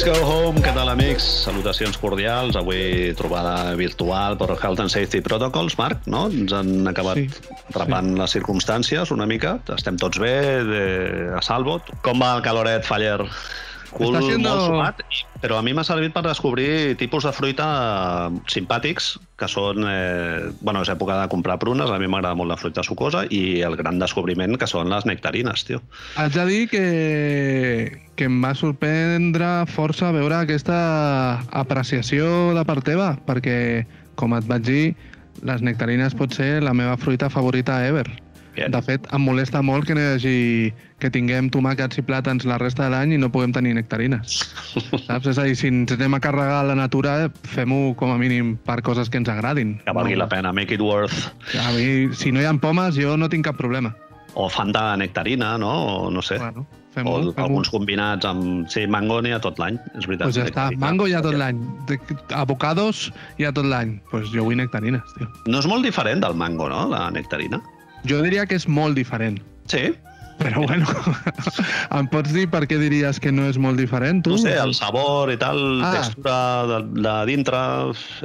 Let's go home, què tal amics? Salutacions cordials, avui trobada virtual per Health and Safety Protocols, Marc, no? Ens han acabat Sí, atrapant les circumstàncies una mica, estem tots bé, de, a salvo. Com va el caloret, Faller? Cul siendo- molt sumat, i- però a mi m'ha servit per descobrir tipus de fruita simpàtics, que són... Eh, bueno, és època de comprar prunes, a mi m'agrada molt la fruita sucosa, i el gran descobriment que són les nectarines, tio. Haig de dir que, que em va sorprendre força veure aquesta apreciació de part teva, perquè, com et vaig dir, les nectarines pot ser la meva fruita favorita ever. Bien. De fet, em molesta molt que no hi hagi que tinguem tomàquets i plàtans la resta de l'any i no puguem tenir nectarines. Saps? És a dir, si ens anem a carregar la natura, fem-ho com a mínim per coses que ens agradin. Que valgui la pena, make it worth. A mi, si no hi ha pomes, jo no tinc cap problema. O Fanta de nectarina, no? O no sé. Bueno, o fem-ho. fem alguns combinats amb... Sí, mango n'hi ha tot l'any, és veritat. Pues ja està, Nectarina. mango hi ha tot l'any. Avocados hi ha tot l'any. Pues jo vull nectarines, tio. No és molt diferent del mango, no?, la nectarina. Jo diria que és molt diferent. Sí, Però bueno, em pots dir per què diries que no és molt diferent, tu? no sé, el sabor i tal, Ah. textura de, de dintre,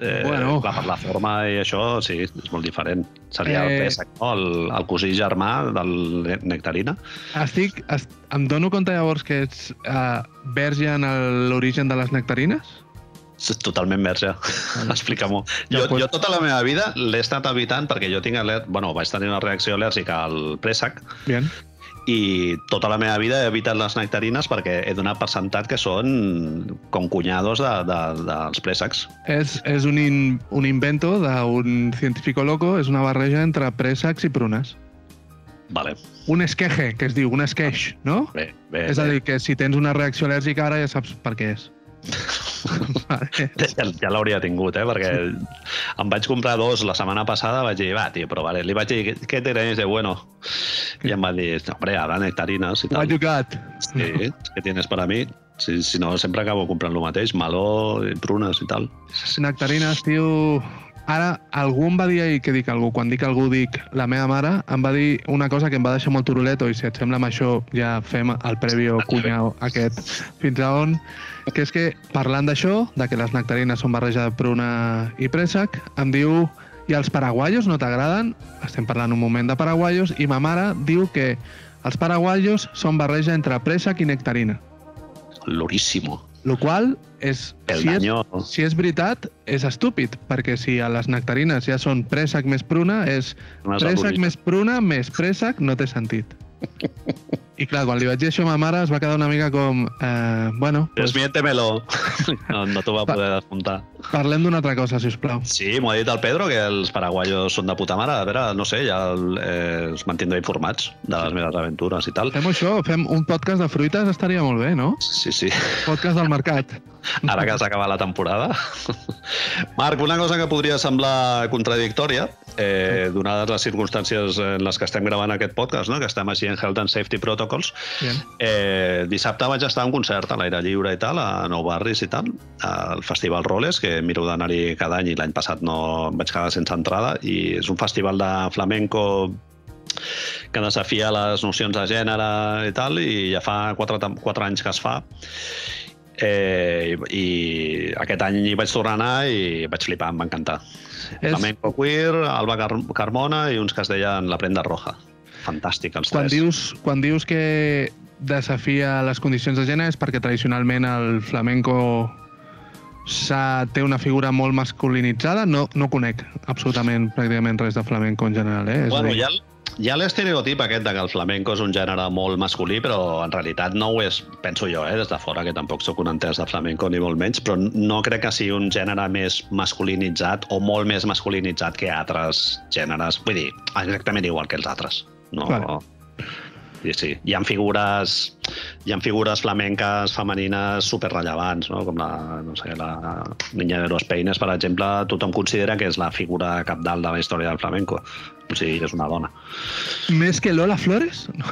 eh, Bueno. per la forma i això, sí, és molt diferent. Seria el Eh. préssec, no? El, el cosí germà del ne- nectarina. Estic, est, em dono compte llavors que ets uh, verge en el- l'origen de les nectarines? Totalment verge. Explica-m'ho. Ja, Jo, pues- jo tota la meva vida l'he estat evitant perquè jo tinc al·lèrgia... Bueno, vaig tenir una reacció al·lèrgica al préssec Bien. I tota la meva vida he evitat les nectarines perquè he donat per sentat que són com cunyados de, de, dels préssecs. És, és un, in, un invento d'un científico loco, és una barreja entre préssecs i prunes. Vale, Un esqueje, que es diu, un esqueix, no? bé, bé. És a bé. dir, que si tens una reacció al·lèrgica ara ja saps per què és. vale. Ja, ja l'hauria tingut, eh? Perquè em vaig comprar dos la setmana passada, vaig dir, va, tio, provaré. Li vaig dir, què tenéis de bueno? I em va dir, hombre, ara nectarines i tal. you got? Sí, què tienes para mi? Si, si no, sempre acabo comprant el mateix, meló, prunes i tal. Nectarines, tio... Ara, algú em va dir ahir, que dic algú, quan dic algú dic la meva mare, em va dir una cosa que em va deixar molt turuleto, i si et sembla amb això ja fem el prèvio cunyau aquest fins a on, que és que parlant d'això, de que les nectarines són barreja de pruna i préssec, em diu i els paraguaios no t'agraden? Estem parlant un moment de paraguaios, i ma mare diu que els paraguaios són barreja entre préssec i nectarina. Loríssimo. Lo qual és, El si és, si és veritat, és estúpid, perquè si a les nectarines ja són préssec més pruna, és préssec més pruna més préssec, no té sentit. I clar, quan li vaig dir això a ma mare es va quedar una mica com... Eh, bueno, pues, Desmiéntemelo. No, no t'ho va poder desmuntar. parlem d'una altra cosa, si us plau. Sí, m'ho ha dit el Pedro, que els paraguayos són de puta mare. A veure, no sé, ja eh, els mantindré informats de les meves aventures i tal. Fem això, fem un podcast de fruites, estaria molt bé, no? Sí, sí. Podcast del mercat. Ara que s'acaba la temporada. Marc, una cosa que podria semblar contradictòria, eh, donades les circumstàncies en les que estem gravant aquest podcast, no? que estem així en Health and Safety Protocols, Bien. eh, dissabte vaig estar a un concert a l'aire lliure i tal, a Nou Barris i tal, al Festival Roles, que miro d'anar-hi cada any i l'any passat no em vaig quedar sense entrada, i és un festival de flamenco que desafia les nocions de gènere i tal, i ja fa quatre, tem- quatre anys que es fa. Eh, i, I aquest any hi vaig tornar a anar i vaig flipar, em va encantar. És- Flamenco Queer, Alba Car Carmona i uns que es deien La Prenda Roja. Fantàstic, els Quan tres. dius, quan dius que desafia les condicions de gènere és perquè tradicionalment el flamenco té una figura molt masculinitzada. No, no conec absolutament pràcticament res de flamenco en general. Eh? És Bueno, dir, hi ha, hi ha l'estereotip aquest de que el flamenco és un gènere molt masculí, però en realitat no ho és, penso jo, eh, des de fora, que tampoc sóc un entès de flamenco ni molt menys, però no crec que sigui un gènere més masculinitzat o molt més masculinitzat que altres gèneres. Vull dir, exactament igual que els altres. No, Vale. Sí, sí. Hi ha figures, hi ha figures flamenques femenines superrellevants, no? com la, no sé, la Niña de los Peines, per exemple, tothom considera que és la figura capdalt de la història del flamenco. Sigui, és una dona. Més que Lola Flores? No.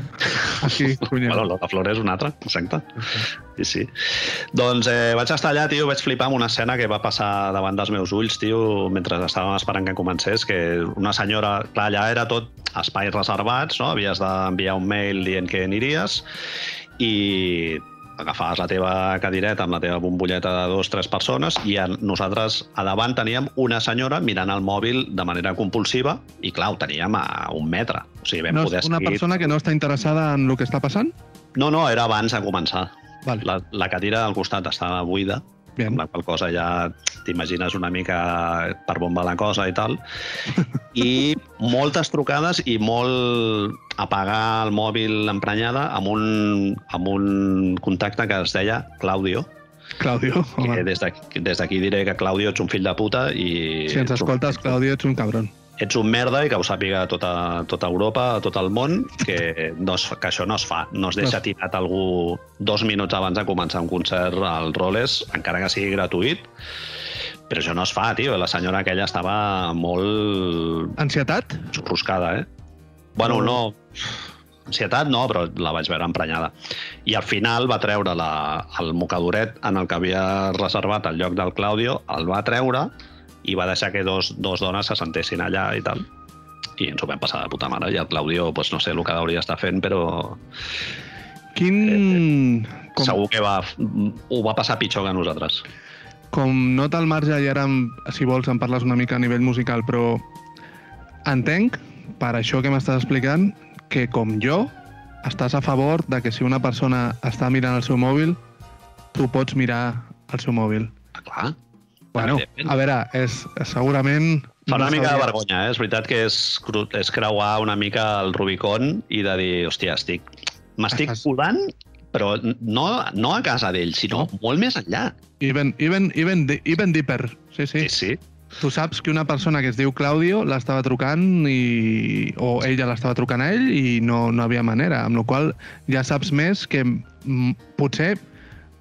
Aquí. Bueno, Lola Flores és una altra, exacte. Sí, sí. Doncs eh, vaig estar allà, tio, vaig flipar amb una escena que va passar davant dels meus ulls, tio, mentre estàvem esperant que comencés, que una senyora... Clar, allà era tot espais reservats, no? Havies d'enviar un mail dient que aniries i agafaves la teva cadireta amb la teva bombolleta de dos, tres persones i a, nosaltres a davant teníem una senyora mirant el mòbil de manera compulsiva i, clar, ho teníem a un metre. O sigui, vam No poder una seguir... persona que no està interessada en el que està passant? No, no, era abans de començar. Vale. La, la cadira al costat estava buida, Bien. amb la qual cosa ja t'imagines una mica per on va la cosa i tal. I moltes trucades i molt apagar el mòbil emprenyada amb un, amb un contacte que es deia Claudio. Claudio, home, des d'aquí des d'aquí diré que Claudio ets un fill de puta i... si ens un- escoltes, Claudio, ets un cabron. Ets un merda i que ho sàpiga tota, tota Europa, tot el món, que, no es, que això no es fa. No es deixa tirat algú dos minuts abans de començar un concert al Roles, encara que sigui gratuït, però això no es fa, tio. La senyora aquella estava molt Ansietat? xurruscada, eh? Bueno, no... Ansietat no, però la vaig veure emprenyada. I al final va treure la, el mocadoret en el que havia reservat el lloc del Claudio, el va treure i va deixar que dos, dos dones se sentessin allà i tal. I ens ho vam passar de puta mare. I el Claudio, pues, no sé el que hauria estar fent, però Quin... Com, segur que va, ho va passar pitjor que nosaltres. com nota al marge, i ara, si vols, em parles una mica a nivell musical, però entenc, per això que m'estàs explicant, que com jo, estàs a favor de que si una persona està mirant el seu mòbil, tu pots mirar el seu mòbil. Ah, clar. Bueno, a veure, és, és segurament... Fa una no mica de vergonya, eh? És veritat que és, és creuar una mica el Rubicon i de dir, hòstia, estic... M'estic colant, però no, no a casa d'ell, sinó molt més enllà. Even, even, even, even deeper. Sí, sí. Sí, sí. Tu saps que una persona que es diu Claudio l'estava trucant i... o ella l'estava trucant a ell i no, no havia manera, amb la qual ja saps més que potser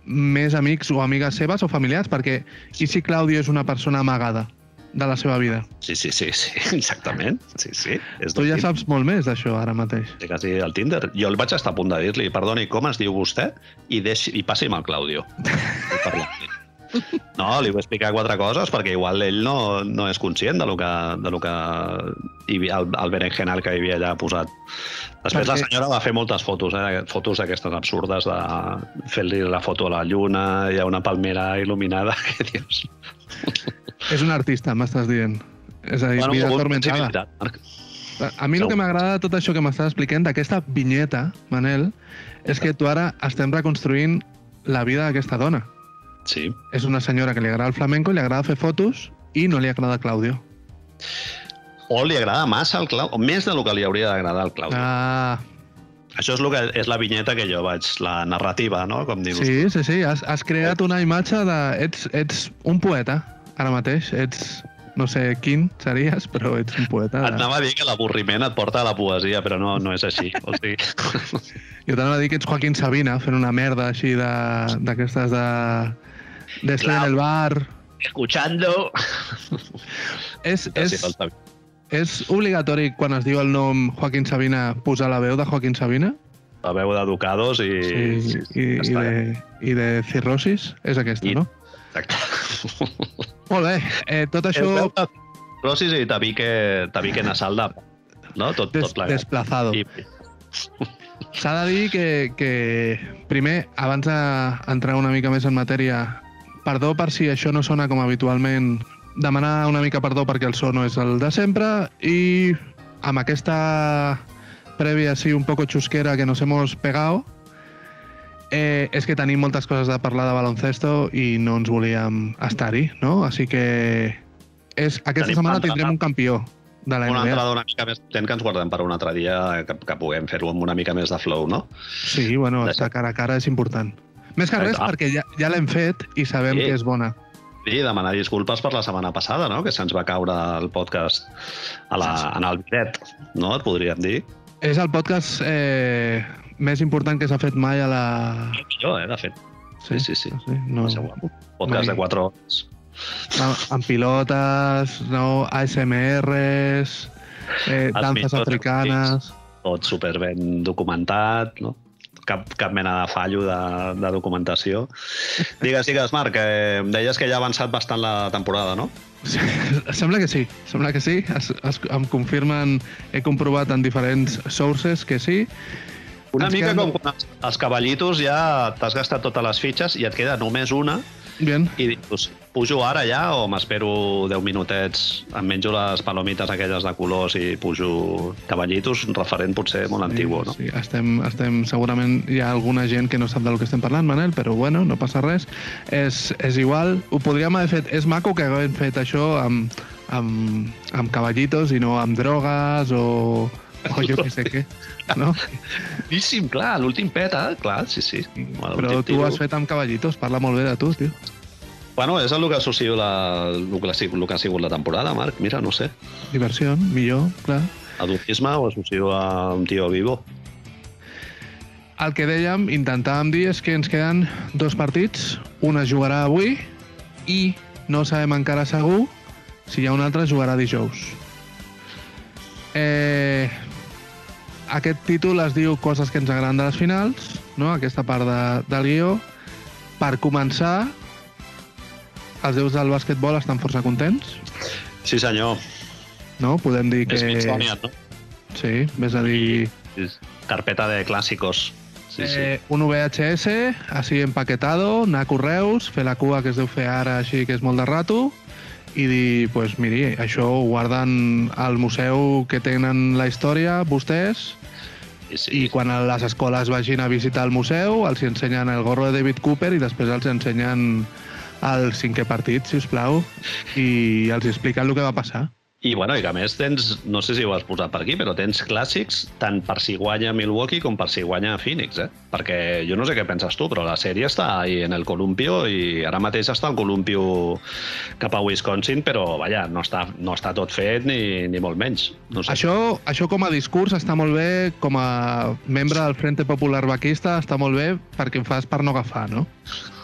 més amics o amigues seves o familiars, perquè i si Claudio és una persona amagada de la seva vida? Sí, sí, sí, sí, exactament. Sí, sí. És Tu ja del saps molt més d'això ara mateix. Tinder, quasi el Tinder. Jo el vaig estar a punt de dir-li, perdoni, com es diu vostè? I, deixi, i passi'm el Claudio. Vull parlar. No, li vull explicar quatre coses perquè igual ell no, no és conscient de lo que, de lo que hi el, el berenjenal que hi havia allà posat. Després la Perquè- senyora va fer moltes fotos, eh? fotos aquestes absurdes de fer-li la foto a la lluna, hi ha una palmera il·luminada, que dius... És un artista, m'estàs dient. És a dir, vida atormentada. sensibilitat, Marc. A mi el que m'agrada de tot això que m'estàs explicant, d'aquesta vinyeta, Manel, és que tu ara estem reconstruint la vida d'aquesta dona. Sí. És una senyora que li agrada el flamenco, li agrada fer fotos i no li agrada Claudio. O li agrada massa el Claudio, o més del que li hauria d'agradar al Claudio. Ah, Això és, el que, és la vinyeta que jo vaig, la narrativa, no? Com dius. sí, sí, sí. Has, has creat una imatge de... Ets, ets un poeta, ara mateix. Ets... No sé quin series, però ets un poeta. Et De... anava a dir que l'avorriment et porta a la poesia, però no, no és així. O sigui, Jo t'anava a dir que ets Joaquín Sabina, fent una merda així de- d'aquestes de... de... Estoy en el bar... escuchando... És, És... és, és obligatori quan es diu el nom Joaquín Sabina posar la veu de Joaquín Sabina? La veu d'educados i... Sí, i, ja i, està. de, i de cirrosis? És aquesta, I- no? Exacte. Molt bé, eh, tot això És veu de Rosis i tabique, tabique nasal de... No? Tot, des, tot plegat. desplazado. I, S'ha de dir que, que primer, abans d'entrar una mica més en matèria, perdó per si això no sona com habitualment, demanar una mica perdó perquè el so no és el de sempre i amb aquesta prèvia así un poco chusquera que nos hemos pegado, eh, és que tenim moltes coses de parlar de baloncesto i no ens volíem estar-hi, no? Així que és, aquesta Tenim setmana una tindrem un campió de la una NBA. entrada una mica més potent que ens guardem per un altre dia que, que puguem fer-ho amb una mica més de flow, no? Sí, bueno, estar cara a cara és important. Més que res Ah. perquè ja, ja l'hem fet i sabem Sí. que és bona. I demanar disculpes per la setmana passada, no? Que se'ns va caure el podcast a la, en el bidet, no? Et podríem dir. És el podcast eh, més important que s'ha fet mai a la... Jo, eh, de fet. Sí, sí, sí. sí no, ser guapo. Podcast Mai. de 4 hores. amb, amb pilotes, no, ASMRs, eh, danses africanes... Tot super ben documentat, no? Cap, cap mena de fallo de, de documentació. Digues, digues, Marc, eh, em deies que ja ha avançat bastant la temporada, no? Sí, sembla que sí, sembla que sí. Es, es, em confirmen, he comprovat en diferents sources que sí. Una Ens mica queden- com quan els, els cavallitos ja t'has gastat totes les fitxes i et queda només una Bien. i dius, pujo ara ja o m'espero 10 minutets, em menjo les palomites aquelles de colors i pujo cavallitos, un referent potser molt antigu, no? Sí, estem, estem, segurament hi ha alguna gent que no sap del que estem parlant, Manel, però bueno, no passa res. És, és igual, ho podríem haver fet... És maco que haguem fet això amb, amb, amb cavallitos i no amb drogues o, o jo què sé què, no? Boníssim, clar, l'últim peta, clar, sí, sí. Però tu tio- has fet amb cavallitos, parla molt bé de tu, tio. Bueno, és el que associo la, el, que ha sigut, el que ha sigut la temporada, Marc. Mira, no sé. Diversió, millor, clar. Adultisme ho associo a un tio vivo. El que dèiem, intentàvem dir, és que ens queden dos partits. Un es jugarà avui i no sabem encara segur si hi ha un altre jugarà dijous. Eh, aquest títol es diu Coses que ens agraden de les finals, no? aquesta part de, del guió. Per començar, els déus del bàsquetbol estan força contents, Sí, senyor. no? Podem dir que... Smithsonian, no? Sí, més a dir... Carpeta de clàssicos. Sí, sí. Eh, un VHS, així empaquetado, anar a correus, fer la cua que es deu fer ara així que és molt de rato, i dir, pues, miri, això ho guarden al museu que tenen la història, vostès, sí, sí. i quan les escoles vagin a visitar el museu, els ensenyen el gorro de David Cooper i després els ensenyen el cinquè partit, si us plau, i els expliquen el que va passar. I, bueno, i que a més tens, no sé si ho has posat per aquí, però tens clàssics tant per si guanya Milwaukee com per si guanya Phoenix, eh? Perquè jo no sé què penses tu, però la sèrie està ahí en el columpio i ara mateix està el columpio cap a Wisconsin, però, vaja, no està, no està tot fet ni, ni molt menys. No sé. Això, això com a discurs està molt bé, com a membre del Frente Popular Vaquista està molt bé perquè em fas per no agafar, no?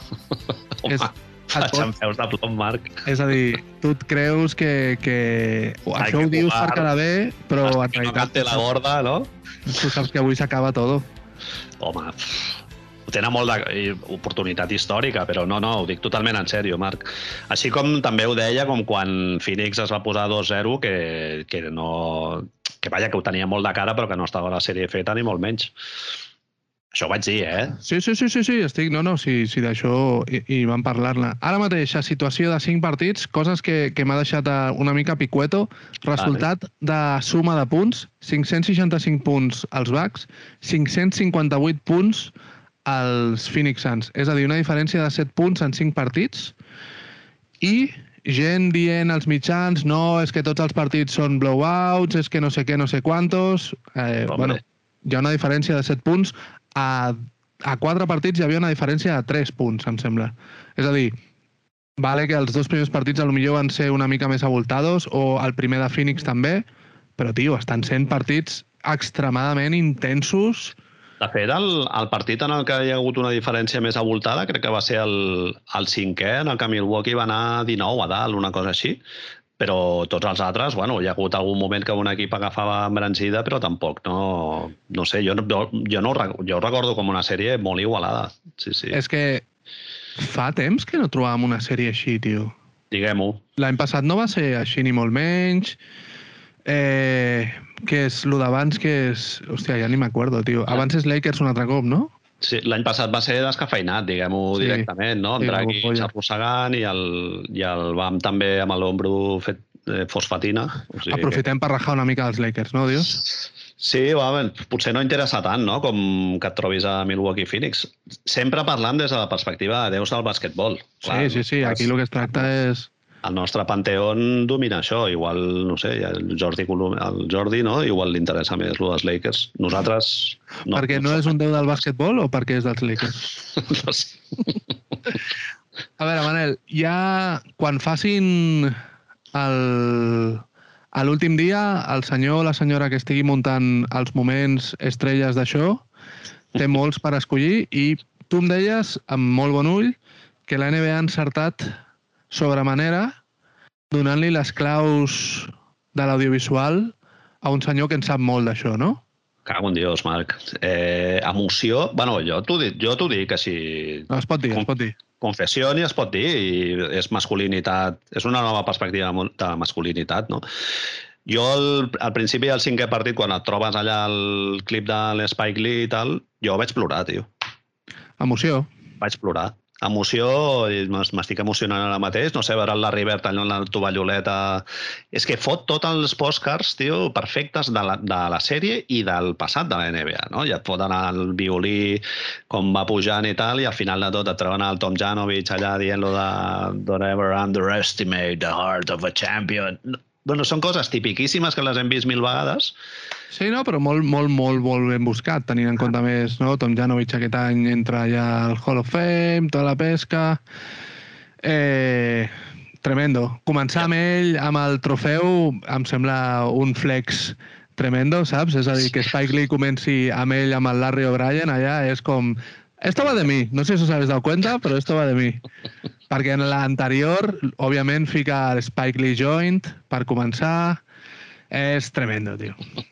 Home, és- pot- amb peus de plom, Marc. És a dir, tu et creus que, que Hay això que ho dius per quedar bé, però en no realitat cante la gorda, no? tu saps que avui s'acaba tot. Home, tenen molt d'oportunitat històrica, però no, no, ho dic totalment en sèrio, Marc. Així com també ho deia, com quan Phoenix es va posar 2-0, que, que no... Que vaja, que ho tenia molt de cara, però que no estava la sèrie feta, ni molt menys. Això ho vaig dir, eh? Sí, sí, sí, sí, sí estic... No, no, sí, sí d'això i, i vam parlar-ne. Ara mateix, a situació de 5 partits, coses que, que m'ha deixat eh, una mica picueto. Resultat de suma de punts, 565 punts als Bucks, 558 punts als Phoenix Suns. És a dir, una diferència de 7 punts en 5 partits. I gent dient als mitjans no, és que tots els partits són blowouts, és que no sé què, no sé quantos... Eh, bueno, hi ha una diferència de 7 punts. A, a 4 partits hi havia una diferència de 3 punts, em sembla. És a dir, vale que els dos primers partits millor van ser una mica més abultados, o el primer de Phoenix també, però, tio, estan sent partits extremadament intensos. De fet, el, el partit en el que hi ha hagut una diferència més abultada crec que va ser el, el cinquè, en el que Milwaukee va anar 19 a dalt, una cosa així. Però tots els altres, bueno, hi ha hagut algun moment que un equip agafava embranzida, però tampoc, no, no sé, jo, no, jo, no, jo ho recordo com una sèrie molt igualada. Sí, sí, És que fa temps que no trobàvem una sèrie així, tio. diguem-ho. L'any passat no va ser així ni molt menys. Eh, que és lo d'abans que és... Hòstia, ja ni m'acordo, tio. Abans és Lakers un altre cop, no? Sí, L'any passat va ser descafeinat, diguem-ho Sí. sí. directament, no? Sí, En Draghi bombolla. arrossegant i el, i el BAM també amb l'ombro fet eh, fosfatina. O sigui que- Aprofitem per rajar una mica dels Lakers, no, dius? Sí, va, bé, potser no interessa tant no? com que et trobis a Milwaukee Phoenix. Sempre parlant des de la perspectiva de déus del basquetbol. sí, sí, sí. Aquí el que es tracta és... El nostre panteón domina això. Igual, no sé, el Jordi, Colom- el Jordi no? igual li interessa més el dels Lakers. Nosaltres... No, perquè no és un déu del bàsquetbol o perquè és dels Lakers? no sé. A veure, Manel, ja quan facin el, a l'últim dia, el senyor o la senyora que estigui muntant els moments estrelles d'això té molts per escollir i tu em deies, amb molt bon ull, que la NBA ha encertat sobre manera donant-li les claus de l'audiovisual a un senyor que en sap molt d'això, no? Cago en Dios, Marc. Eh, emoció... Bueno, jo t'ho dic, jo t'ho dic així... No, es pot dir, es pot dir. confessió ni es pot dir, i és masculinitat, és una nova perspectiva de masculinitat, no? Jo, al, al principi del cinquè partit, quan et trobes allà el clip de l'Spike Lee i tal, jo vaig plorar, tio. Emoció. Vaig plorar. Emoció, m'estic emocionant ara mateix. No sé, veure Larry Bird allò en la tovalloleta... És que fot tots els postcards, tio, perfectes de la, de la sèrie i del passat de la NBA, no? I et foten el violí, com va pujant i tal, i al final de tot et treuen el Tom Janovich allà dient-lo de don't ever underestimate the heart of a champion. No, Bueno, són coses tipiquíssimes que les hem vist mil vegades. Sí, no, però molt, molt, molt, molt ben buscat, tenint en compte a més, no? Tom Janovich aquest any entra ja al Hall of Fame, tota la pesca... Eh, tremendo. Començar amb ell, amb el trofeu, em sembla un flex tremendo, saps? És a dir, que Spike Lee comenci amb ell, amb el Larry O'Brien, allà és com... Esto va de mi. No sé si os habéis dado cuenta, pero esto va de mi. Perquè en l'anterior, òbviament, fica el Spike Lee Joint per començar. És tremendo, tio.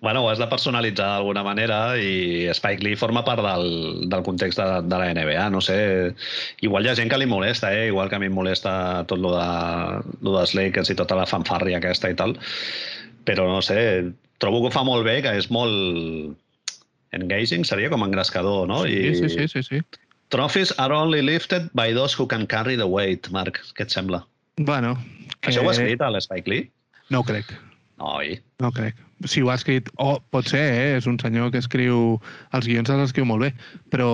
Bueno, ho has de personalitzar d'alguna manera i Spike Lee forma part del, del context de, de la NBA, no sé. Igual hi ha gent que li molesta, eh? igual que a mi em molesta tot lo, de, lo dels Lakers i tota la fanfàrria aquesta i tal, però no sé, trobo que ho fa molt bé, que és molt engaging, seria com engrescador, no? Sí, sí, sí, sí, sí. Trophies are only lifted by those who can carry the weight, Marc. Què et sembla? Bueno, que... Això ho ha escrit a l'Spike Lee? No ho crec, Oi. no crec. Si ho ha escrit... O oh, pot ser, eh? És un senyor que escriu... Els guions els escriu molt bé, però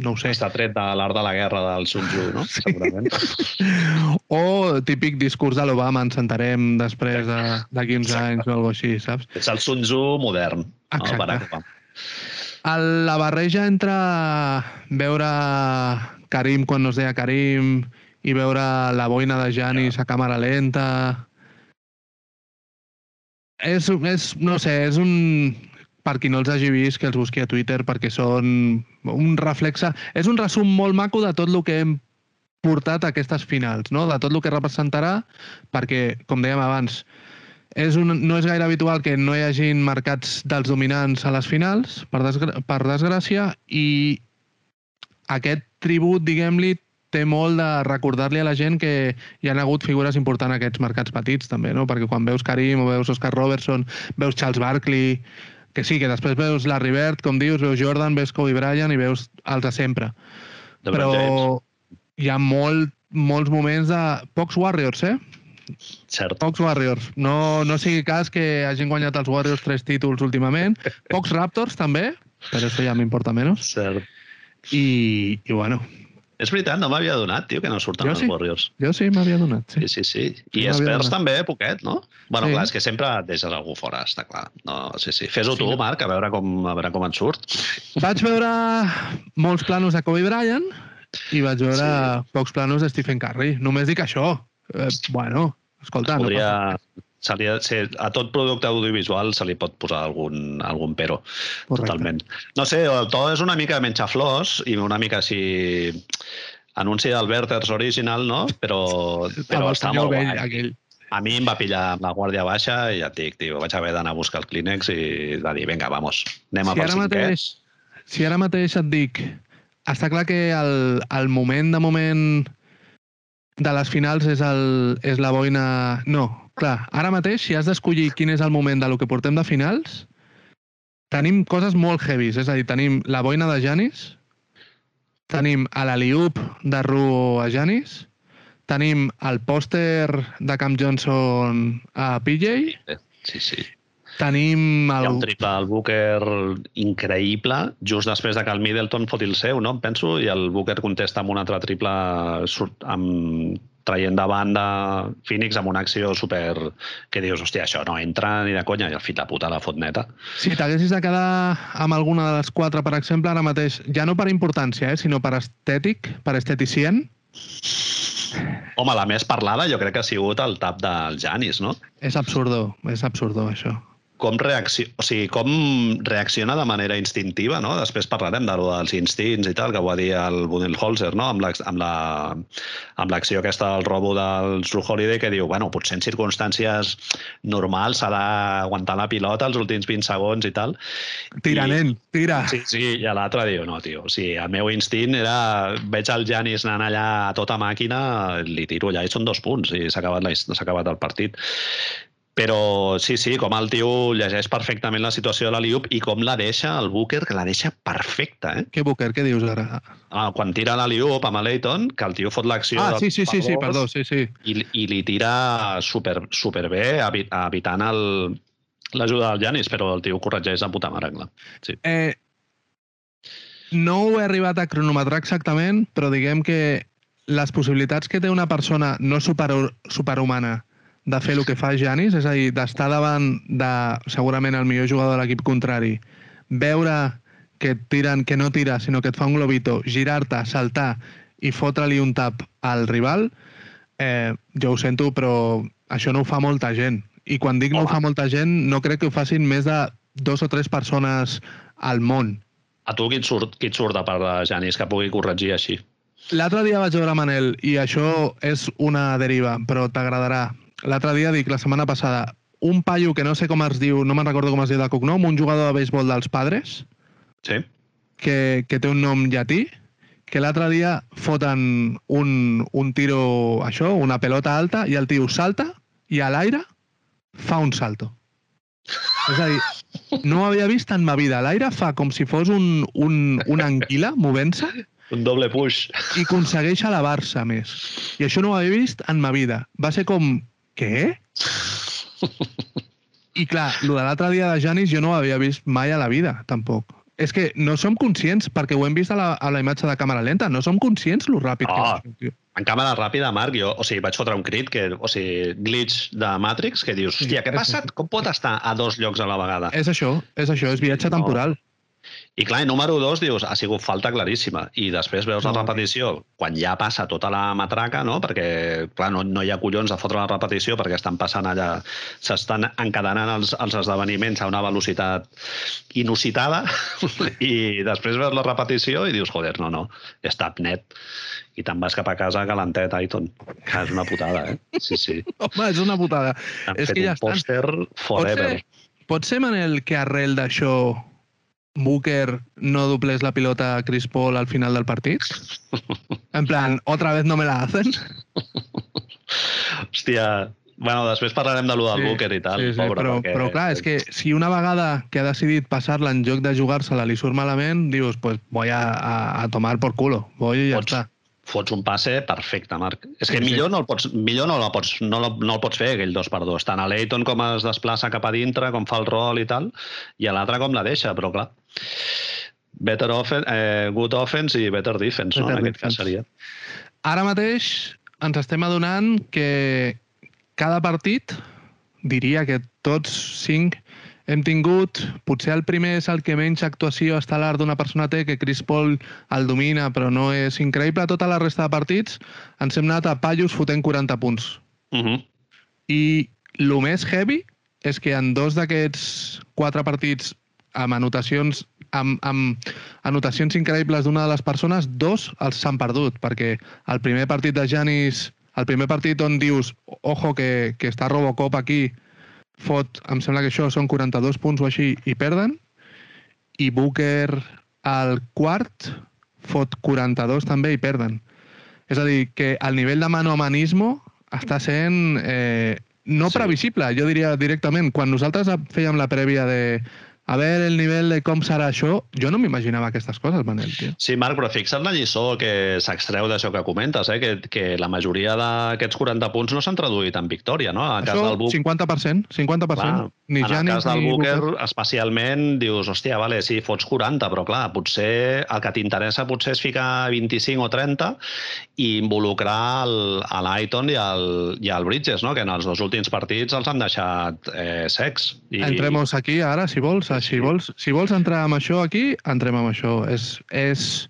no ho sé. Està tret de l'art de la guerra del Sun Tzu, no? Sí. Segurament. O típic discurs de l'Obama, ens sentarem després de, d'aquí uns Exacte. anys o alguna així, saps? És el Sun Tzu modern. Exacte. No? La barreja entre veure Karim quan no es deia Karim i veure la boina de Janis a càmera lenta... És, és, no sé, és un... Per qui no els hagi vist, que els busqui a Twitter, perquè són un reflexe... És un resum molt maco de tot el que hem portat a aquestes finals, no? de tot el que representarà, perquè, com dèiem abans, és un, no és gaire habitual que no hi hagin mercats dels dominants a les finals, per, desgra per desgràcia, i aquest tribut, diguem-li, té molt de recordar-li a la gent que hi han hagut figures importants en aquests mercats petits, també, no? Perquè quan veus Karim o veus Oscar Robertson, veus Charles Barkley, que sí, que després veus Larry Bird, com dius, veus Jordan, veus Kobe Bryant i veus els de sempre. LeBron Però hi ha molt, molts moments de... Pocs Warriors, eh? Cert. Pocs Warriors. No, no sigui cas que hagin guanyat els Warriors tres títols últimament. Pocs Raptors, també, però això ja m'importa menys. Cert. I, I, bueno, És veritat, no m'havia donat, tio, que no surten Jo els sí. Warriors. jo sí m'havia donat, sí. Sí, sí, sí. I No Spurs també, poquet, no? Bueno, Sí. clar, és que sempre et deixes algú fora, està clar. No, sí, sí. Fes-ho Sí, tu, no. Marc, a veure com, a veure com et surt. Vaig veure molts planos de Kobe Bryant i vaig veure Sí. pocs planos de Stephen Curry. Només dic això. Eh, bueno, escolta, no Podria... passa Se li, se, a tot producte audiovisual se li pot posar algun, algun pero, Correcte. totalment. No sé, el to és una mica menjar flors i una mica així anunci del Werther's Original, no? Però, però està molt vell, guai. aquell. A mi em va pillar amb la guàrdia baixa i ja et dic, tio, vaig haver d'anar a buscar el Kleenex i de dir, vinga, vamos, anem a Si pel ara, cinquè. mateix, si ara mateix et dic... Està clar que el, el moment de moment de les finals és, el, és la boina... No, clar, ara mateix, si has d'escollir quin és el moment de lo que portem de finals, tenim coses molt heavies, és a dir, tenim la boina de Janis, tenim a l'Aliup de Ru a Janis, tenim el pòster de Cam Johnson a PJ, Sí, sí. tenim Hi ha el... un triple al Booker increïble, just després de que el Middleton foti el seu, no? Em penso, i el Booker contesta amb un altre triple surt, amb, traient de banda Phoenix amb una acció super... que dius, hòstia, això no entra ni de conya, i el fit de puta la fot neta. Si t'haguessis de quedar amb alguna de les quatre, per exemple, ara mateix, ja no per importància, eh, sinó per estètic, per esteticient, Home, la més parlada jo crec que ha sigut el tap del Janis, no? és absurdo, és absurdo, això. Com, reacci... o sigui, com reacciona de manera instintiva, no? Després parlarem de lo dels instints i tal, que ho va dir el Budenholzer, no? Amb l'acció amb la, amb aquesta del robo del Drew Holiday, que diu, bueno, potser en circumstàncies normals s'ha d'aguantar la pilota els últims 20 segons i tal. Tira, I- nen, tira. Sí, sí, i l'altre diu, no, tio, o sigui, el meu instint era, veig el Janis anant allà a tota màquina, li tiro allà i són dos punts i s'ha acabat, la, acabat el partit. Però sí, sí, com el tio llegeix perfectament la situació de la Liup i com la deixa el Booker, que la deixa perfecta, eh? Què, Booker, què dius ara? Ah, quan tira la Liup amb l'Eiton, que el tio fot l'acció... Ah, sí, sí, sí, sí, perdó, sí, sí. I, i li tira super, super bé, evi- evitant el- l'ajuda del Janis, però el tio corregeix de puta mare, clar. Sí. Eh, no ho he arribat a cronometrar exactament, però diguem que les possibilitats que té una persona no super, superhumana de fer el que fa Janis, és a dir, d'estar davant de segurament el millor jugador de l'equip contrari, veure que et tiren, que no tira, sinó que et fa un globito, girar-te, saltar i fotre-li un tap al rival, eh, jo ho sento, però això no ho fa molta gent. I quan dic no ho fa molta gent, no crec que ho facin més de dos o tres persones al món. A tu qui et surt, qui et surt de part de Janis que pugui corregir així? L'altre dia vaig veure Manel, i això és una deriva, però t'agradarà. L'altre dia, dic, la setmana passada, un paio que no sé com es diu, no me'n recordo com es diu de cognom, un jugador de béisbol dels Padres, Sí? que, que té un nom llatí, que l'altre dia foten un, un tiro, això, una pelota alta, i el tio salta i a l'aire fa un salto. És a dir, no ho havia vist en ma vida. L'aire fa com si fos un, un, una anguila movent-se Un doble push. i aconsegueix elevar-se més. I això no ho havia vist en ma vida. Va ser com... Què? I clar, el de l'altre dia de Janis jo no ho havia vist mai a la vida, tampoc. És que no som conscients, perquè ho hem vist a la, a la imatge de càmera lenta, no som conscients lo ràpid Ah. que és, tio. En càmera ràpida, Marc, jo, o sigui, vaig fotre un crit, que, o sigui, glitch de Matrix, que dius, hòstia, què és- ha passat? Com pot estar a dos llocs a la vegada? És això, és això, és viatge No. I clar, i número dos, dius, ha sigut falta claríssima. I després veus la repetició, quan ja passa tota la matraca, no? perquè clar, no, no hi ha collons de fotre la repetició perquè estan passant allà, s'estan encadenant els, els esdeveniments a una velocitat inusitada i després veus la repetició i dius, joder, no, no, tap net. I te'n vas cap a casa calentet, Aiton. És una putada, eh? Sí, sí. Home, és una putada. Han És fet que ja un estan. pòster Pot forever. ser, pot ser, Manel, que arrel d'això Booker no doblés la pilota a Chris Paul al final del partit? En plan, otra vez no me la hacen? Hòstia, bueno, després parlarem de lo del Booker i tal, sí, sí, pobre, però, perquè... però clar, és que si una vegada que ha decidit passar-la en lloc de jugar-se-la li surt malament, dius, pues voy a, a, a tomar por culo, voy i ja Pots, està. Fots un passe perfecte, Marc. És que Sí, sí. millor no el pots, millor no, la pots, no, la- no el pots fer, aquell dos per dos. Tant a l'Eiton com es desplaça cap a dintre, com fa el rol i tal, i a l'altre com la deixa, però clar. Better offen, eh, good offense i better defense, no? Better En aquest cas defense. seria. Ara mateix ens estem adonant que cada partit, diria que tots cinc hem tingut, potser el primer és el que menys actuació estel·lar d'una persona té, que Chris Paul el domina, però no és increïble. Tota la resta de partits ens hem anat a pallos fotent 40 punts. Uh -huh. I el més heavy és que en dos d'aquests quatre partits amb anotacions amb, amb anotacions increïbles d'una de les persones, dos els s'han perdut, perquè el primer partit de Janis, el primer partit on dius, ojo, que, que està Robocop aquí, fot, em sembla que això són 42 punts o així, i perden, i Booker al quart fot 42 també i perden. És a dir, que el nivell de mano a manismo està sent eh, no Sí. previsible, jo diria directament. Quan nosaltres fèiem la prèvia de a veure el nivell de com serà això, jo no m'imaginava aquestes coses, Manel, tio. Sí, Marc, però fixa't la lliçó que s'extreu d'això que comentes, eh? que, que la majoria d'aquests 40 punts no s'han traduït en victòria, no? En el cas Això, del Booker, 50%, 50%. Clar, ni en el Giannis cas del ni Booker, especialment, dius, hòstia, vale, sí, fots 40, però clar, potser el que t'interessa potser és ficar 25 o 30 i involucrar el, a l'Aiton i, el, i el Bridges, no? que en els dos últims partits els han deixat eh, secs. I, Entremos aquí ara, si vols. Si, vols, si vols entrar amb això aquí, entrem amb això. És, és...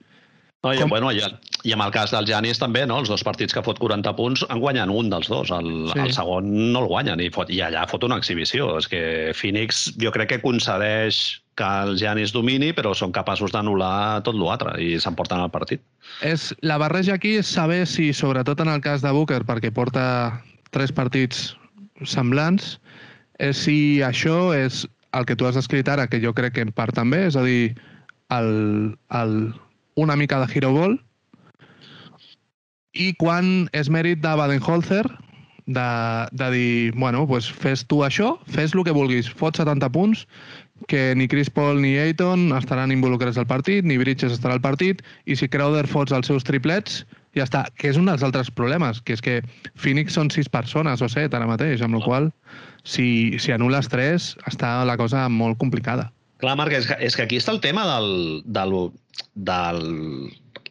No, i, com- bueno, i, I amb el cas del Janis també, no? els dos partits que fot 40 punts en guanyen un dels dos. El, Sí. el segon no el guanyen i, fot, i allà fot una exhibició. És que Phoenix jo crec que concedeix que el Janis domini, però són capaços d'anul·lar tot l'altre i s'emporten el partit. és... La barreja aquí és saber si, sobretot en el cas de Booker, perquè porta tres partits semblants, és si això és el que tu has descrit ara, que jo crec que en part també, és a dir, el, el, una mica de hero ball, i quan és mèrit de Baden-Holzer, de, de dir, bueno, pues fes tu això, fes el que vulguis, fot 70 punts, que ni Chris Paul ni Ayton estaran involucrats al partit, ni Bridges estarà al partit, i si Crowder fots els seus triplets, ja està. Que és un dels altres problemes, que és que Phoenix són sis persones o set ara mateix, amb la qual si, si anules tres està la cosa molt complicada. Clar, Marc, és que, és que aquí està el tema del, del, del,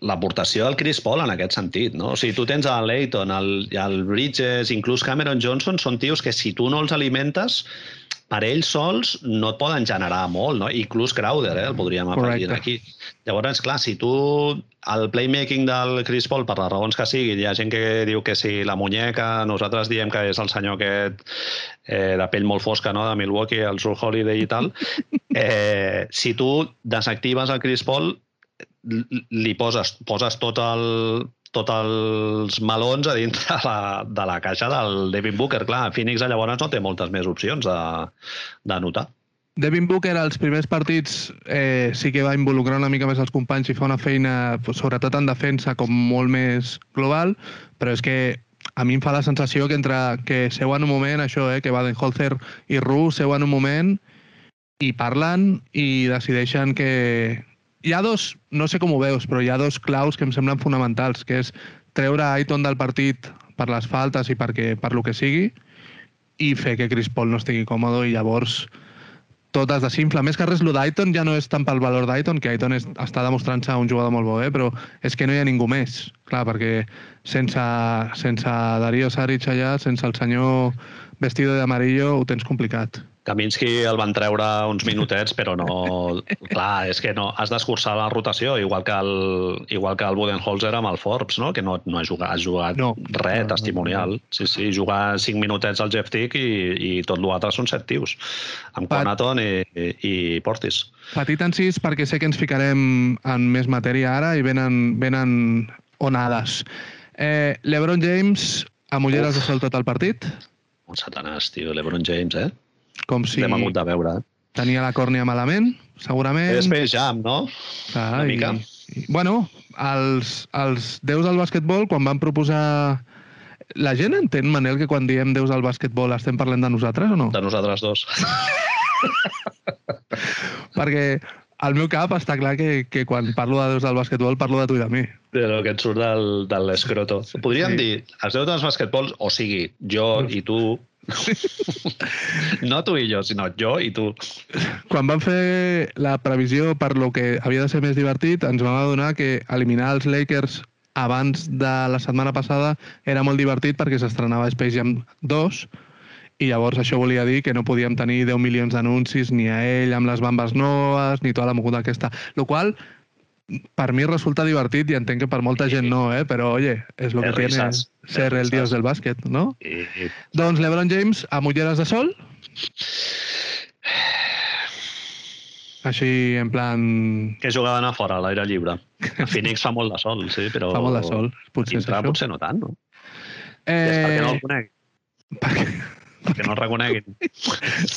l'aportació del Chris Paul en aquest sentit, no? O sigui, tu tens el Leighton, el, el Bridges, inclús Cameron Johnson, són tios que si tu no els alimentes, per ells sols no et poden generar molt, no? Inclús Crowder, eh? el podríem afegir aquí. Llavors, clar, si tu el playmaking del Chris Paul, per les raons que sigui, hi ha gent que diu que si la muñeca, nosaltres diem que és el senyor aquest eh, de pell molt fosca, no?, de Milwaukee, el Sur Holiday i tal, eh, si tu desactives el Chris Paul, li poses, poses tot el, tots els melons a dintre de la, de la caixa del Devin Booker. Clar, Phoenix llavors no té moltes més opcions d'anotar. Devin Booker als primers partits eh, sí que va involucrar una mica més els companys i fa una feina, sobretot en defensa, com molt més global, però és que a mi em fa la sensació que entre que seuen un moment, això, eh, que Baden-Holzer i Ru seuen un moment i parlen i decideixen que, hi ha dos, no sé com ho veus, però hi ha dos claus que em semblen fonamentals, que és treure Aiton del partit per les faltes i perquè, per lo que sigui i fer que Chris Paul no estigui còmode i llavors tot es desinfla. Més que res, el d'Aiton ja no és tant pel valor d'Aiton, que Aiton és, està demostrant-se un jugador molt bo, eh? però és que no hi ha ningú més. Clar, perquè sense, sense Darío Saric allà, sense el senyor vestido de amarillo, ho tens complicat. Kaminsky el van treure uns minutets, però no... Clar, és que no, has d'escurçar la rotació, igual que el, igual que el Budenholzer amb el Forbes, no? que no, no ha jugat, ha jugat no. res, no, testimonial. No, no. Sí, sí, jugar 5 minutets al Jeff Tick i, i tot l'altre són set tios, amb Pat... Conaton i, i, i Portis. Petit encís, perquè sé que ens ficarem en més matèria ara i venen, venen onades. Eh, LeBron James, amb ulleres Uf. de sol tot el partit? Un satanàs, tio, LeBron James, eh? Com si... L'hem hagut de veure. Tenia la còrnia malament, segurament. És Space Jam, no? Ah, Una i, mica. I, bueno, els, els déus del bàsquetbol, quan van proposar... La gent entén, Manel, que quan diem déus del bàsquetbol estem parlant de nosaltres o no? De nosaltres dos. Perquè al meu cap està clar que, que quan parlo de déus del bàsquetbol parlo de tu i de mi. De lo que et surt del, de l'escroto. Podríem sí. dir, els déus dels bàsquetbols, o sigui, jo i tu, no tu i jo, sinó jo i tu. Quan vam fer la previsió per lo que havia de ser més divertit, ens vam adonar que eliminar els Lakers abans de la setmana passada era molt divertit perquè s'estrenava Space Jam 2 i llavors això volia dir que no podíem tenir 10 milions d'anuncis ni a ell amb les bambes noves ni tota la moguda aquesta. Lo qual per mi resulta divertit i entenc que per molta gent no, eh? però oye, és el que tiene ser el dios del bàsquet, no? I... Doncs LeBron James amb ulleres de sol? Així, en plan... Que jugaven a fora, a l'aire lliure. A Phoenix fa molt de sol, sí, però... Fa molt de sol, potser és això. Potser no tant, no? Eh... És perquè no el conec. Perquè... perquè no el reconeguin.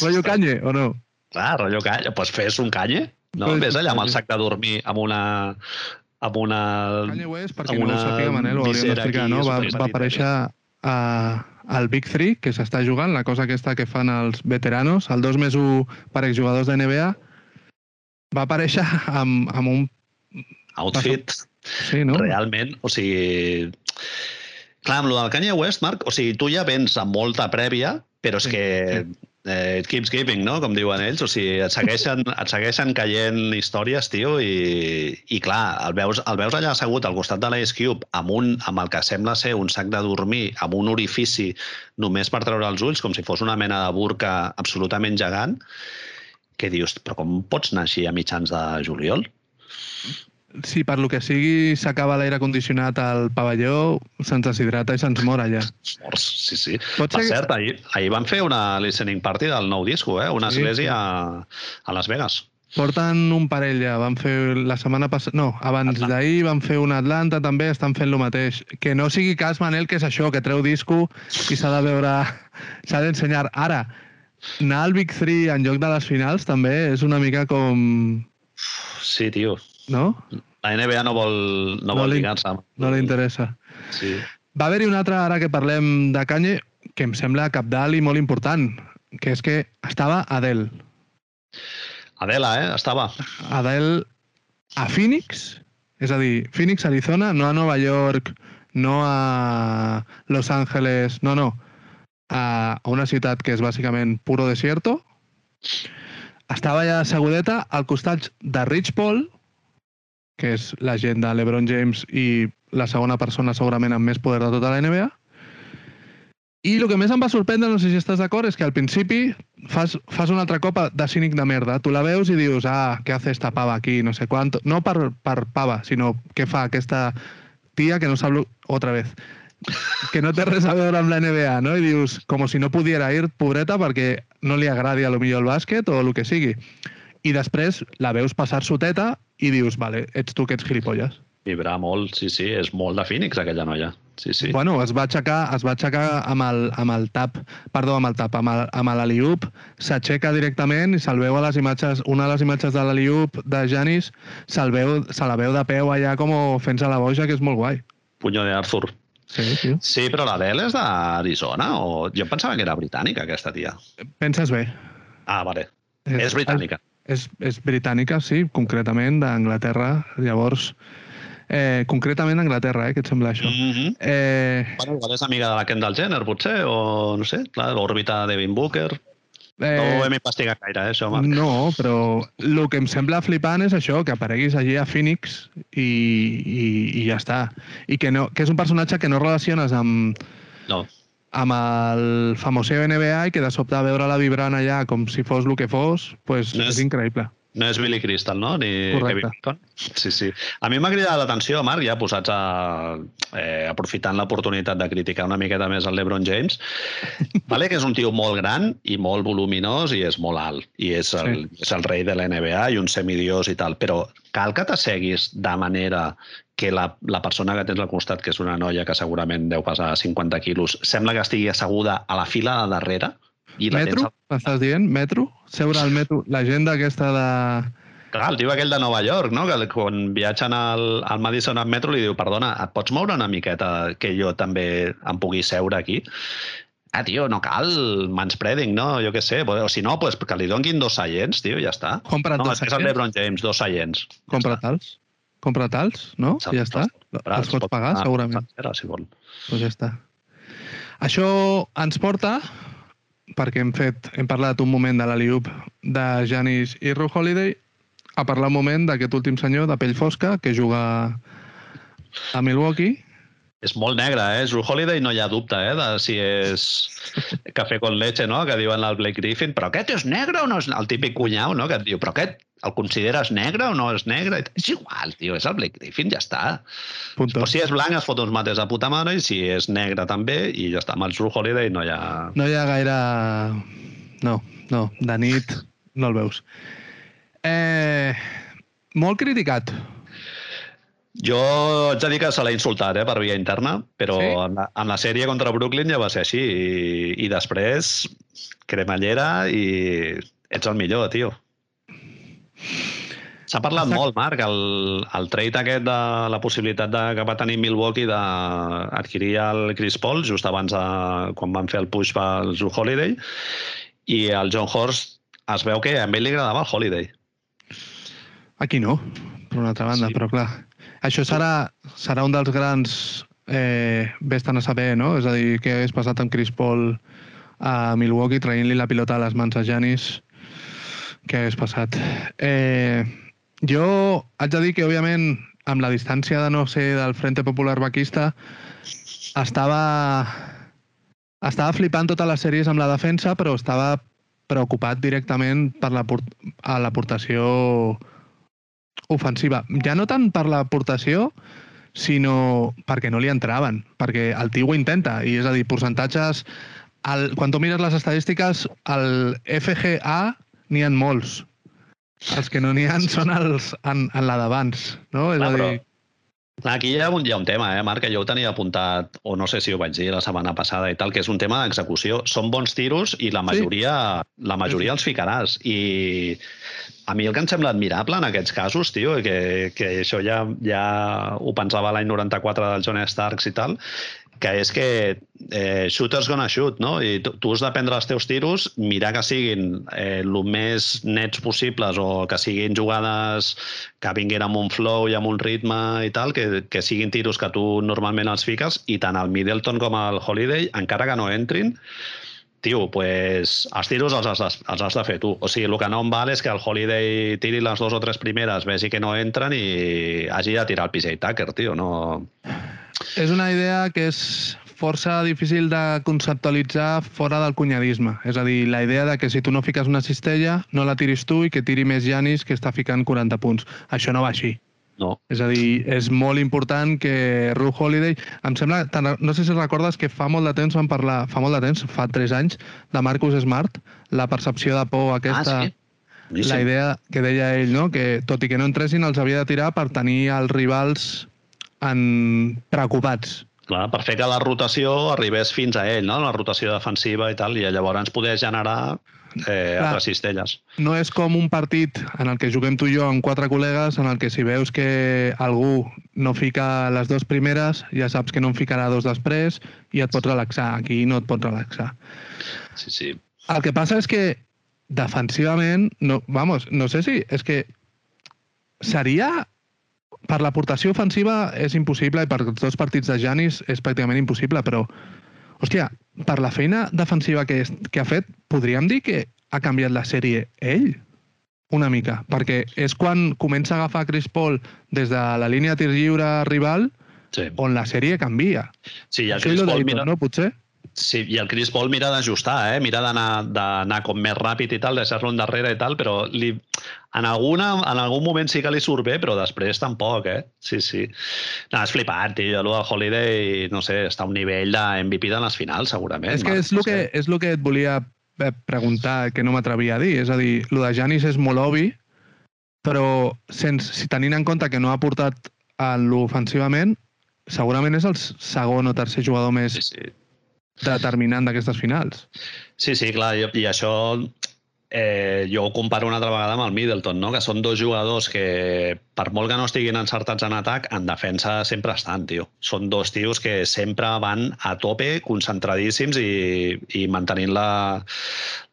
Rollo canye, o no? Clar, rotllo canye. Doncs pues fes un canye. No, vés allà amb el sac de dormir, amb una amb una... Kanye West, perquè no ho sàpiga, Manel, ho hauríem d'explicar, no? Va, va aparèixer a, al Big 3, que s'està jugant, la cosa aquesta que fan els veteranos, el 2 més 1 per exjugadors de NBA, va aparèixer amb, amb un... Outfit, sí, no? realment, o sigui... Clar, amb el del Kanye West, Marc, o sigui, tu ja vens amb molta prèvia, però és sí, que sí eh, it keeps giving, no? com diuen ells, o sigui, et segueixen, et segueixen caient històries, tio, i, i clar, el veus, el veus allà assegut al costat de l'Ice Cube amb, un, amb el que sembla ser un sac de dormir, amb un orifici només per treure els ulls, com si fos una mena de burca absolutament gegant, que dius, però com pots anar així a mitjans de juliol? Si per lo que sigui s'acaba l'aire condicionat al pavelló, se'ns deshidrata i se'ns mor allà. Morts, sí, sí. Pot per ser... cert, ahir, ahir van fer una listening party del nou disco, eh? una sí. església a, a Las Vegas. Porten un parell ja, van fer la setmana passada... No, abans d'ahir van fer una Atlanta també, estan fent lo mateix. Que no sigui cas, Manel, que és això, que treu disco i s'ha de veure... s'ha d'ensenyar. Ara, anar al Big 3 en lloc de les finals també és una mica com... Sí, tio no? La NBA no vol, no, no vol lligar-se. No li interessa. Sí. Va haver-hi una altra, ara que parlem de Kanye, que em sembla capdalt i molt important, que és que estava Adele. Adela, eh? Estava. Adele a Phoenix, és a dir, Phoenix, Arizona, no a Nova York, no a Los Angeles, no, no, a una ciutat que és bàsicament puro desierto. Estava ja segudeta al costat de Rich Paul, que és la gent de LeBron James i la segona persona segurament amb més poder de tota la NBA. I el que més em va sorprendre, no sé si estàs d'acord, és que al principi fas, fas una altra copa de cínic de merda. Tu la veus i dius, ah, què hace esta pava aquí, no sé quant. No per, per pava, sinó què fa aquesta tia que no sap... Otra vez. Que no té res a veure amb la NBA, no? I dius, com si no pudiera ir, pobreta, perquè no li agradi a lo millor el bàsquet o el que sigui. I després la veus passar soteta i dius, vale, ets tu que ets gilipolles. Vibrar molt, sí, sí, és molt de Phoenix, aquella noia. Sí, sí. Bueno, es va aixecar, es va aixecar amb el, amb el tap, perdó, amb el tap, amb el- amb l'Aliup, s'aixeca directament i se'l veu a les imatges, una de les imatges de l'Aliup de Janis, se'l veu, se la veu de peu allà com fent-se la boja, que és molt guai. Puño de Arthur. Sí, tio. Sí, però l'Adele és d'Arizona o... Jo pensava que era britànica, aquesta tia. Penses bé. Ah, vale. És britànica. És, és britànica, sí, concretament d'Anglaterra. Llavors, eh, concretament d'Anglaterra, eh, què et sembla això? Mm -hmm. Eh, Bueno, igual és amiga de la Kendall Jenner, potser, o no sé, clar, l'òrbita de Devin Booker. No ho eh, hem investigat gaire, eh, això, Marc. no, però el que em sembla flipant és això, que apareguis allí a Phoenix i, i, i ja està. I que, no, que és un personatge que no relaciones amb, No. Amb el famoseo NBA i que de sobte veure-la vibrant allà com si fos el que fos, pues, No és- és increïble. No és Billy Crystal, no? Ni Correcte. Kevin Bacon. Sí, sí. A mi m'ha cridat l'atenció, Marc, ja posats a... Eh, aprofitant l'oportunitat de criticar una miqueta més el LeBron James. vale que és un tio molt gran i molt voluminós i és molt alt. I és el, sí. és el rei de la NBA i un semidiós i tal. Però cal que t'asseguis de manera que la, la persona que tens al costat, que és una noia que segurament deu pesar 50 quilos, sembla que estigui asseguda a la fila de darrere i la Metro? tens... M'estàs dient? Metro? Seure al metro? La gent d'aquesta de... Clar, el tio aquell de Nova York, no? que quan viatgen al, al Madison al metro li diu perdona, et pots moure una miqueta que jo també em pugui seure aquí? Ah, tio, no cal manspreading, no? Jo què sé. O si no, pues, que li donguin dos seients, tio, ja està. Compra't No, dos és que és el seients. LeBron James, dos seients. Compra tals. Compra tals, no? I ja està. Els pots pagar, segurament. Era, si vol. Doncs ja està. Això ens porta, perquè hem fet, hem parlat un moment de l'Aliup de Janis i Ru Holiday, a parlar un moment d'aquest últim senyor de pell fosca que juga a Milwaukee. És molt negre, eh? Drew Holiday no hi ha dubte, eh? De si és cafè con leche, no? Que diuen al Blake Griffin. Però aquest és negre o no és... El típic cunyau, no? Que et diu, però aquest el consideres negre o no és negre? És igual, tio, és el Blake Griffin, ja està. Punto. Però si és blanc es fot uns mates de puta mare i si és negre també i ja està. Amb el Drew Holiday no hi ha... No hi ha gaire... No, no, de nit no el veus. Eh, molt criticat. Jo haig de dir que se l'ha insultat eh, per via interna, però sí? en, la, en la sèrie contra Brooklyn ja va ser així. I, i després, cremallera i ets el millor, tio. S'ha parlat Exacte. molt, Marc, el, el trade aquest de la possibilitat de, que va tenir Milwaukee d'adquirir el Chris Paul just abans de, quan van fer el push pel Drew Holiday i el John Horst es veu que a ell li agradava el Holiday. Aquí no, per una altra banda, Sí. però clar. Això serà, serà un dels grans eh, vés-te'n a saber, no? És a dir, què hagués passat amb Chris Paul a Milwaukee traient-li la pilota a les mans a Janis. Què hagués passat? Eh, jo haig de dir que, òbviament, amb la distància de no ser del Frente Popular Vaquista, estava, estava flipant totes les sèries amb la defensa, però estava preocupat directament per l'aportació ofensiva. Ja no tant per l'aportació, sinó perquè no li entraven, perquè el tio ho intenta, i és a dir, percentatges... El, quan tu mires les estadístiques, el FGA n'hi ha molts. Els que no n'hi ha són els en, en la d'abans, no? És Clar, a però- dir, Clar, Aquí hi ha, un, hi ha un tema, eh, Marc, que jo ho tenia apuntat, o no sé si ho vaig dir la setmana passada i tal, que és un tema d'execució. Són bons tiros i la majoria, sí. la majoria els ficaràs. I a mi el que em sembla admirable en aquests casos, tio, que, que això ja, ja ho pensava l'any 94 del John Starks i tal, que és que eh, shooters gonna shoot, no? I tu, tu has de prendre els teus tiros, mirar que siguin eh, el més nets possibles o que siguin jugades que vinguin amb un flow i amb un ritme i tal, que, que siguin tiros que tu normalment els fiques i tant el Middleton com el Holiday, encara que no entrin, tio, pues, els tiros els has, de, els has de fer tu. O sigui, el que no em val és que el Holiday tiri les dues o tres primeres, vegi que no entren i hagi de tirar el PJ Tucker, tio. No... És una idea que és força difícil de conceptualitzar fora del cunyadisme. És a dir, la idea de que si tu no fiques una cistella, no la tiris tu i que tiri més Janis que està ficant 40 punts. Això no va així. No. És a dir, és molt important que Ru Holiday... Em sembla, no sé si recordes que fa molt de temps vam parlar, fa molt de temps, fa 3 anys, de Marcus Smart, la percepció de por aquesta... Ah, sí? La idea que deia ell, no? que tot i que no entressin, els havia de tirar per tenir els rivals en... preocupats. Clar, per fer que la rotació arribés fins a ell, no? la rotació defensiva i tal, i llavors poder generar eh, Clar, altres cistelles. No és com un partit en el que juguem tu i jo amb quatre col·legues, en el que si veus que algú no fica les dues primeres, ja saps que no en ficarà dos després i et pots relaxar. Aquí no et pots relaxar. Sí, sí. El que passa és que defensivament, no, vamos, no sé si... És que seria per l'aportació ofensiva és impossible i per els dos partits de Janis és pràcticament impossible, però hòstia, per la feina defensiva que, és, que ha fet, podríem dir que ha canviat la sèrie ell? Una mica, perquè és quan comença a agafar Chris Paul des de la línia de tir lliure rival sí. on la sèrie canvia. Sí, el Chris Paul mira... no, potser? Sí, i el Chris Paul mira d'ajustar, eh? mira d'anar com més ràpid i tal, deixar-lo endarrere i tal, però li, en, alguna, en algun moment sí que li surt bé, però després tampoc, eh? Sí, sí. No, és flipant, tio. Jo, el Holiday, no sé, està a un nivell de MVP de les finals, segurament. És que és el que, és el que et volia eh, preguntar, que no m'atrevia a dir. És a dir, el de Janis és molt obvi, però sense, si tenint en compte que no ha portat a l'ofensivament, segurament és el segon o tercer jugador més sí, sí determinant d'aquestes finals. Sí, sí, clar, i, i això eh, jo ho comparo una altra vegada amb el Middleton, no? que són dos jugadors que, per molt que no estiguin encertats en atac, en defensa sempre estan, tio. Són dos tios que sempre van a tope, concentradíssims i, i mantenint la,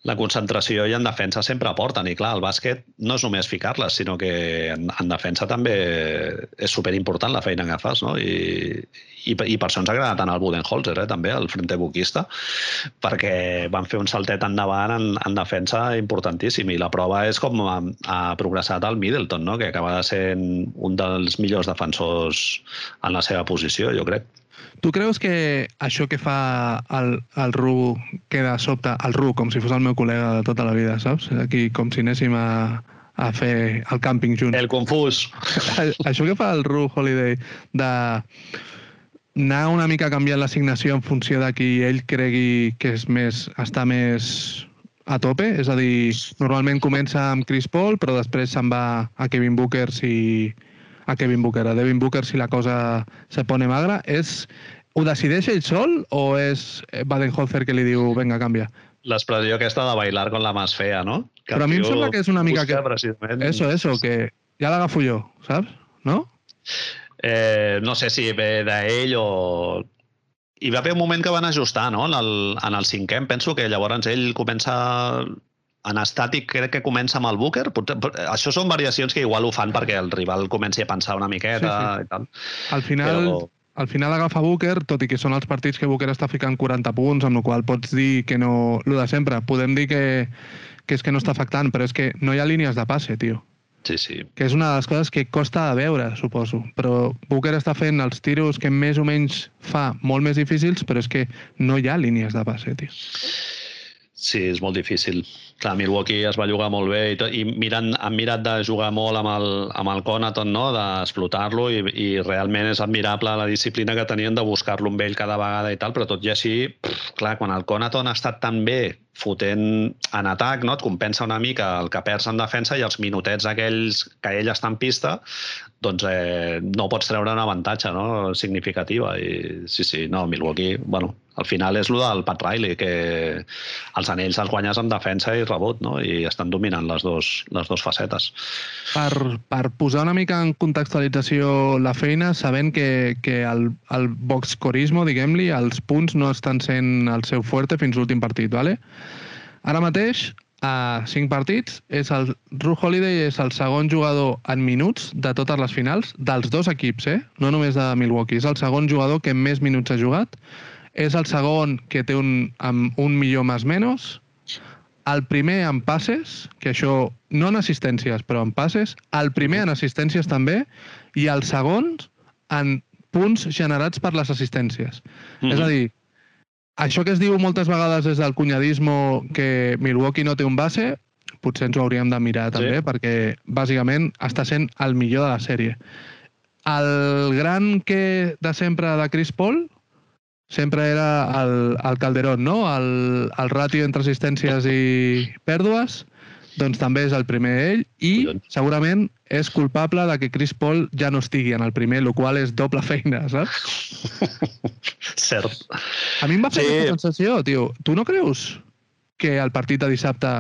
la concentració i en defensa sempre aporten. I clar, el bàsquet no és només ficar-les, sinó que en, en defensa també és superimportant la feina que fas, no? I, i, i per això ens agrada tant el Budenholzer, eh, també, el frente buquista, perquè van fer un saltet endavant en, en defensa importantíssim i la prova és com ha, ha progressat el Middleton, no? que acaba de ser un dels millors defensors en la seva posició, jo crec. Tu creus que això que fa el, el Ru queda sobte, el Ru, com si fos el meu col·lega de tota la vida, saps? Aquí com si anéssim a, a fer el càmping junts. El confús. això que fa el Ru Holiday de anar una mica canviant l'assignació en funció de qui ell cregui que és més, està més a tope, és a dir, normalment comença amb Chris Paul, però després se'n va a Kevin Booker si, a Kevin Booker, a Devin Booker si la cosa se pone magra. És, ho decideix ell sol o és Badenholzer que li diu, venga, canvia? L'expressió aquesta de bailar con la más fea, no? Que Però a mi em sembla que és una mica que... Precisament... Eso, eso, que ja l'agafo jo, saps? No? Eh, no sé si ve d'ell o... Hi va haver un moment que van ajustar, no? En el, en el cinquè, penso que llavors ell comença en estàtic crec que comença amb el Booker. Potser, això són variacions que igual ho fan perquè el rival comenci a pensar una miqueta sí, sí. i tal. Al final, Però... al final agafa Booker, tot i que són els partits que Booker està ficant 40 punts, amb el qual pots dir que no... Lo de sempre. Podem dir que, que és que no està afectant, però és que no hi ha línies de passe, tio. Sí, sí. Que és una de les coses que costa de veure, suposo. Però Booker està fent els tiros que més o menys fa molt més difícils, però és que no hi ha línies de passe, tio. Sí, és molt difícil. Clar, Milwaukee es va jugar molt bé i, tot, i mirant, han mirat de jugar molt amb el, amb el Conaton, no? d'explotar-lo i, i realment és admirable la disciplina que tenien de buscar-lo amb ell cada vegada i tal, però tot i així, pff, clar, quan el Conaton ha estat tan bé fotent en atac, no? et compensa una mica el que perds en defensa i els minutets aquells que ell està en pista doncs eh, no pots treure un avantatge no? significativa. I sí, sí, no, Milwaukee, bueno, al final és el del Pat Riley, que els anells els guanyes amb defensa i rebot, no? i estan dominant les dos, les dos facetes. Per, per posar una mica en contextualització la feina, sabent que, que el, el boxcorismo, diguem-li, els punts no estan sent el seu fuerte fins l'últim partit, ¿vale? Ara mateix, a cinc partits, és el Ru Holiday és el segon jugador en minuts de totes les finals, dels dos equips, eh? no només de Milwaukee. És el segon jugador que més minuts ha jugat, és el segon que té un, amb un millor més menys, el primer en passes, que això no en assistències, però en passes, el primer en assistències també, i el segon en punts generats per les assistències. Mm -hmm. És a dir, això que es diu moltes vegades des del cunyadismo que Milwaukee no té un base, potser ens ho hauríem de mirar també, sí. perquè bàsicament està sent el millor de la sèrie. El gran que de sempre de Chris Paul sempre era el, el Calderón, no? El, el ràtio entre assistències i pèrdues, doncs també és el primer ell i segurament és culpable de que Chris Paul ja no estigui en el primer, el qual és doble feina, saps? Cert. A mi em va fer sí. aquesta sensació, tio. Tu no creus que el partit de dissabte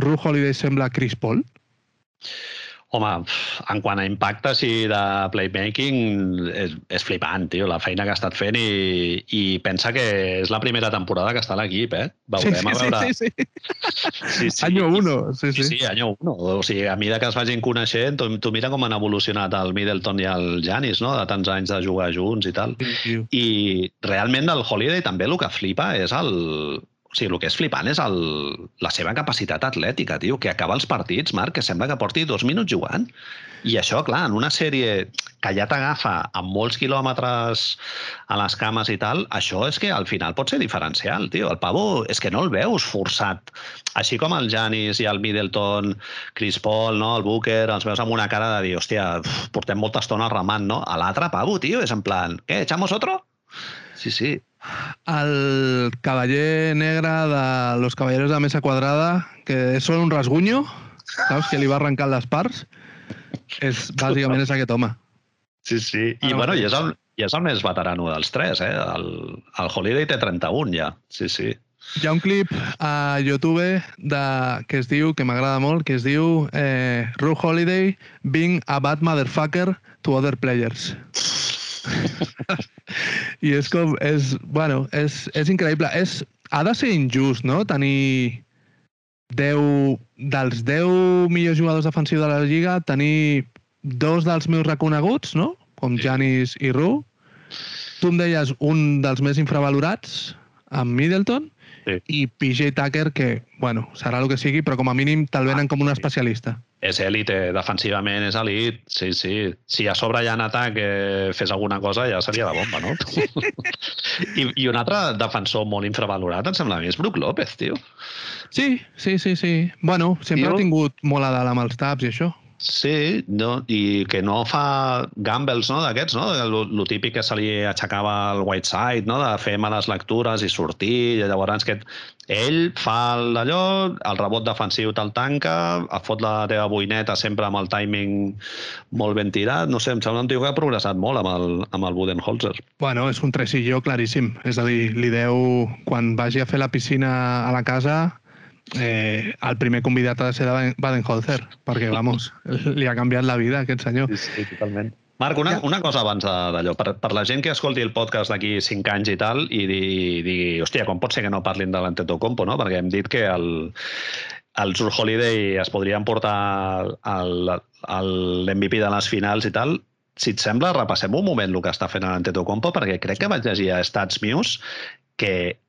Ru Holiday sembla Chris Paul? Home, en quant a impacte sí, de playmaking, és, és flipant, tio, la feina que ha estat fent i, i pensa que és la primera temporada que està a l'equip, eh? Veurem sí, sí, a veure... Sí, sí, sí. sí, Año uno, sí, sí. Sí, sí, año uno. O sigui, a mesura que es vagin coneixent, tu, tu mira com han evolucionat el Middleton i el Janis, no?, de tants anys de jugar junts i tal. Sí, sí. I realment el Holiday també el que flipa és el, o sigui, el que és flipant és el, la seva capacitat atlètica, tio, que acaba els partits, Marc, que sembla que porti dos minuts jugant. I això, clar, en una sèrie que ja t'agafa amb molts quilòmetres a les cames i tal, això és que al final pot ser diferencial, tio. El pavo és que no el veus forçat. Així com el Janis i el Middleton, Chris Paul, no? el Booker, els veus amb una cara de dir, hòstia, portem molta estona remant, no? A l'altre pavo, tio, és en plan, què, echamos otro? Sí, sí el cavaller negre de los caballeros de la mesa quadrada, que és solo un rasguño, saps? Que li va arrencar les parts. És, bàsicament és aquest home. Sí, sí. I, ah, bueno, i és, el, i és el més veterano dels tres, eh? El, el Holiday té 31 ja. Sí, sí. Hi ha un clip a YouTube de, que es diu, que m'agrada molt, que es diu eh, Ru Holiday being a bad motherfucker to other players. I és com... És, bueno, és, és increïble. És, ha de ser injust, no?, tenir 10... Dels 10 millors jugadors defensius de la Lliga, tenir dos dels meus reconeguts, no?, com Janis i Ru. Tu em deies un dels més infravalorats, amb Middleton, sí. i PJ Tucker, que, bueno, serà el que sigui, però com a mínim te'l venen ah, com un especialista és èlite, defensivament és elit, sí, sí. Si a sobre ja en atac eh, fes alguna cosa ja seria la bomba, no? I, I un altre defensor molt infravalorat, em sembla a mi, és Brook López, tio. Sí, sí, sí, sí. Bueno, sempre tio... ha tingut molt a dalt amb els taps i això. Sí, no, i que no fa gambles no, d'aquests, no? El, el típic que se li aixecava al Whiteside, no? de fer males lectures i sortir, i llavors que ell fa d'allò, el rebot defensiu te'l tanca, fot la teva boineta sempre amb el timing molt ben tirat, no sé, em sembla un tio que ha progressat molt amb el, amb el Budenholzer. Bueno, és un tresillo claríssim, és a dir, li deu, quan vagi a fer la piscina a la casa, eh, el primer convidat ha de ser de Baden-Holzer, perquè, vamos, li ha canviat la vida, aquest senyor. Sí, sí, totalment. Marc, una, una cosa abans d'allò, per, per la gent que escolti el podcast d'aquí 5 anys i tal, i digui, digui, hòstia, com pot ser que no parlin de l'Antetokounmpo, no? Perquè hem dit que el, el Sur Holiday es podrien portar l'MVP de les finals i tal, si et sembla, repassem un moment el que està fent l'Antetokounmpo, perquè crec que vaig llegir a Stats News que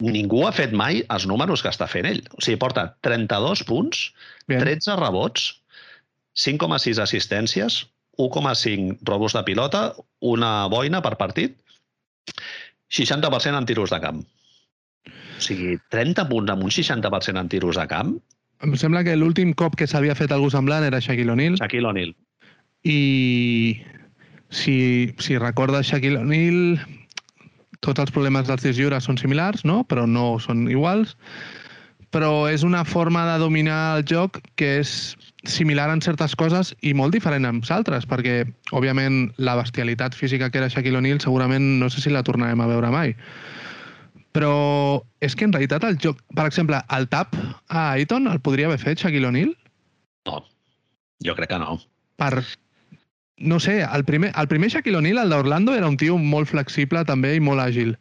ningú ha fet mai els números que està fent ell. O sigui, porta 32 punts, Bien. 13 rebots, 5,6 assistències, 1,5 robos de pilota, una boina per partit, 60% en tiros de camp. O sigui, 30 punts amb un 60% en tiros de camp. Em sembla que l'últim cop que s'havia fet algú semblant era Shaquille O'Neal. Shaquille O'Neal. I si, si recordes Shaquille O'Neal, tots els problemes dels tirs lliures són similars, no? però no són iguals. però és una forma de dominar el joc que és similar en certes coses i molt diferent en altres, perquè, òbviament, la bestialitat física que era Shaquille O'Neal segurament no sé si la tornarem a veure mai. Però és que en realitat el joc... Per exemple, el tap a Aiton el podria haver fet Shaquille O'Neal? No, jo crec que no. Per... No sé, el primer, el primer Shaquille O'Neal, el d'Orlando, era un tio molt flexible també i molt àgil.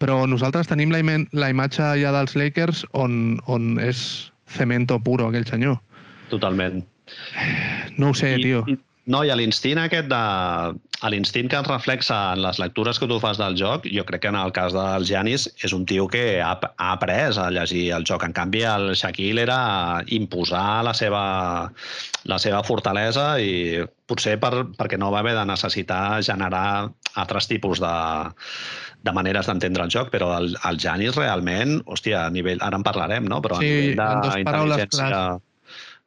Però nosaltres tenim la, la imatge ja dels Lakers on, on és cemento puro, aquell senyor. Totalment. No ho sé, I, tio. I, no, i l'instint aquest de... L'instint que es reflexa en les lectures que tu fas del joc, jo crec que en el cas del Giannis és un tio que ha, ha après a llegir el joc. En canvi, el Shaquille era imposar la seva, la seva fortalesa i potser per, perquè no va haver de necessitar generar altres tipus de, de maneres d'entendre el joc, però el, el Janis realment, hòstia, a nivell, ara en parlarem, no? però a Sí, nivell d'intel·ligència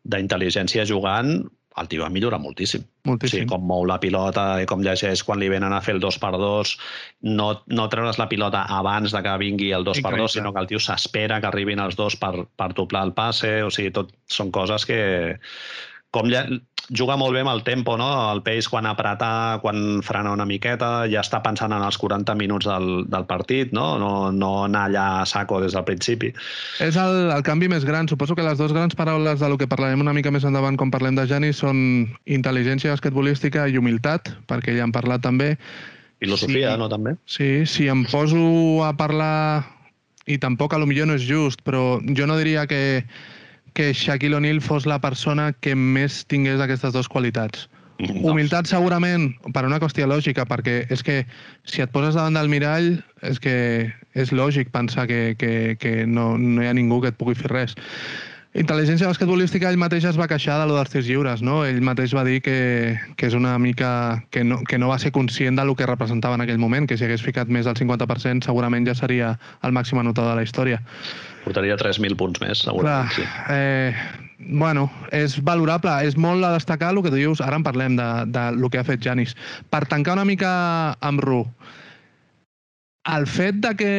d'intel·ligència jugant, el tio va millorar moltíssim. Moltíssim. Sí, com mou la pilota i com llegeix quan li venen a fer el 2 per 2 no, no treure's la pilota abans de que vingui el 2 per 2 Increïble. sinó que el tio s'espera que arribin els dos per, per doblar el passe, o sigui, tot són coses que... Com ja, juga molt bé amb el tempo, no? El pace quan apreta, quan frena una miqueta, ja està pensant en els 40 minuts del, del partit, no? No, no anar allà a saco des del principi. És el, el canvi més gran. Suposo que les dues grans paraules de lo que parlarem una mica més endavant quan parlem de Janis són intel·ligència basquetbolística i humilitat, perquè ja han parlat també. Filosofia, Sí. no, també? Sí, si em poso a parlar, i tampoc a lo millor no és just, però jo no diria que, que Shaquille O'Neal fos la persona que més tingués aquestes dues qualitats. No. Humilitat segurament, per una qüestió lògica, perquè és que si et poses davant del mirall és que és lògic pensar que, que, que no, no hi ha ningú que et pugui fer res. Intel·ligència basquetbolística, ell mateix es va queixar de lo dels tirs lliures, no? Ell mateix va dir que, que és una mica... Que no, que no va ser conscient del que representava en aquell moment, que si hagués ficat més del 50% segurament ja seria el màxim anotador de la història. Portaria 3.000 punts més, Clar, segurament. Sí. eh, bueno, és valorable, és molt a destacar el que tu dius, ara en parlem de, de lo que ha fet Janis. Per tancar una mica amb Ru, el fet de que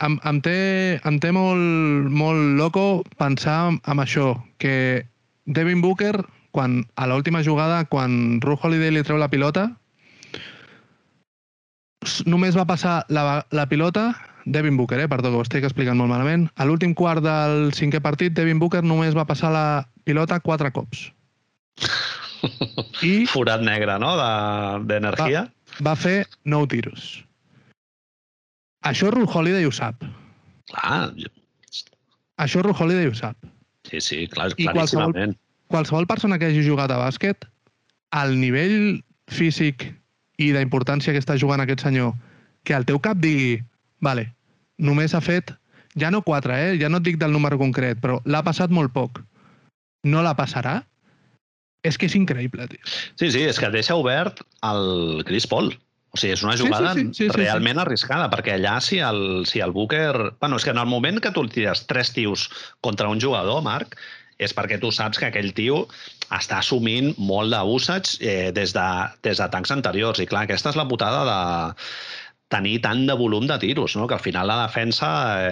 em, em, té, em té molt, molt loco pensar amb això, que Devin Booker, quan, a l'última jugada, quan Ru Holiday li treu la pilota, només va passar la, la pilota Devin Booker, eh? perdó, que ho estic explicant molt malament. A l'últim quart del cinquè partit, Devin Booker només va passar la pilota quatre cops. I Forat negre, no?, de- d'energia. va fer nou tiros. Això Ru Holiday ho sap. Clar, Això Ru Holiday ho sap. sí, sí, clar, I claríssimament. Qualsevol persona que hagi jugat a bàsquet, el nivell físic i d'importància que està jugant aquest senyor, que el teu cap digui, vale, només ha fet, ja no 4, eh? ja no et dic del número concret, però l'ha passat molt poc. No la passarà? És que és increïble, tio. Sí, sí, és que deixa obert el Chris Paul. O sigui, és una Sí, sí, jugada sí, sí, sí, realment arriscada, perquè allà si el, si el Booker... Bueno, és que en el moment que tu tires tres tios contra un jugador, Marc, és perquè tu saps que aquell tio està assumint molt d'usage eh, des, de, des de tancs anteriors. I clar, aquesta és la putada de tenir tant de volum de tiros, no? que al final la defensa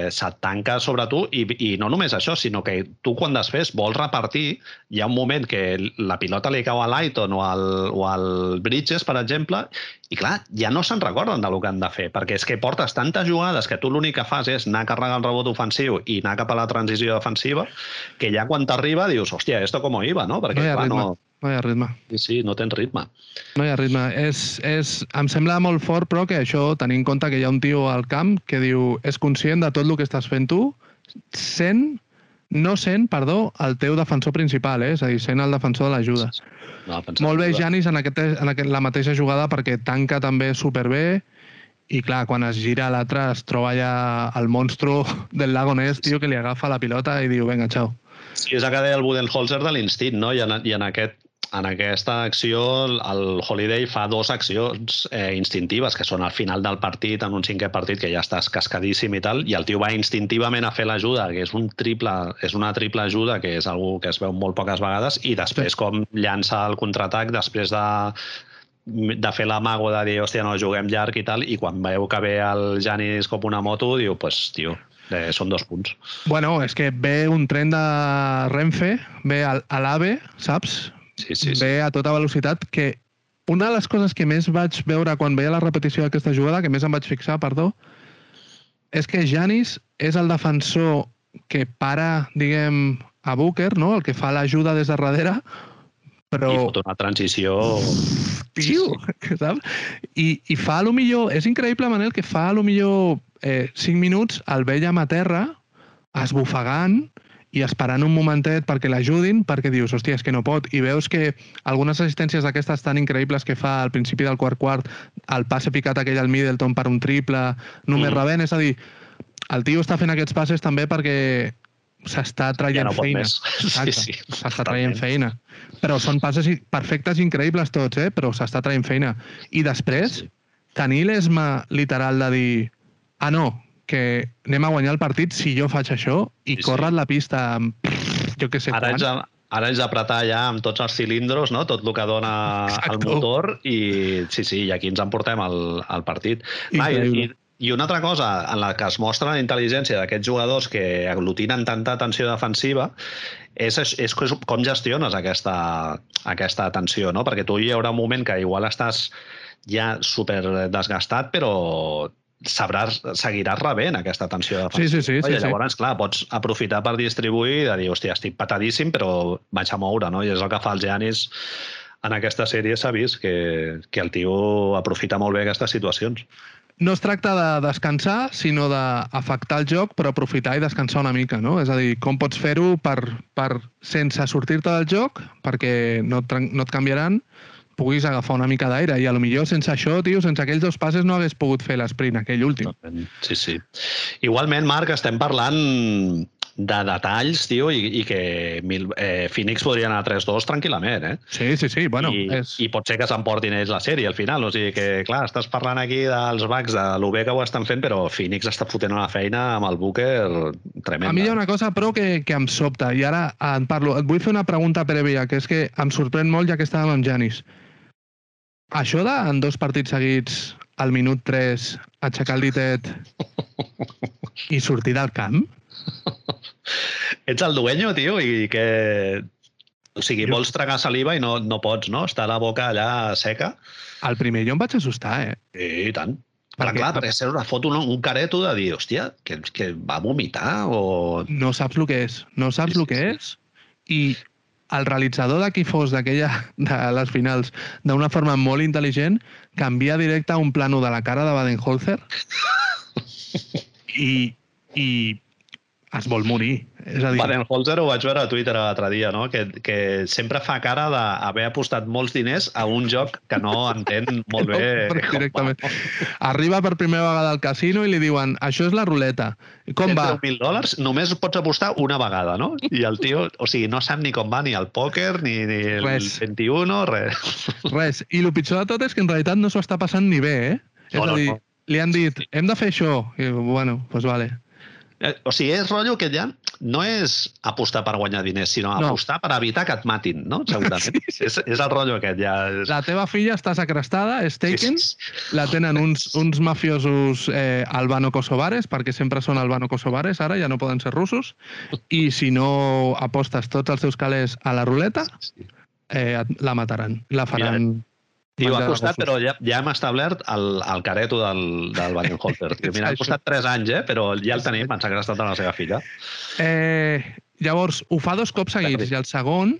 eh, se't tanca sobre tu i, i no només això, sinó que tu quan després vols repartir, hi ha un moment que la pilota li cau a l'Aiton o, al, o al Bridges, per exemple, i clar, ja no se'n recorden del que han de fer, perquè és que portes tantes jugades que tu l'únic que fas és anar a carregar el rebot ofensiu i anar cap a la transició defensiva, que ja quan t'arriba dius, hòstia, esto com iba, no? Perquè, No clar, ritme. no, No hi ha ritme. sí, sí, no tens ritme. No hi ha ritme. És, és, em sembla molt fort, però, que això, tenint en compte que hi ha un tio al camp que diu és conscient de tot el que estàs fent tu, sent, no sent, perdó, el teu defensor principal, eh? és a dir, sent el defensor de l'ajuda. No, Molt bé Janis en, aquest, en aquest, la mateixa jugada perquè tanca també superbé i clar, quan es gira a l'altre es troba ja el monstru del lago Ness, tio, que li agafa la pilota i diu, vinga, xau. Sí, és el que deia el Budenholzer de l'instint, no? I en, i en, aquest, en aquesta acció el Holiday fa dues accions eh, instintives, que són al final del partit, en un cinquè partit, que ja estàs cascadíssim i tal, i el tio va instintivament a fer l'ajuda, que és, un triple, és una triple ajuda, que és algú que es veu molt poques vegades, i després Sí. com llança el contraatac després de de fer l'amago de dir, hòstia, no, juguem llarg i tal, i quan veu que ve el Janis com una moto, diu, pues, tio, Eh, són dos punts. Bueno, és que ve un tren de Renfe, ve a l'AVE, saps? Sí, sí, sí. Ve a tota velocitat, que una de les coses que més vaig veure quan veia la repetició d'aquesta jugada, que més em vaig fixar, perdó, és que Janis és el defensor que para, diguem, a Booker, no? el que fa l'ajuda des de darrere, però... I fot una transició... Tio, saps? I, I fa, a lo millor... És increïble, Manel, que fa, a lo millor, eh, 5 minuts el veiem a terra, esbufegant, i esperant un momentet perquè l'ajudin, perquè dius, hòstia, és que no pot. I veus que algunes assistències d'aquestes tan increïbles que fa al principi del quart quart, el passe picat aquell al Middleton per un triple, només mm. rebent, és a dir, el tio està fent aquests passes també perquè s'està traient Ja no feina. Exacte, Sí, sí, s'està traient feina. Però són passes perfectes i increïbles tots, eh? però s'està traient feina. I després, Sí. tenir l'esma literal de dir ah, no, que anem a guanyar el partit si jo faig això i Sí, sí. córrer la pista amb jo què sé Ara quan. ets, a, ara ets d'apretar ja amb tots els cilindros, no? tot el que dona el Exacto. motor i sí, sí, i aquí ens emportem al, al partit. Va, i, i, I una altra cosa en la que es mostra la intel·ligència d'aquests jugadors que aglutinen tanta tensió defensiva és, és, és com gestiones aquesta, aquesta tensió, no? Perquè tu hi haurà un moment que igual estàs ja super desgastat, però sabràs, seguiràs rebent aquesta tensió defensiva. Sí, sí, sí, no? sí, I llavors, clar, pots aprofitar per distribuir i de dir, hòstia, estic patadíssim, però vaig a moure, no? I és el que fa el Giannis en aquesta sèrie s'ha vist que, que el tio aprofita molt bé aquestes situacions. No es tracta de descansar, sinó d'afectar el joc, però aprofitar i descansar una mica, no? És a dir, com pots fer-ho per, per, sense sortir-te del joc, perquè no et, no et canviaran, puguis agafar una mica d'aire. I a lo millor sense això, tio, sense aquells dos passes no hagués pogut fer l'esprint, aquell últim. Sí, sí. Igualment, Marc, estem parlant de detalls, tio, i, i que mil, eh, Phoenix podria anar a 3-2 tranquil·lament, eh? Sí, sí, sí, bueno, I, és... I pot ser que s'emportin ells la sèrie al final. O sigui que, clar, estàs parlant aquí dels Bucks, de lo bé que ho estan fent, però Phoenix està fotent una feina amb el Booker tremenda. A mi hi ha una cosa, però, que, que em sobta, i ara en parlo. Et vull fer una pregunta prèvia, que és que em sorprèn molt, ja que estàvem amb Janis. Això de, en dos partits seguits, al minut 3, aixecar el ditet i sortir del camp? Ets el dueño, tio, i que... O sigui, Jo- vols tragar saliva i no, no pots, no? Està la boca allà seca. Al primer jo em vaig assustar, eh? Sí, i tant. Però Perquè- clar, perquè ser una foto, un, un careto de dir, hòstia, que, que va vomitar o... No saps el que és, no saps Sí, el que sí. és. I el realitzador de qui fos d'aquella, de les finals, d'una forma molt intel·ligent, canvia directe a un plano de la cara de Baden-Holzer? I, i es vol morir. És a dir, Baden-Holzer ho vaig veure a Twitter l'altre dia, no? que, que sempre fa cara d'haver apostat molts diners a un joc que no entén molt bé. Com directament. va. arriba per primera vegada al casino i li diuen això és la ruleta. Com Tens va? 10.000 dòlars, només pots apostar una vegada, no? I el tio, o sigui, no sap ni com va ni el pòquer, ni, ni el Res. 21, res. Res. I el pitjor de tot és que en realitat no s'ho està passant ni bé, eh? És No, no, a dir, no. li han dit, hem de fer això. I, bueno, doncs pues vale. Eh, O sigui, és rotllo que ja no és apostar per guanyar diners, sinó No. apostar per evitar que et matin, no? Segurament. Sí, sí. És, és el rotllo aquest, ja. És... La teva filla està secrestada, és taken, Sí, sí, la tenen uns, uns mafiosos eh, albano-kosovares, perquè sempre són albano-kosovares, ara ja no poden ser russos, i si no apostes tots els seus calés a la ruleta, eh, la mataran, la faran... Tio, ha costat, però ja, ja hem establert el, el careto del, del Baden-Holzer. Tio, Mira, ha costat 3 anys, eh? però ja el tenim, ens ha gastat a la seva filla. Eh, llavors, ho fa dos cops seguits, i el segon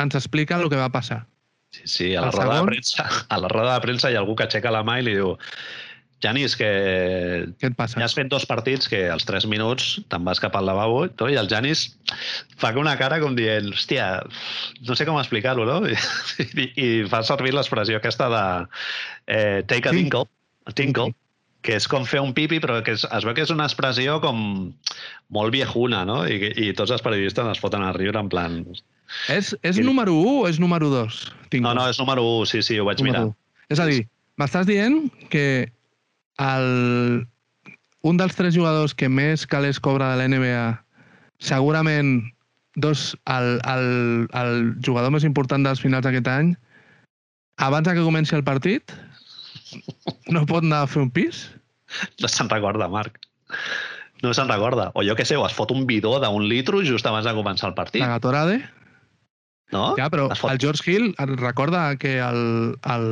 ens explica el que va passar. Sí, sí, a la, El roda segon? de premsa, a la roda de premsa hi ha algú que aixeca la mà i li diu Janis, que Què et passa? ja has fet dos partits que als 3 minuts te'n vas cap al lavabo i tot, i el Janis fa una cara com dient, hòstia, no sé com explicar-ho, no? I, i, i fa servir l'expressió aquesta de eh, take a Tink. tinkle, a tinkle, que és com fer un pipi, però que és, es veu que és una expressió com molt viejuna, no? I, i tots els periodistes es foten a riure en plan... És, és Sí. número 1 o és número 2? No, no, és número 1, sí, sí, ho vaig mirar. És a dir, m'estàs dient que el, un dels tres jugadors que més calés cobra de l'NBA, segurament dos, el, el, el jugador més important dels finals d'aquest any, abans que comenci el partit, no pot anar a fer un pis? No se'n recorda, Marc. No se'n recorda. O jo què sé, o es fot un bidó d'un litro just abans de començar el partit. La Gatorade. No? Ja, però el George Hill, recorda que el, el,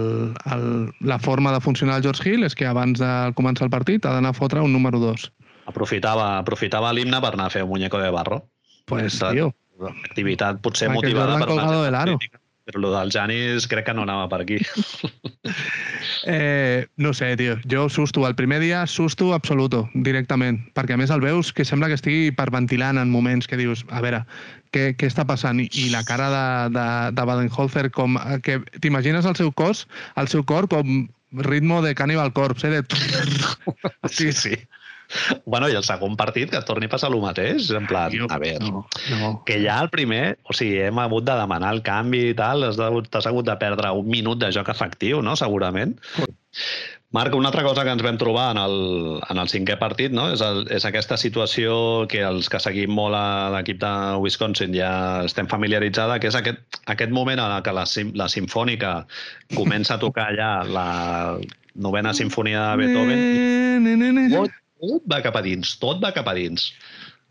el, la forma de funcionar el George Hill és que abans de començar el partit ha d'anar a fotre un número 2. Aprofitava, aprofitava l'himne per anar a fer un muñeco de barro. Pues, tio, Activitat potser Michael motivada Jordan per colgado del aro. Però el del Janis crec que no anava per aquí. Eh, no sé, tio. Jo susto. El primer dia, susto absoluto, directament. Perquè a més el veus que sembla que estigui hiperventilant en moments que dius, a veure, què, què està passant? I, i la cara de, de, de Baden-Holzer, com... eh, que T'imagines el seu cos, el seu cor com ritmo de Cannibal Corpse, eh? De... Sí, sí. Bueno, i el segon partit que torni a passar el mateix, en plan, Tio, a veure, No, no. que ja el primer, o sigui, hem hagut de demanar el canvi i tal, has hagut- t'has hagut de perdre un minut de joc efectiu, no?, segurament. Marc, una altra cosa que ens vam trobar en el, en el cinquè partit no? és, el, és aquesta situació que els que seguim molt a l'equip de Wisconsin ja estem familiaritzada, que és aquest, aquest moment en el que la, la sinfònica comença a tocar ja la novena sinfonia de Beethoven i Ne, ne, ne, ne. Tot, va cap a dins, tot va cap a dins.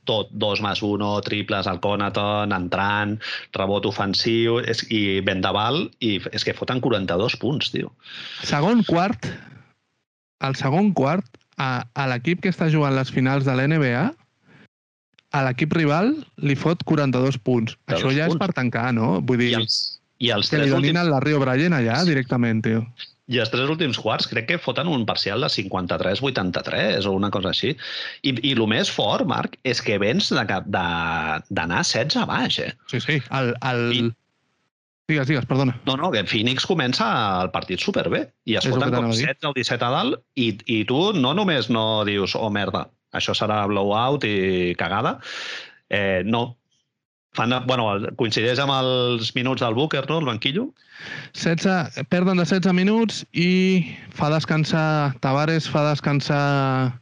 Tot, dos més uno, triples al Conaton, entrant, rebot ofensiu, és, i vendaval, i és que foten 42 punts, tio. Segon quart, el segon quart, a, a l'equip que està jugant les finals de l'NBA, a l'equip rival li fot 42 punts. 42 Això ja és punts. per tancar, no? Vull dir, I els, i els, que li donin últims, el Larry O'Brien allà directament, tio. I els tres últims quarts crec que foten un parcial de 53-83 o una cosa així. I, i el més fort, Marc, és que vens d'anar 16 a baix, eh? Sí, sí. El, el... I- Digues, digues, perdona. No, no, que Phoenix comença el partit superbé i es És foten com t'anava a dir. 16 o 17 a dalt i, i tu no només no dius, oh, merda, això serà blowout i cagada. Eh, no. Fan, bueno, coincideix amb els minuts del Booker, no?, el banquillo. 16, perden de 16 minuts i fa descansar Tavares, fa descansar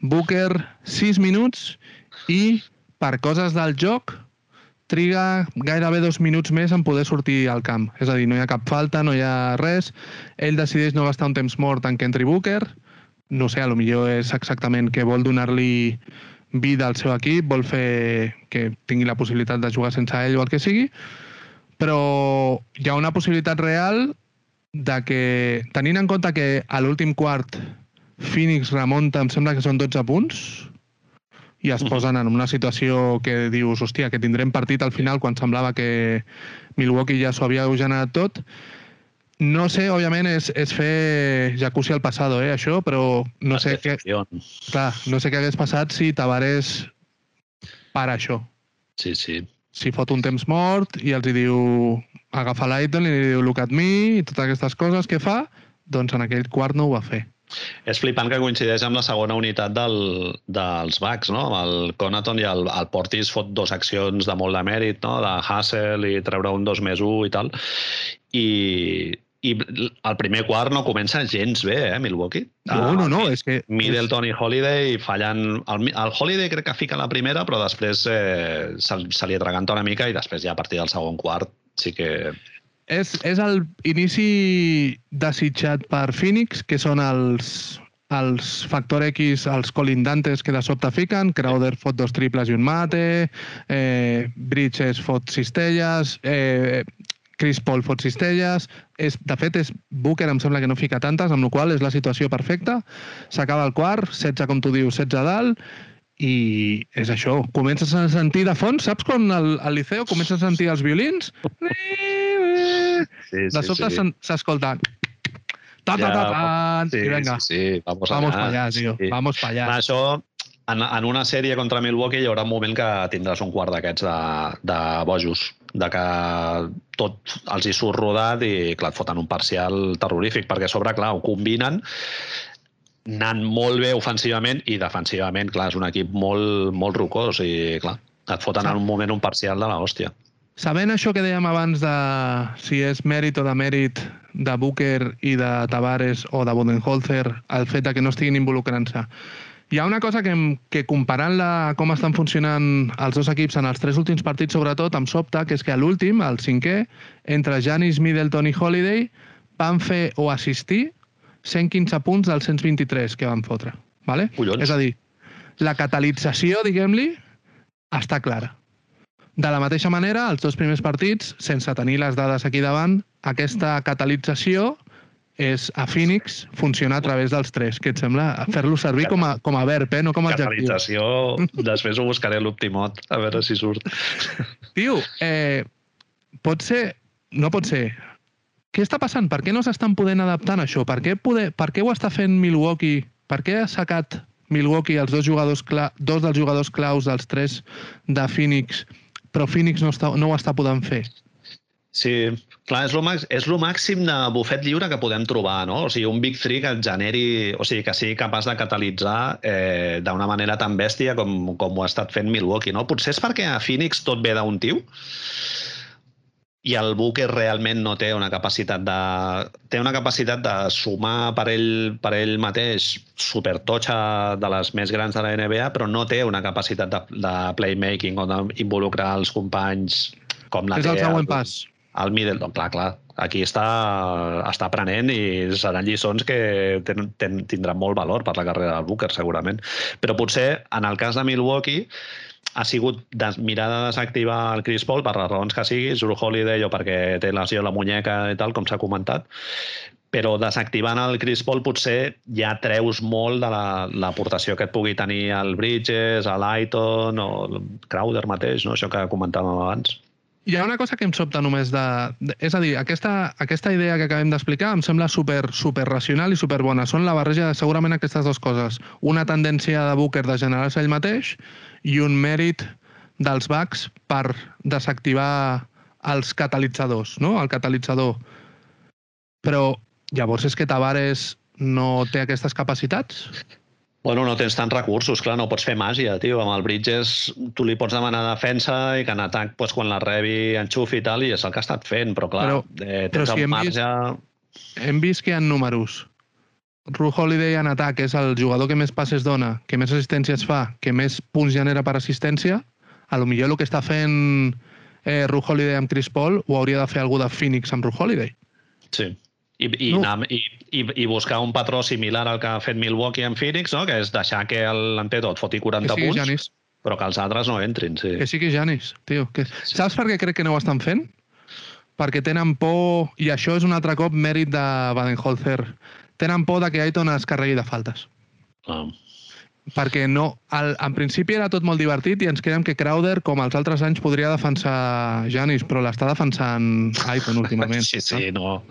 Booker 6 minuts i per coses del joc triga gairebé dos minuts més en poder sortir al camp. És a dir, no hi ha cap falta, no hi ha res. Ell decideix no gastar un temps mort en que entri Booker. No sé, a lo millor és exactament que vol donar-li vida al seu equip, vol fer que tingui la possibilitat de jugar sense ell o el que sigui, però hi ha una possibilitat real de que, tenint en compte que a l'últim quart Phoenix remunta, em sembla que són 12 punts, i es posen en una situació que dius, hòstia, que tindrem partit al final quan semblava que Milwaukee ja s'ho havia generat tot. No sé, òbviament, és, és fer jacuzzi al passado, eh, això, però no sé, què, clar, no sé què hagués passat si Tavares para això. Sí, sí. Si fot un temps mort i els hi diu agafa l'Aiton i li diu look at me i totes aquestes coses que fa, doncs en aquell quart no ho va fer. És flipant que coincideix amb la segona unitat del, dels Bucks, no? Amb el Conaton i el, el Portis fot dos accions de molt de mèrit, no? De hustle i treure un 2 més 1 i tal. I, i el primer quart no comença gens bé, eh, Milwaukee. No, no, no, és que... Middleton i Holiday fallant... El, el Holiday crec que fica la primera, però després eh, se, se li atraganta una mica i després ja a partir del segon quart sí que... És, és el inici desitjat per Phoenix, que són els, els Factor X, els colindantes que de sobte fiquen. Crowder fot dos triples i un mate, eh, Bridges fot cistelles, eh, Chris Paul fot cistelles. És, de fet, és Booker em sembla que no fica tantes, amb la qual és la situació perfecta. S'acaba el quart, 16, com tu dius, 16 a dalt, i és això, comences a sentir de fons, saps quan al, al liceu comences a sentir els violins? Sí, De sobte sí. s'escolta... Ta, ta, ta, ta, sí, i venga, sí, sí, vamos, vamos allà. allá, tío, Sí. vamos. Clar, Això, en, en una sèrie contra Milwaukee hi haurà un moment que tindràs un quart d'aquests de, de bojos, de que tot els hi surt rodat i clar, et foten un parcial terrorífic, perquè a sobre, clar, ho combinen anant molt bé ofensivament i defensivament, clar, és un equip molt, molt rocós i, clar, et foten en un moment un parcial de l'hòstia. Sabent això que dèiem abans de si és mèrit o de mèrit de Booker i de Tavares o de Bodenholzer, el fet de que no estiguin involucrant-se, hi ha una cosa que, que comparant-la com estan funcionant els dos equips en els tres últims partits, sobretot, em sobta, que és que a l'últim, el cinquè, entre Janis, Middleton i Holiday, van fer o assistir 115 punts dels 123 que van fotre. Vale? Collons. És a dir, la catalització, diguem-li, està clara. De la mateixa manera, els dos primers partits, sense tenir les dades aquí davant, aquesta catalització és a Phoenix funciona a través dels tres. Què et sembla? Fer-lo servir com a, com a verb, eh? no com a adjectiu. Catalització, després ho buscaré a l'optimot, a veure si surt. Tio, eh, pot ser... No pot ser. Què està passant? Per què no s'estan podent adaptar a això? Per què, poder, per què ho està fent Milwaukee? Per què ha sacat Milwaukee els dos jugadors cla dos dels jugadors claus dels tres de Phoenix, però Phoenix no, està, no ho està podent fer? Sí, clar, és el, és el màxim de bufet lliure que podem trobar, no? O sigui, un Big Three que generi, o sigui, que sigui capaç de catalitzar eh, d'una manera tan bèstia com, com ho ha estat fent Milwaukee, no? Potser és perquè a Phoenix tot ve d'un tiu, i el Booker realment no té una capacitat de... té una capacitat de sumar per ell, per ell mateix supertotxa de les més grans de la NBA, però no té una capacitat de, de playmaking o d'involucrar els companys com la És té el següent el, pas. El Middleton. Clar, clar, aquí està, està aprenent i seran lliçons que ten, ten, tindran molt valor per la carrera del Booker, segurament. Però potser, en el cas de Milwaukee, ha sigut de, mirar de desactivar el Chris Paul per les raons que sigui, Drew Holiday o perquè té lesió a la muñeca i tal, com s'ha comentat, però desactivant el Chris Paul potser ja treus molt de l'aportació la, que et pugui tenir el Bridges, a l'Aiton o el Crowder mateix, no? això que comentàvem abans. Hi ha una cosa que em sobta només de... de és a dir, aquesta, aquesta idea que acabem d'explicar em sembla super, super racional i super bona. Són la barreja de segurament aquestes dues coses. Una tendència de Booker de generar-se ell mateix i un mèrit dels Bucks per desactivar els catalitzadors, no? el catalitzador. Però llavors és que Tavares no té aquestes capacitats? Bueno, no tens tants recursos, clar, no pots fer màgia, tio. Amb el Bridges tu li pots demanar defensa i que en atac, pues, quan la rebi, enxufi i tal, i és el que ha estat fent, però clar, però, eh, però tens si el hem marge... Vist, hem vist que hi ha números. Ru Holiday en atac és el jugador que més passes dona, que més assistències fa, que més punts genera per assistència, a lo millor el que està fent eh, Ru Holiday amb Chris Paul ho hauria de fer algú de Phoenix amb Ru Holiday. Sí. I, i, No. anar, i, i, i buscar un patró similar al que ha fet Milwaukee amb Phoenix, no? que és deixar que l'Anteto et foti 40 Que punts, Janis. però que els altres no entrin. Sí. Que sigui Janis, tio. Que... Saps per què crec que no ho estan fent? Perquè tenen por, i això és un altre cop mèrit de Baden-Holzer, tenen por de que Aiton es carregui de faltes. Ah. Perquè no, al, en principi era tot molt divertit i ens creiem que Crowder, com els altres anys, podria defensar Janis, però l'està defensant Aiton últimament. Sí, sí, no.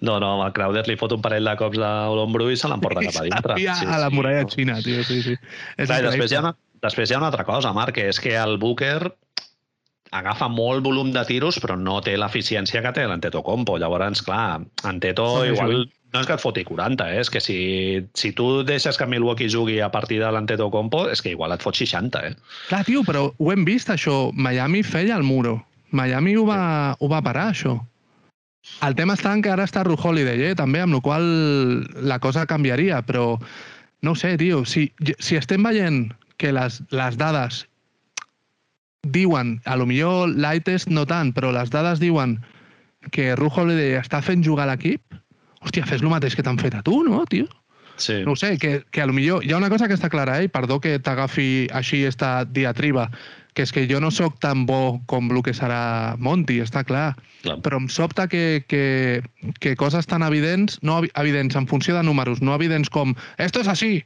No, no, el Crowder li fot un parell de cops a l'ombro i se l'emporta cap a dintre. S'apia Sí, a la sí, muralla no. xina, tio, sí, sí. És Clar, després, hi ha després hi ha una altra cosa, Marc, que és que el Booker agafa molt volum de tiros, però no té l'eficiència que té l'Antetokounmpo. Llavors, clar, Anteto Sí, sí. igual no és que et foti 40, eh? és que si, si tu deixes que Milwaukee jugui a partir de l'Antetokounmpo, és que igual et fot 60, eh? Clar, tio, però ho hem vist, això. Miami feia el muro. Miami ho va, ho va parar, això. El tema està en que ara està Ru Holiday, eh, també, amb la qual la cosa canviaria, però no sé, tio, si, si estem veient que les, les dades diuen, a lo millor l'eye test no tant, però les dades diuen que Ru Holiday està fent jugar l'equip, hòstia, fes el mateix que t'han fet a tu, no, tio? Sí. No ho sé, que, que a lo millor... Hi ha una cosa que està clara, eh? i perdó que t'agafi així esta diatriba, que és que jo no sóc tan bo com el que serà Monty, està clar. Clar. Però em sobta que, que, que coses tan evidents, no evi- evidents en funció de números, no evidents com «esto és així»,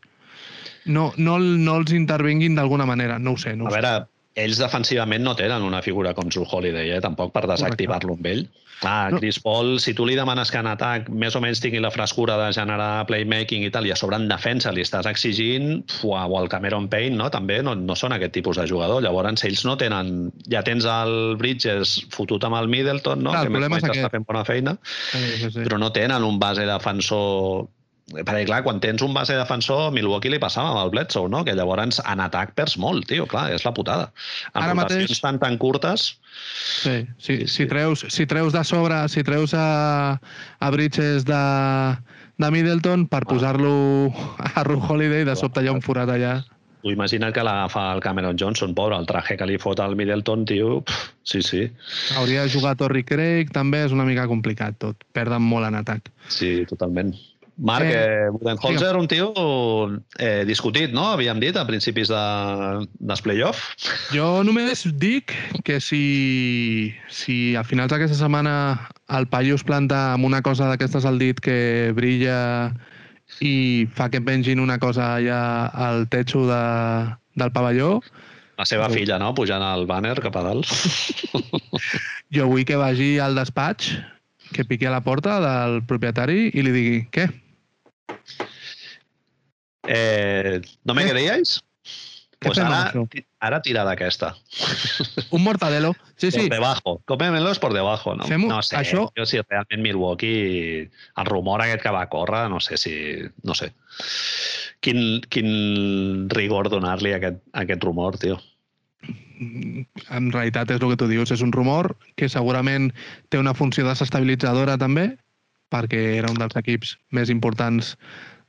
no, no, no els intervinguin d'alguna manera. No ho sé, no A ho sé. veure, ells defensivament no tenen una figura com Drew Holiday, eh? tampoc per desactivar-lo amb ell. Clar, No. Chris Paul, si tu li demanes que en atac més o menys tingui la frescura de generar playmaking i tal, i a sobre en defensa li estàs exigint, fuà, o el Cameron Payne, no? també no, no són aquest tipus de jugador. Llavors, ells no tenen... Ja tens el Bridges fotut amb el Middleton, no? Clar, el que més o menys està fent bona feina, Sí, sí, sí. però no tenen un base defensor perquè, clar, quan tens un base defensor, Milwaukee li passava amb el Bledsoe, no? Que llavors en atac perds molt, tio, clar, és la putada. En Ara mateix- tan tan curtes, Sí, sí, si, treus, si treus de sobre, si treus a, a Bridges de, de Middleton per posar-lo a Ru Holiday, de sobte hi ha un forat allà. tu imagina't que l'agafa el Cameron Johnson, pobre, el traje que li fot al Middleton, tio, pf, sí, sí, Hauria de jugar Torrey Craig, també és una mica complicat tot. Perden molt en atac. sí, totalment. Marc, Eh, eh, Budenholzer, un tio eh, discutit, no? Havíem dit a principis de, dels play-off. Jo només dic que si, si a finals d'aquesta setmana el es planta amb una cosa d'aquestes al dit que brilla i fa que pengin una cosa allà al techo de, del pavelló, La seva filla, no?, pujant al banner cap a dalt. jo vull que vagi al despatx, que piqui a la porta del propietari i li digui, què? Eh, ¿No me ¿Qué? creíais? ¿Qué Pues hacemos, ara, no? ara tira d'aquesta. Un mortadelo. Sí, sí. Por debajo. Cómemelos por debajo, no? Fem-ho- no sé, això- jo si realment Milwaukee, el rumor aquest que va córrer, no sé si... No sé. Quin, quin rigor donar-li a aquest, a aquest rumor, tio. En realitat és el que tu dius, és un rumor que segurament té una funció desestabilitzadora també, perquè era un dels equips més importants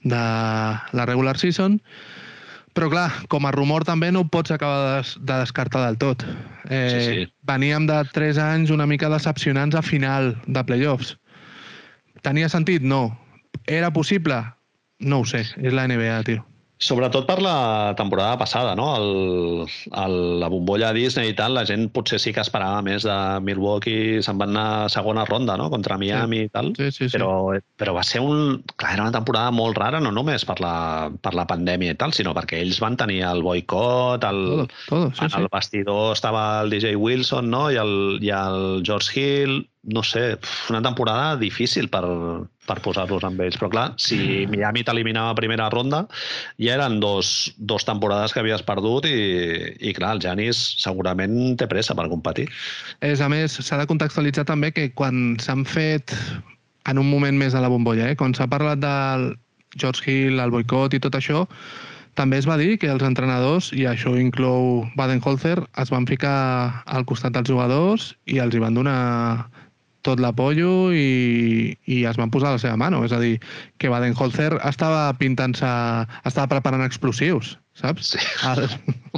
de la regular season, però clar, com a rumor també no ho pots acabar de, des- de descartar del tot. Eh, Sí, sí. Veníem de 3 anys una mica decepcionants a final de playoffs. Tenia sentit? No. Era possible? No ho sé, és la NBA, tio. Sobretot per la temporada passada, no? El, el, la bombolla Disney i tal, la gent potser sí que esperava més de Milwaukee, se'n van anar a segona ronda, no?, contra Miami sí. i tal. Sí, sí, sí. Però, però va ser un... Clar, era una temporada molt rara, no només per la, per la pandèmia i tal, sinó perquè ells van tenir el boicot, el, Todo, todo, sí, en sí. el vestidor estava el DJ Wilson no? I, el, i el George Hill, no sé, una temporada difícil per, per posar-los amb ells. Però clar, si Miami t'eliminava a primera ronda, ja eren dos, dos temporades que havies perdut i, i clar, el Janis segurament té pressa per competir. És, a més, s'ha de contextualitzar també que quan s'han fet, en un moment més de la bombolla, eh, quan s'ha parlat del George Hill, el boicot i tot això, també es va dir que els entrenadors, i això inclou Baden-Holzer, es van ficar al costat dels jugadors i els hi van donar tot l'apollo i, i es van posar a la seva mano. És a dir, que Baden-Holzer estava pintant-se... estava preparant explosius, saps? Sí. Al,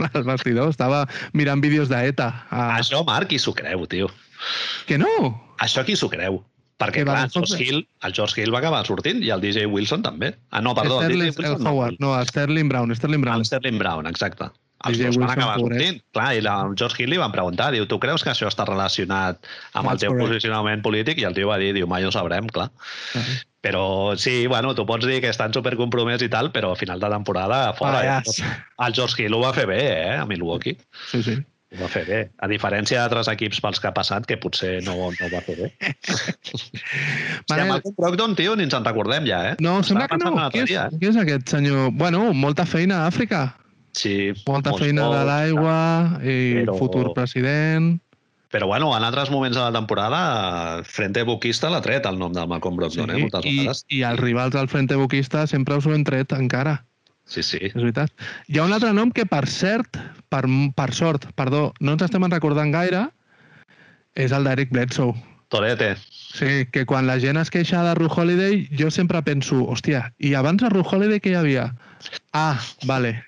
al vestidor, estava mirant vídeos d'ETA. A... Això, Marc, qui s'ho creu, tio? Que no! Això qui s'ho creu? Perquè, Que clar, el George, Hill, el George Hill va acabar sortint i el DJ Wilson també. Ah, no, perdó, el Sterling, DJ Wilson el Howard, no, Sterling Brown, Sterling Brown. El Sterling Brown, exacte. Els dos van acabar sortint. Clar, i la, el George Hill li van preguntar, diu, tu creus que això està relacionat amb el That's teu correct. posicionament polític? I el tio va dir, diu, mai ho sabrem, clar. Ah, Però sí, bueno, tu pots dir que estan supercompromès i tal, però a final de temporada, fora. Pallas. Eh? El George Hill ho va fer bé, eh, a Milwaukee. Sí, sí. Ho va fer bé. A diferència d'altres equips pels que ha passat, que potser no, no ho va fer bé. Hòstia, Manel, Malcolm Brogdon, tio, ni ens en recordem ja, eh? no, sembla que no. Qui és, dia, eh? qui és aquest senyor? Bueno, molta feina a Àfrica. Sí, Molta molts feina de l'aigua i Però- futur president. Però bueno, en altres moments de la temporada, Frente Buquista l'ha tret el nom del Malcolm Brogdon, eh, moltes i, vegades. I els rivals del Frente Buquista sempre us ho hem tret encara. Sí, sí. És veritat. Hi ha un altre nom que, per cert, per, per sort, perdó, no ens estem en recordant gaire, és el d'Eric Bledsoe. Torete. Sí, que quan la gent es queixa de Ru Holiday, jo sempre penso, hòstia, i abans de Ru Holiday què hi havia? Ah, vale.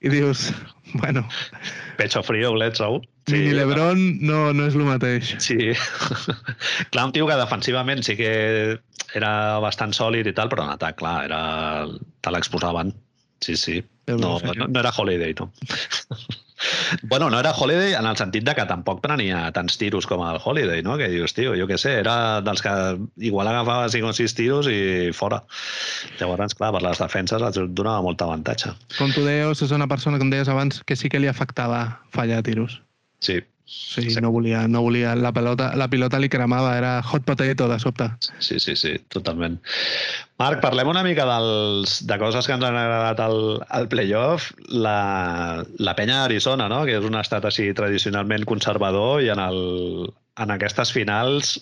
I dius, bueno, Pecho frío, Bledsoe. sí, mini Lebron no, no és el mateix. Sí. clar, un tio que defensivament sí que era bastant sòlid i tal, però en atac, clar, era... te l'exposaven. Sí, sí. No, no, no era Holiday, no. Bueno, no era Holiday en el sentit de que tampoc prenia tants tiros com el Holiday, no? Que dius, tio, jo què sé, era dels que igual agafava 5 o 6 tiros i fora. Llavors, clar, per les defenses els donava molt avantatge. Com tu deies, és una persona, com deies abans, que sí que li afectava fallar tiros. Sí, Sí, no volia, no volia, la pilota, la pilota li cremava, era hot potato de sobte. sí, sí, sí, totalment. Marc, parlem una mica dels, de coses que ens han agradat al, al playoff. La, la penya d'Arizona, no? que és un estat així tradicionalment conservador i en, el, en aquestes finals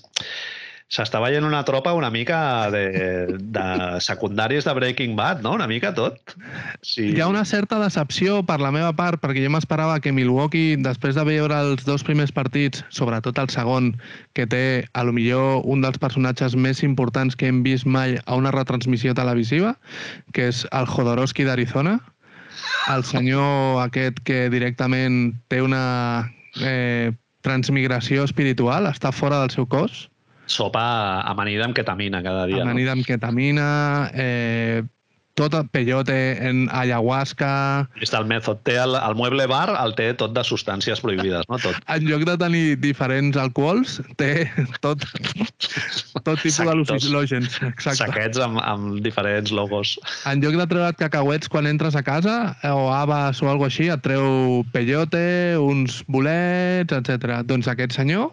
s'està veient una tropa una mica de, de secundaris de Breaking Bad, no? Una mica tot. Sí. Hi ha una certa decepció per la meva part, perquè jo m'esperava que Milwaukee, després de veure els dos primers partits, sobretot el segon, que té a lo millor un dels personatges més importants que hem vist mai a una retransmissió televisiva, que és el Jodorowsky d'Arizona, el senyor aquest que directament té una eh, transmigració espiritual, està fora del seu cos, Sopa amanida amb ketamina cada dia. amanida amb ketamina, eh, tot el peyote en ayahuasca... No? El mètode té el, el mueble bar, el té tot de substàncies prohibides, no? Tot. En lloc de tenir diferents alcohols, té tot, tot tipus d'al·lucinògens. Exacte. Saquets amb, amb diferents logos. En lloc de treure't cacauets quan entres a casa, eh, o habas o alguna així, et treu peyote, uns bolets, etc. Doncs aquest senyor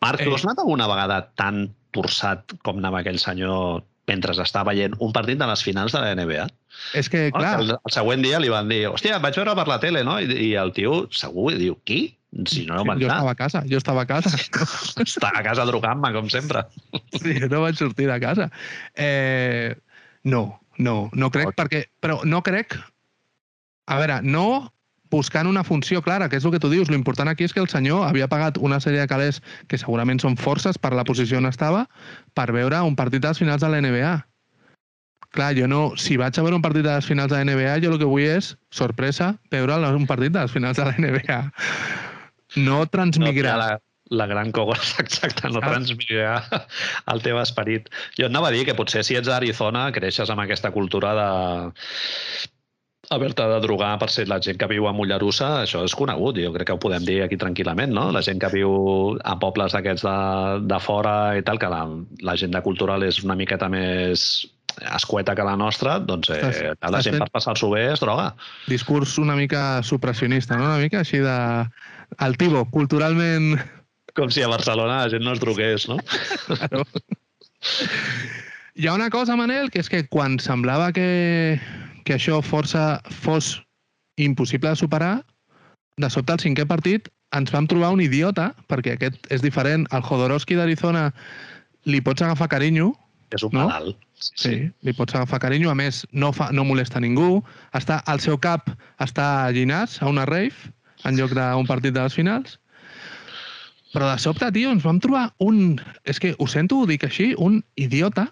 Marc, tu Eh. has anat alguna vegada tan torçat com anava aquell senyor mentre estava veient un partit de les finals de la NBA? és que, clar, El, el següent dia li van dir, hòstia, et vaig veure per la tele, no? I, i el tio segur diu, qui? Si no, no vaig jo estava a casa, jo estava a casa. Està a casa drogant-me, com sempre. Sí, no vaig sortir de casa. Eh, no, no, no crec, Ok. perquè... Però no crec... A veure, no buscant una funció clara, que és el que tu dius. L'important aquí és que el senyor havia pagat una sèrie de calés que segurament són forces per la posició on estava per veure un partit de les finals de la NBA. Clar, jo no... Si vaig a veure un partit de les finals de la NBA, jo el que vull és, sorpresa, veure un partit de les finals de la NBA. No No, transmigrar. la, la gran cogos, exacte, no Ah. transmitirà el teu esperit. Jo et anava a dir que potser si ets d'Arizona creixes amb aquesta cultura de haver-te de drogar per ser la gent que viu a Mollerussa, això és conegut, jo crec que ho podem dir aquí tranquil·lament, no? La gent que viu a pobles d'aquests de, de fora i tal, que la, l'agenda cultural és una miqueta més escueta que la nostra, doncs eh, Estàs- la gent fent- per passar-s'ho bé es droga. discurs una mica supressionista, no? Una mica així de... Altivo, culturalment... Com si a Barcelona la gent no es drogués, no? Claro. Hi ha una cosa, Manel, que és que quan semblava que, que això força fos impossible de superar, de sobte al cinquè partit ens vam trobar un idiota, perquè aquest és diferent. Al Jodorowsky d'Arizona li pots agafar carinyo, És un No? malalt. Sí, Sí, li pots agafar carinyo. A més, no, fa, no molesta ningú. Està, al seu cap està a Llinars, a una rave, en lloc d'un partit de les finals. Però de sobte, tio, ens vam trobar un... És que ho sento dic així, un idiota.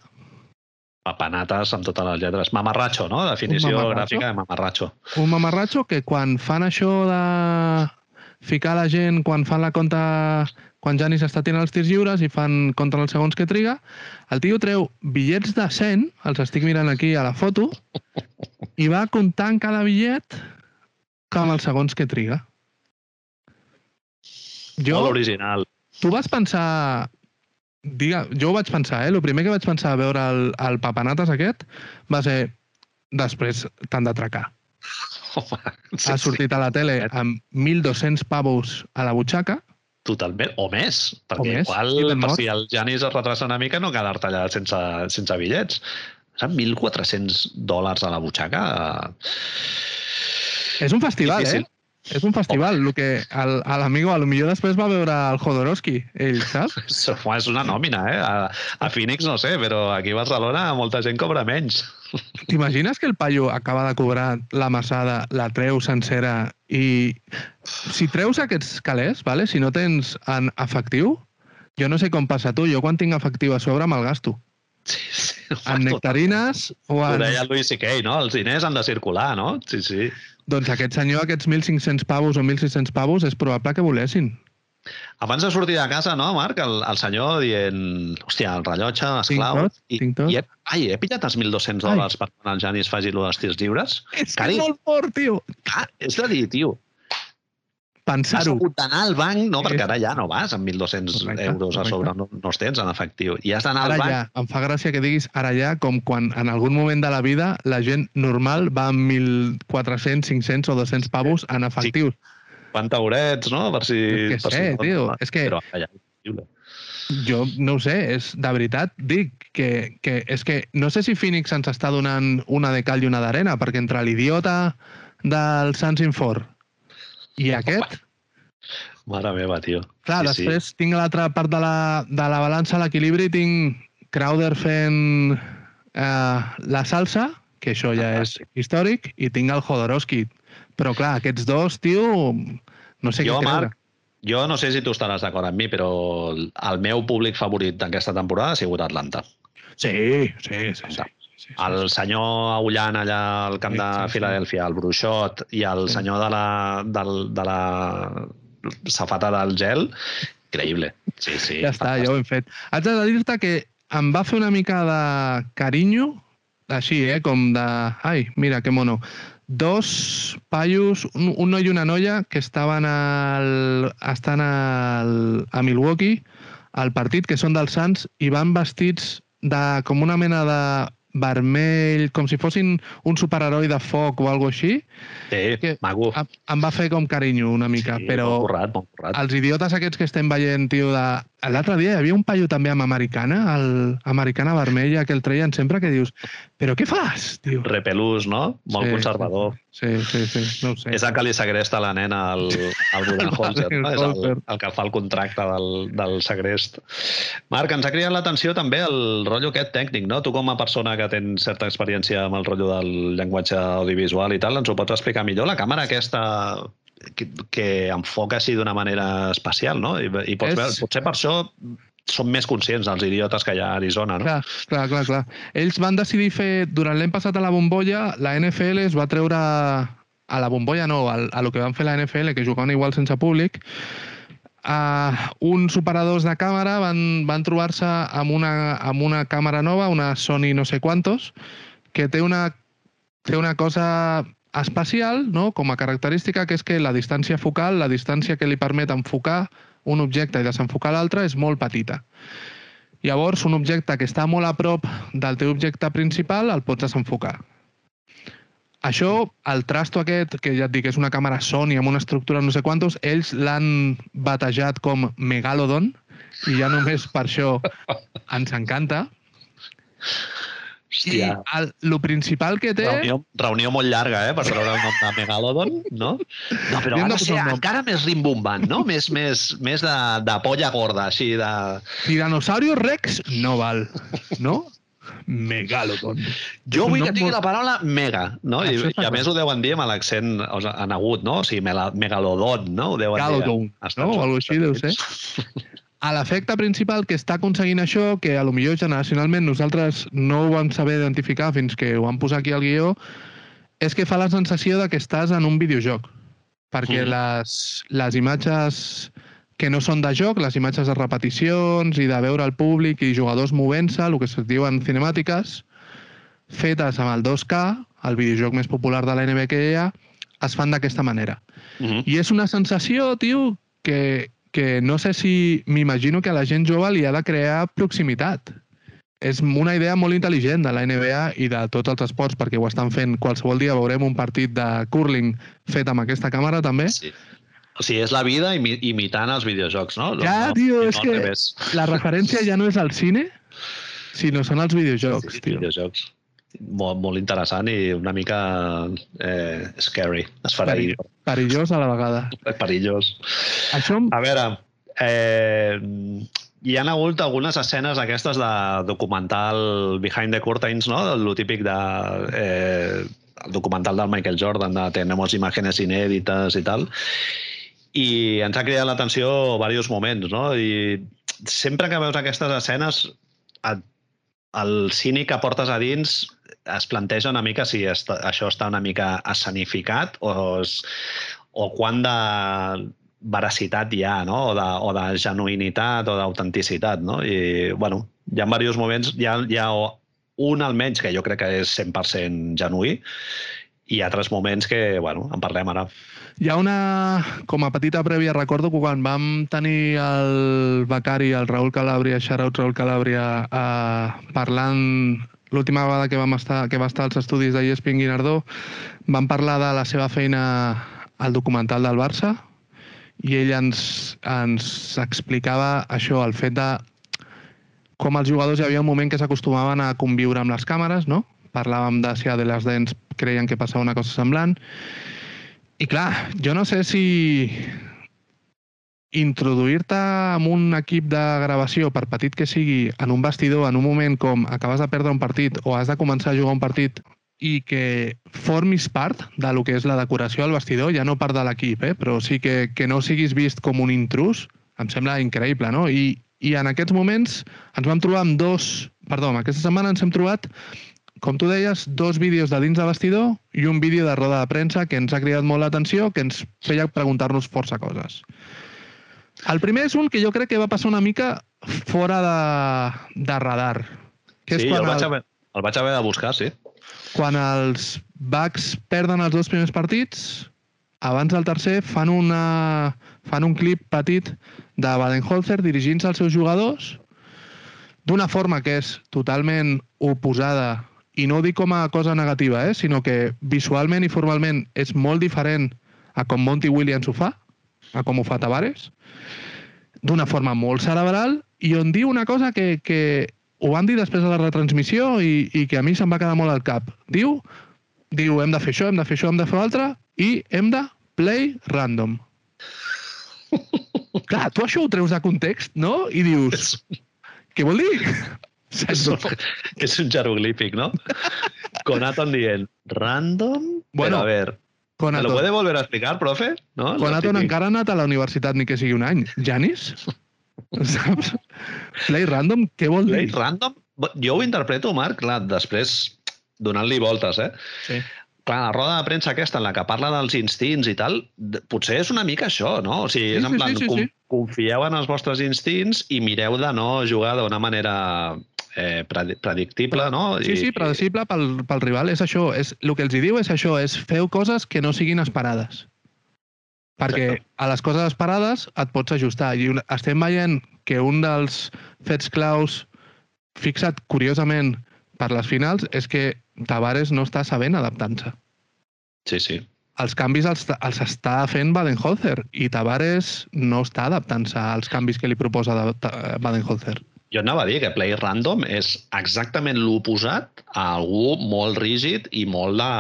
Papanates amb totes les lletres. Mamarratxo, no? Definició mamarratxo? gràfica de mamarratxo. Un mamarratxo que quan fan això de ficar la gent, quan fan la compta, quan Janis està tirant els tirs lliures i fan compte els segons que triga, el tio treu bitllets de 100, els estic mirant aquí a la foto, i va comptant cada bitllet com els segons que triga. Jo, Molt original. tu vas pensar... Diga, jo ho vaig pensar, eh? El primer que vaig pensar a veure el, el papanates aquest va ser després t'han d'atracar. Home, sí, ha sortit a la tele amb 1.200 pavos a la butxaca. Totalment. O més. Perquè O més, igual, per si el Janis es retrasa una mica, no quedar-te allà sense, sense bitllets. Són 1.400 dòlars a la butxaca. És un festival, Difícil. eh? És un festival. El que l'amigo a lo millor després va veure el Jodorowsky, ell, saps? Home, És una nòmina, eh? A, a Phoenix no sé, però aquí a Barcelona molta gent cobra menys. T'imagines que el paio acaba de cobrar la massada, la treu sencera i... Si treus aquests calés, vale? si no tens en efectiu, jo no sé com passa tu, jo quan tinc efectiu a sobre me'l gasto. Sí, sí. En nectarines o Ho en... deia el Louis C.K., no? Els diners han de circular, no? Sí, sí. Doncs aquest senyor, aquests 1.500 pavos o 1.600 pavos, és probable que volessin. Abans de sortir de casa, no, Marc, el, el senyor dient, hòstia, el rellotge, les Tinc claus... tot, tinc tot. I he, ai, he pillat els 1.200 dòlars per quan el Janis faci lo dels tirs lliures. És que Cari. és molt fort, tio! Ah, és de dir, tio, has Pensar-ho. hagut d'anar al banc, no, Sí. perquè ara ja no vas amb 1.200 Correcte, euros a sobre, no, no els tens en efectiu. I has d'anar al banc... ja, em fa gràcia que diguis ara ja, com quan en algun moment de la vida la gent normal va amb 1.400, 500 o 200 pavos en efectius. Quant taurets, no? Per si... Què per sé, si no- tio, és que- Però impossible. Jo no ho sé, és de veritat, dic que, que és que no sé si Phoenix ens està donant una de cal i una d'arena, perquè entre l'idiota del Sans Infor i aquest, Mare meva, tio. clar, Sí, després tinc l'altra part de la, de la balança, l'equilibri, tinc Crowder fent eh, la salsa, que això ja és històric, i tinc el Jodorowsky. Però clar, aquests dos, tio, no sé Jo, què creure. Marc, jo no sé si tu estaràs d'acord amb mi, però el el meu públic favorit d'aquesta temporada ha sigut Atlanta. Sí, sí, sí. sí, sí, sí. El senyor Aullant allà al camp Sí, de sí, sí. Filadèlfia, el Bruixot, i el Sí. senyor de la, del, de la safata del gel, Increïble. Sí, sí. Ja està, ja ho hem fet. Haig de dir-te que em va fer una mica de carinyo, així, eh? Com de... Ai, mira, que mono. Dos paios, un, un noi i una noia, que estaven al, estan al, a Milwaukee, al partit, que són dels Sants, i van vestits de, com una mena de vermell, com si fossin un superheroi de foc o alguna així. Sí, que maco. em, va fer com carinyo una mica, Sí, però Molt currat, molt currat. els idiotes aquests que estem veient, tio, de... L'altre dia hi havia un paio també amb americana, el americana vermella, que el treien sempre, que dius, però què fas, tio? Repelús, no? Molt Sí, conservador. Sí, sí, sí, no sé. És el que li segresta la nena al, al Budenholzer, no? És el, el que fa el contracte del, del segrest. Marc, ens ha cridat l'atenció també el rotllo aquest tècnic, no? Tu com a persona que tens certa experiència amb el rotllo del llenguatge audiovisual i tal, ens ho pots explicar millor? La càmera aquesta que, que enfoca així d'una manera especial, no? I, i pots És- veure, potser per això som més conscients dels idiotes que hi ha a Arizona, no? Clar, clar, clar, clar. Ells van decidir fer, durant l'any passat a la bombolla, la NFL es va treure a la bombolla no, al, a lo que van fer la NFL, que jugaven igual sense públic, uh, uns operadors de càmera van, van trobar-se amb una, amb una càmera nova, una Sony no sé quantos, que té una, té una cosa especial, no? com a característica, que és que la distància focal, la distància que li permet enfocar un objecte i desenfocar l'altre és molt petita. Llavors, un objecte que està molt a prop del teu objecte principal el pots desenfocar. Això, el trasto aquest, que ja et dic, és una càmera Sony amb una estructura no sé quantos, ells l'han batejat com Megalodon, i ja només per això ens encanta. I Hòstia. el, lo principal que té... Reunió, reunió molt llarga, eh, per treure el nom de Megalodon, no? No, però ha de ser nom. encara més rimbombant, no? Més, més, més de, de polla gorda, així de... Tiranosaurio Rex no val, no? Megalodon. Jo vull que tingui molt- la paraula mega, no? I, i a més ho deuen dir amb l'accent o sigui, en agut, no? O sigui, megalodon, no? Ho deuen Megalodon, dir. no? O així deu ser. A l'efecte principal que està aconseguint això, que a lo millor generacionalment nosaltres no ho vam saber identificar fins que ho vam posar aquí al guió, és que fa la sensació de que estàs en un videojoc. Perquè Mhm. les, les imatges que no són de joc, les imatges de repeticions i de veure el públic i jugadors movent-se, el que es diuen cinemàtiques, fetes amb el 2K, el videojoc més popular de la NBA que hi ha, es fan d'aquesta manera. Mhm. I és una sensació, tio, que, que no sé si m'imagino que a la gent jove li ha de crear proximitat. És una idea molt intel·ligent de la NBA i de tots els esports, perquè ho estan fent. Qualsevol dia veurem un partit de curling fet amb aquesta càmera, també. Sí. O sigui, és la vida imi imitant els videojocs, no? Ja, no, tio, no és que revés. la referència ja no és al cine, sinó són els videojocs, Sí, tio. videojocs. Molt, molt interessant i una mica eh, scary. Es farà dir Perillós a la vegada. perillós. Això A veure, eh, hi han hagut algunes escenes aquestes de documental behind the curtains, no? Lo típic de... Eh, el documental del Michael Jordan, de tenemos imágenes inèdites i tal. I ens ha cridat l'atenció diversos moments, no? I sempre que veus aquestes escenes, et, el cine que portes a dins es planteja una mica si està, això està una mica escenificat o, es, o quant de veracitat hi ha, no? o, de, o de genuïnitat o d'autenticitat. No? I, bueno, hi ha diversos moments, hi ha, hi ha un almenys que jo crec que és 100% genuí i altres moments que, bueno, en parlem ara. Hi ha una... Com a petita prèvia, recordo que quan vam tenir el becari, el Raül Calàbria, shoutout Raül Calàbria, eh, parlant l'última vegada que, vam estar, que va estar als estudis de ESPN Guinardó, vam parlar de la seva feina al documental del Barça i ell ens, ens explicava això, el fet de com els jugadors hi havia un moment que s'acostumaven a conviure amb les càmeres, no? Parlàvem de si a de les dents creien que passava una cosa semblant. I clar, jo no sé si introduir-te en un equip de gravació, per petit que sigui, en un vestidor, en un moment com acabes de perdre un partit o has de començar a jugar un partit i que formis part de lo que és la decoració del vestidor, ja no part de l'equip, eh? però sí que, que no siguis vist com un intrus, em sembla increïble, no? I, I en aquests moments ens vam trobar amb dos... Perdó, aquesta setmana ens hem trobat, com tu deies, dos vídeos de dins de vestidor i un vídeo de roda de premsa que ens ha cridat molt l'atenció, que ens feia preguntar-nos força coses. El primer és un que jo crec que va passar una mica fora de, de radar. Que sí, és jo el quan, vaig, el, haver, el vaig haver de buscar, sí. quan els Bucks perden els dos primers partits, abans del tercer fan, una, fan un clip petit de Baden-Holzer dirigint-se als seus jugadors d'una forma que és totalment oposada i no ho dic com a cosa negativa, eh, sinó que visualment i formalment és molt diferent a com Monty Williams ho fa, a com ho fa Tavares, d'una forma molt cerebral i on diu una cosa que, que ho van dir després de la retransmissió i, i que a mi se'm va quedar molt al cap. Diu, diu hem de fer això, hem de fer això, hem de fer l'altre i hem de play random. Clar, tu això ho treus de context, no? I dius, què vol dir? és, un, és un jeroglífic, ¿no? Conaton dient, random, Bueno, pero a ver, ¿me lo Conaton, puede volver a explicar, profe? No? Conaton encara ha anat a la universitat ni que sigui un any. Janis? Saps? Play random, què vol Play dir? random? Jo ho interpreto, Marc, clar, després donant-li voltes, eh? Sí. Clar, la roda de premsa aquesta en la que parla dels instints i tal, potser és una mica això, no? O sigui, Sí, és en sí, plan, sí, sí, com- sí. confieu en els vostres instints i mireu de no jugar d'una manera eh, predi- predictible, no? Sí, sí, predecible pel, pel rival. És això, és, el que els hi diu és això, és feu coses que no siguin esperades. Perquè Exacte. a les coses esperades et pots ajustar. I estem veient que un dels fets claus fixat curiosament per les finals és que Tavares no està sabent adaptant-se. Sí, sí. Els canvis els, els està fent Baden-Holzer i Tavares no està adaptant-se als canvis que li proposa de- de- Baden-Holzer. Jo anava a dir que Play Random és exactament l'oposat a algú molt rígid i molt de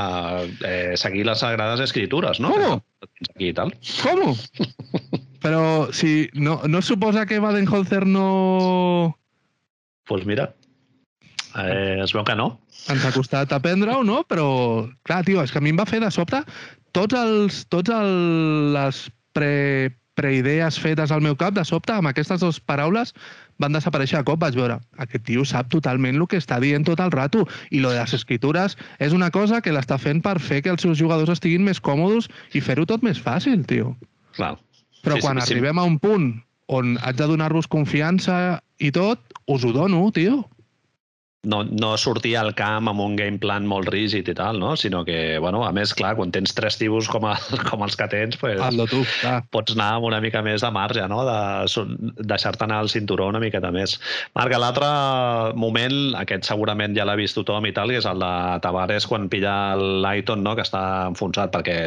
eh, seguir les sagrades escritures, no? Com? Tens aquí i tal. Com? Però si no, no suposa que Baden-Holzer no Doncs pues mira, eh, es veu que no. ens ha costat aprendre-ho, no? Però, clar, tio, és que a mi em va fer de sobte tots els, tots el, les pre, preidees fetes al meu cap, de sobte, amb aquestes dues paraules, van desaparèixer a cop. Vaig veure, aquest tio sap totalment el que està dient tot el rato. I lo de les escritures és una cosa que l'està fent per fer que els seus jugadors estiguin més còmodes i fer-ho tot més fàcil, tio. Clar. Però Sí, sí, quan sí. arribem a un punt on haig de donar-vos confiança i tot, us ho dono, tio. No, no sortir al camp amb un game plan molt rígid i tal, no? sinó que, bueno, a més, clar, quan tens tres tios com, a, com els que tens, pues, tu, clar. pots anar amb una mica més de marge, no? de deixar-te anar al cinturó una miqueta més. Marc, l'altre moment, aquest segurament ja l'ha vist tothom i tal, que és el de Tavares quan pilla l'Aiton, no? que està enfonsat perquè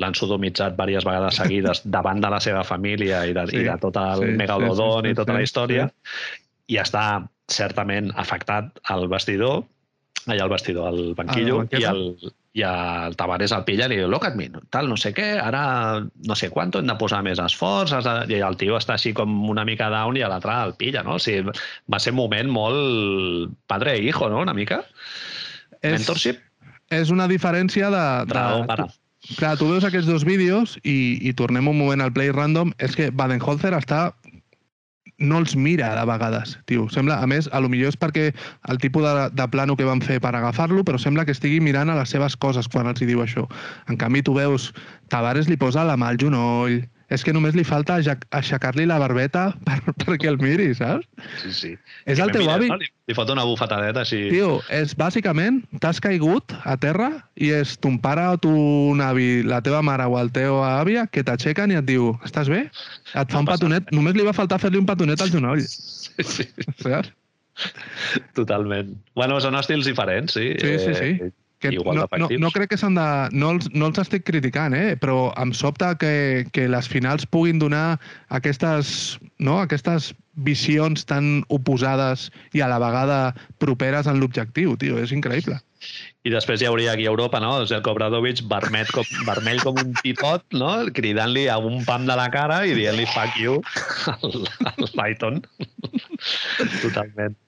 l'han sodomitzat diverses vegades seguides davant de la seva família i de, Sí, i de tot el sí, megalodon sí, sí, i tota sí, la història, sí. i està certament afectat al vestidor, allà al vestidor, al banquillo, A la i el, i el Tavares el pilla i li diu, look at me, tal, no sé què, ara no sé quant, hem de posar més esforç, has de... i el tio està així com una mica down i a l'altre el pilla, no? O sigui, va ser un moment molt padre e hijo, no?, una mica. És, Mentorship, és una diferència de... de pare. Clar, tu veus aquests dos vídeos i, i tornem un moment al play random, és que Baden-Holzer està no els mira de vegades, tio. Sembla, a més, a lo millor és perquè el tipus de, de plano que van fer per agafar-lo, però sembla que estigui mirant a les seves coses quan els hi diu això. En canvi, tu veus, Tavares li posa la mà al genoll, és que només li falta aixec- aixecar-li la barbeta per, perquè el miri, saps? Sí, sí. És I el teu mirat, avi, no? Li, li fot una bufetadeta així. Tio, és bàsicament, t'has caigut a terra i és ton pare o ton avi, la teva mare o el teu àvia que t'aixequen i et diu, estàs bé? Et fa No un petonet, només li va faltar fer-li un petonet al genoll, Sí, sí, saps? totalment. Bueno, són estils diferents, sí. Sí, sí, sí. Eh, Que Igual no, no, no crec que s'han de... No els, no els estic criticant, eh? però em sobta que, que les finals puguin donar aquestes, no? aquestes visions tan oposades i a la vegada properes en l'objectiu, tio, és increïble. I després hi hauria aquí a Europa, no? Zelko Obradovic vermell com, vermell com un pipot, no? Cridant-li a un pam de la cara i dient-li fuck you al, al Python. Totalment.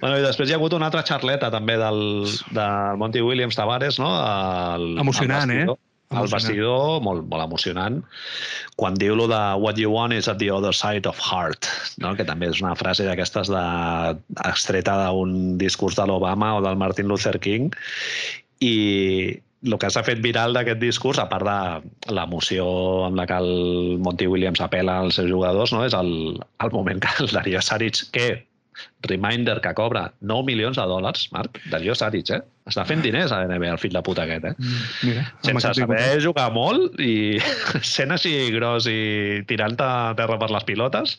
Bueno, i després hi ha hagut una altra xarleta també del, del Monty Williams Tavares, no? El, Emocionant, el eh? Emocionant. vestidor, molt, molt emocionant, quan diu lo de what you want is at the other side of heart, no? que també és una frase d'aquestes de, extreta d'un discurs de l'Obama o del Martin Luther King, i, el que s'ha fet viral d'aquest discurs, a part de l'emoció amb la que el Monty Williams apela als seus jugadors, no? és el, el moment que el Darío Saric, que reminder que cobra 9 milions de dòlars, Marc, Darío Saric, eh? Està fent diners a l'NBA, el fill de puta aquest, eh? Mm, Mira, Sense saber tipus. jugar molt i sent així gros i tirant a terra per les pilotes.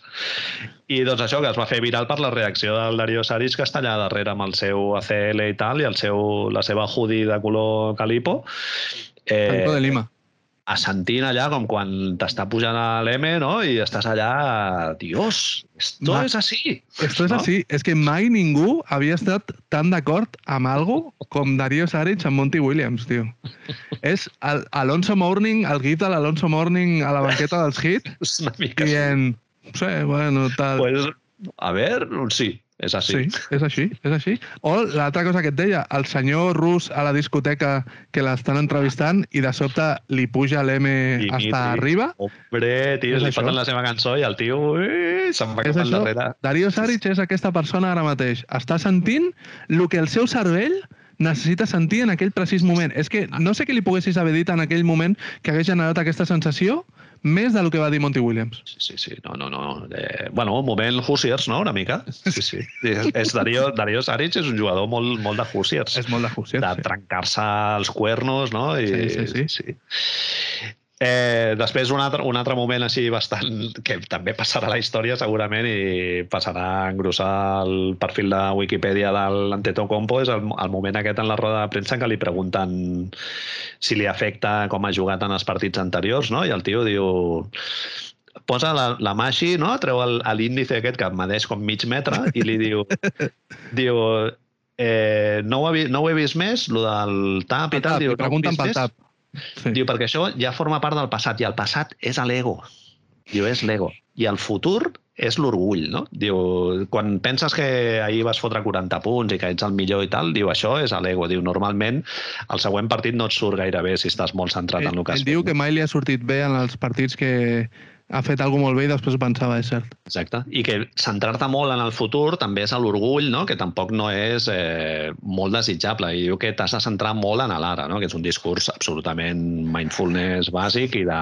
I doncs això, que es va fer viral per la reacció del Darío Saric, que està allà darrere amb el seu ACL i tal, i el seu, la seva hoodie de color calipo. Calipo de Eh, Lima. Assentint allà com quan t'està pujant a l'M, no? I estàs allà, Dios, esto Ma- es así. Esto és no? així. És que mai ningú havia estat tan d'acord amb algo com Darío Saric amb Monty Williams, tio. és el Alonso Morning, el gif de l'Alonso Morning a la banqueta dels hits, És una mica dient... Sí, bueno, tal... Pues, a ver, sí, és així. Sí, és així, és així. O l'altra cosa que et deia, el senyor rus a la discoteca que l'estan entrevistant i de sobte li puja l'M hasta Mitri, arriba. Hombre, tio, És li això. la seva cançó i el tio se'n va cap això. endarrere. Darío Saric és aquesta persona ara mateix. Està sentint el que el seu cervell necessita sentir en aquell precís moment. És que no sé què li poguessis haver dit en aquell moment que hagués generat aquesta sensació més del que va dir Monty Williams. Sí, sí, no, no, no. Eh, bueno, un moment Hoosiers, no?, una mica. Sí, sí. És, és Darío, Darío Saric és un jugador molt, molt de Hoosiers. És molt de Hussier, de sí. trencar-se els cuernos, no? I, Sí, sí, sí. sí. Eh, després un altre, un altre moment així bastant que també passarà a la història segurament i passarà a engrossar el perfil de Wikipedia de l'Antetokounmpo és el, el moment aquest en la roda de premsa que li pregunten si li afecta com ha jugat en els partits anteriors, no? I el tio diu posa la, la mà així, no? treu l'índice aquest que medeix com mig metre i li diu, diu eh, no, ho he, no ho he vist més, lo del tap i Pel tal. Diu, no he pregunten pel tap. Sí. Diu, perquè això ja forma part del passat, i el passat és l'ego. Diu, és l'ego. I el futur és l'orgull, no? Diu, quan penses que ahir vas fotre 40 punts i que ets el millor i tal, diu, això és l'ego. Diu, normalment el següent partit no et surt gaire bé si estàs molt centrat en Ell, el que has ell diu fet, que mai li ha sortit bé en els partits que ha fet alguna molt bé i després ho pensava, és cert. Exacte. I que centrar-te molt en el futur també és l'orgull, no? que tampoc no és eh, molt desitjable. I diu que t'has de centrar molt en l'ara, no? que és un discurs absolutament mindfulness bàsic i de,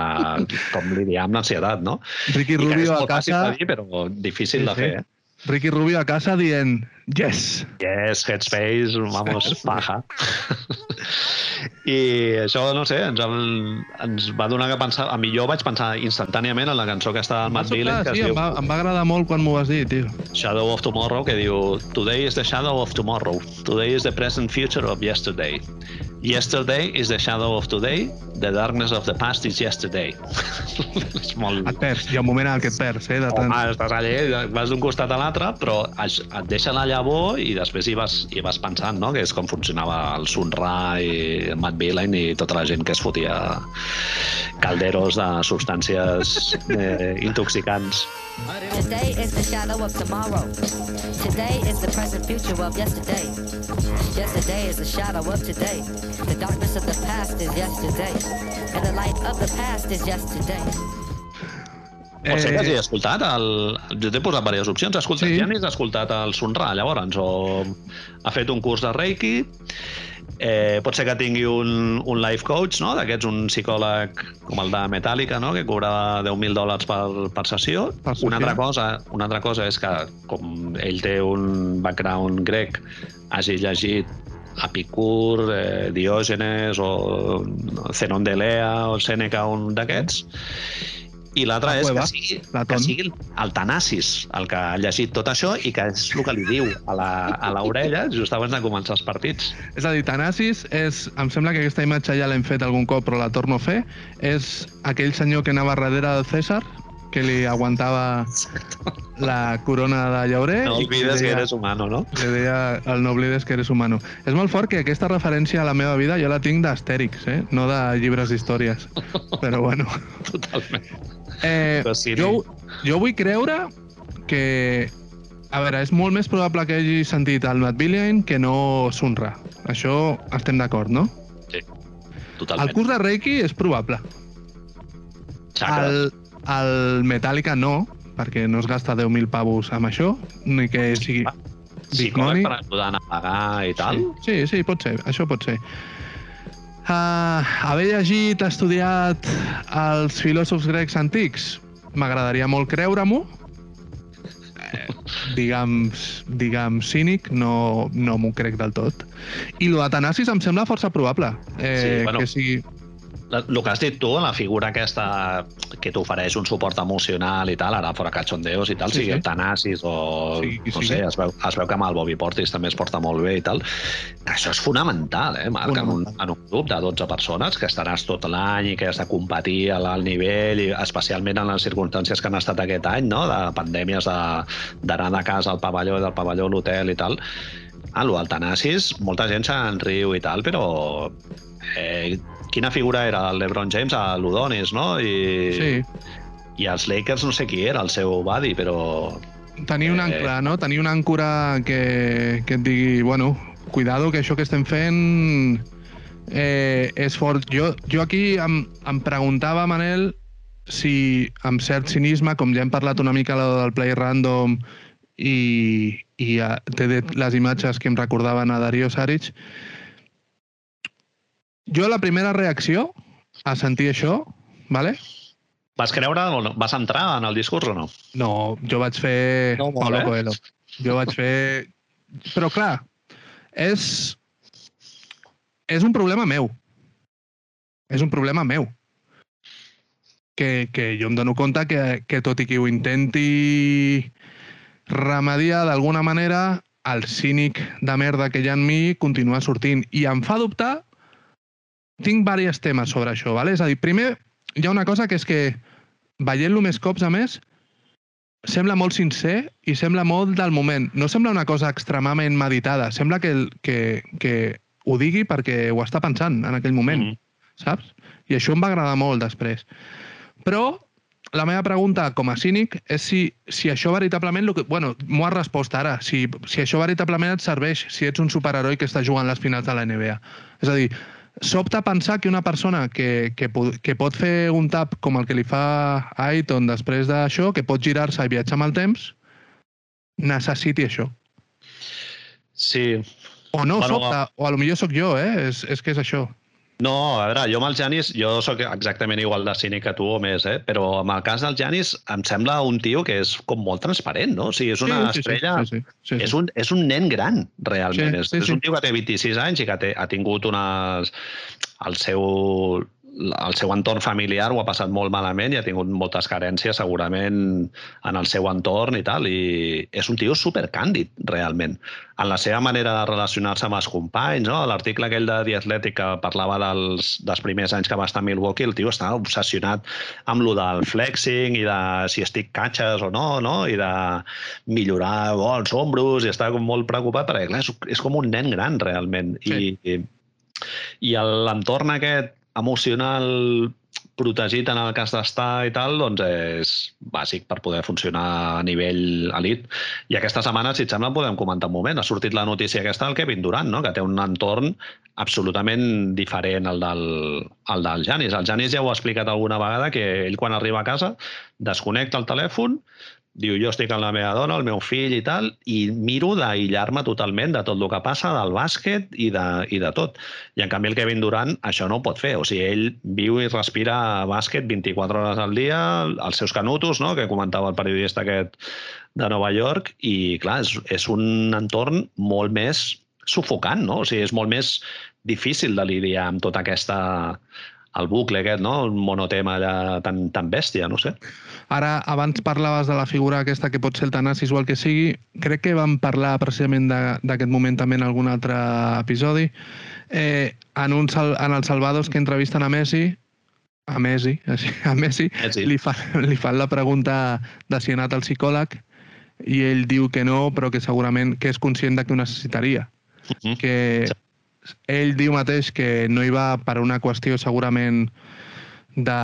com li diem, l'ansietat, no? Ricky Rubio a casa... dir, però difícil Sí, de sí. fer. Eh? Ricky Rubio a casa dient yes, Yes, Headspace, vamos, paja. I això, no sé, ens, ens va donar que pensar... A mi jo vaig pensar instantàniament en la cançó que està al Matt Dillon, sí, es em diu va, em va agradar molt quan m'ho vas dir, tio. Shadow of Tomorrow, que diu Today is the shadow of tomorrow. Today is the present future of yesterday. Yesterday is the shadow of today. The darkness of the past is yesterday. és molt... Et perds, hi ha un moment en què et perds, eh? De tant... Home, estàs allà, vas d'un costat a l'altre, però et deixa la llavor i després hi vas, hi vas pensant, no?, que és com funcionava el Sunra i el Matt Villain i tota la gent que es fotia calderos de substàncies eh, intoxicants. Today is the shadow of tomorrow. Today is the present future of yesterday. Yesterday is the shadow of today. The darkness of the past is yesterday. And the light of the past is yesterday. Pot ser que hagi Eh, escoltat el... Jo t'he posat diverses opcions. Escolta, Sí. sí. ja n'has escoltat el Sunra, llavors, o ha fet un curs de Reiki, eh, pot ser que tingui un, un life coach, no? d'aquests, un psicòleg com el de Metallica, no? que cobra 10.000 dòlars per, per sessió. Per sessió. Una altra, cosa, una altra cosa és que, com ell té un background grec, hagi llegit Epicur, eh, Diògenes o Zenon de Lea o Sèneca, un d'aquests. I l'altre La és que sigui, que sigui el Tanassis el que ha llegit tot això i que és el que li diu a la- a l'orella just abans de començar els partits. És a dir, Tanassis és... Em sembla que aquesta imatge ja l'hem fet algun cop, però la torno a fer. És aquell senyor que anava darrere del César, que li aguantava la corona de llaurer. No i que eres humano, no? Li deia el no oblides que eres humano. És molt fort que aquesta referència a la meva vida jo la tinc d'Astèrix, eh? no de llibres d'històries. Però bueno. Totalment. Eh, sí, jo, jo vull creure que... A veure, és molt més probable que hagi sentit el Matt Billion que no Sunra. Això estem d'acord, no? Sí, El totalment. curs de Reiki és probable. Chakra. El, el Metallica no, perquè no es gasta 10.000 pavos amb això, ni que sigui... Big Psicòleg money. per ajudar a pagar i tal. Sí, sí, pot ser, això pot ser. Uh, haver llegit, estudiat els filòsofs grecs antics, m'agradaria molt creure-m'ho. Eh, diguem, diguem cínic, no, no m'ho crec del tot. I lo de Tanasis em sembla força probable. Eh, Sí, bueno. que sigui... El que has dit tu, la figura aquesta que t'ofereix un suport emocional i tal, ara fora cachondeos i tal, Sí, sí, sigui sí. Tanasis o... Sí, qui no sé, es veu, es veu que amb el Bobby Portis també es porta molt bé i tal. Això és fonamental, eh, Marc, en un, Fonamental. en un grup de 12 persones que estaràs tot l'any i que has de competir a l'alt nivell, i especialment en les circumstàncies que han estat aquest any, no?, de pandèmies de- d'anar de, casa al pavelló, del pavelló a l'hotel i tal. Ah, lo del Tanasis, molta gent se'n riu i tal, però eh, quina figura era el LeBron James a l'Udonis, no? I, Sí, I els Lakers no sé qui era, el seu buddy, però... tenir un Eh. ancla, no? Tenir una àncora que, que et digui, bueno, cuidado, que això que estem fent eh, és fort. Jo, jo aquí em, em preguntava, Manel, si amb cert cinisme, com ja hem parlat una mica del play random i, i té de- les imatges que em recordaven a Darío Saric, jo la primera reacció a sentir això, vale? Vas creure o no? Vas entrar en el discurs o no? No, jo vaig fer No, molt Paulo bé. Coelho. Jo vaig fer... Però clar, és... És un problema meu. És un problema meu. Que, que jo em dono compte que, que tot i que ho intenti remediar d'alguna manera, el cínic de merda que hi ha en mi continua sortint. I em fa dubtar... Tinc diversos temes sobre això, ¿vale? és a dir, primer, hi ha una cosa que és que, veient-lo més cops, a més, sembla molt sincer i sembla molt del moment. No sembla una cosa extremament meditada. Sembla que, el- que, que ho digui perquè ho està pensant en aquell moment, Mhm. saps? I això em va agradar molt després. Però la meva pregunta com a cínic és si, si això veritablement... Lo que, bueno, m'ho has respost ara. Si, si això veritablement et serveix si ets un superheroi que està jugant les finals de la NBA. És a dir, sobta pensar que una persona que, que, que pot fer un tap com el que li fa Aiton després d'això, que pot girar-se i viatjar amb el temps, necessiti això. Sí. O no, Bueno, sobta, o a lo millor sóc jo, eh? És, és que és això. No, a veure, jo amb el Janis, jo sóc exactament igual de cínic que tu o més, eh? però amb el cas del Janis em sembla un tio que és com molt transparent, no? O sigui, és una sí, estrella... Sí, sí, sí, sí, És un, és un nen gran, realment. Sí, és, sí, és sí. un tio que té 26 anys i que té, ha tingut unes... El seu, el seu entorn familiar ho ha passat molt malament i ha tingut moltes carències segurament en el seu entorn i tal, i és un tio supercàndid, realment. En la seva manera de relacionar-se amb els companys, no? l'article aquell de The Athletic que parlava dels, dels primers anys que va estar a Milwaukee, el tio estava obsessionat amb lo del flexing i de si estic catxes o no, no? i de millorar oh, els ombros, i estava com molt preocupat perquè clar, és, és com un nen gran realment. Sí. I, i, i l'entorn aquest emocional protegit en el cas d'estar i tal, doncs és bàsic per poder funcionar a nivell elit. I aquesta setmana, si et sembla, podem comentar un moment. Ha sortit la notícia aquesta del Kevin Durant, no? que té un entorn absolutament diferent al del, al del Janis. El Janis ja ho ha explicat alguna vegada, que ell quan arriba a casa desconnecta el telèfon, diu jo estic amb la meva dona, el meu fill i tal, i miro d'aïllar-me totalment de tot el que passa, del bàsquet i de, i de tot. I en canvi el Kevin Durant això no ho pot fer. O sigui, ell viu i respira bàsquet 24 hores al dia, els seus canutos, no? que comentava el periodista aquest de Nova York, i clar, és, és un entorn molt més sufocant, no? O sigui, és molt més difícil de lidiar amb tota aquesta el bucle aquest, no? Un monotema allà tan, tan bèstia, no sé. Ara, abans parlaves de la figura aquesta que pot ser el Tanassis o el que sigui. Crec que vam parlar precisament de- d'aquest moment també en algun altre episodi. Eh, en, un, en els Salvados que entrevisten a Messi, a Messi, així, a Messi, Messi. li, fa, li fan la pregunta de si ha anat al psicòleg i ell diu que no, però que segurament que és conscient de que ho necessitaria. Que ell diu mateix que no hi va per una qüestió segurament de,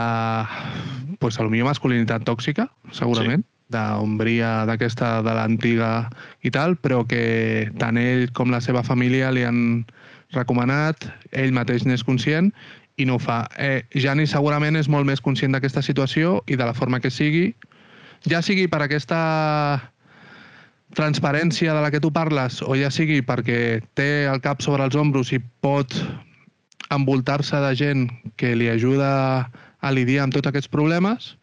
pues, a lo millor masculinitat tòxica, segurament, sí. d'ombria d'aquesta de l'antiga i tal, però que tant ell com la seva família li han recomanat, ell mateix n'és conscient i no ho fa. Eh, Jani segurament és molt més conscient d'aquesta situació i de la forma que sigui, ja sigui per aquesta transparència de la que tu parles o ja sigui perquè té el cap sobre els ombros i pot envoltar-se de gent que li ajuda a lidiar amb tots aquests problemes,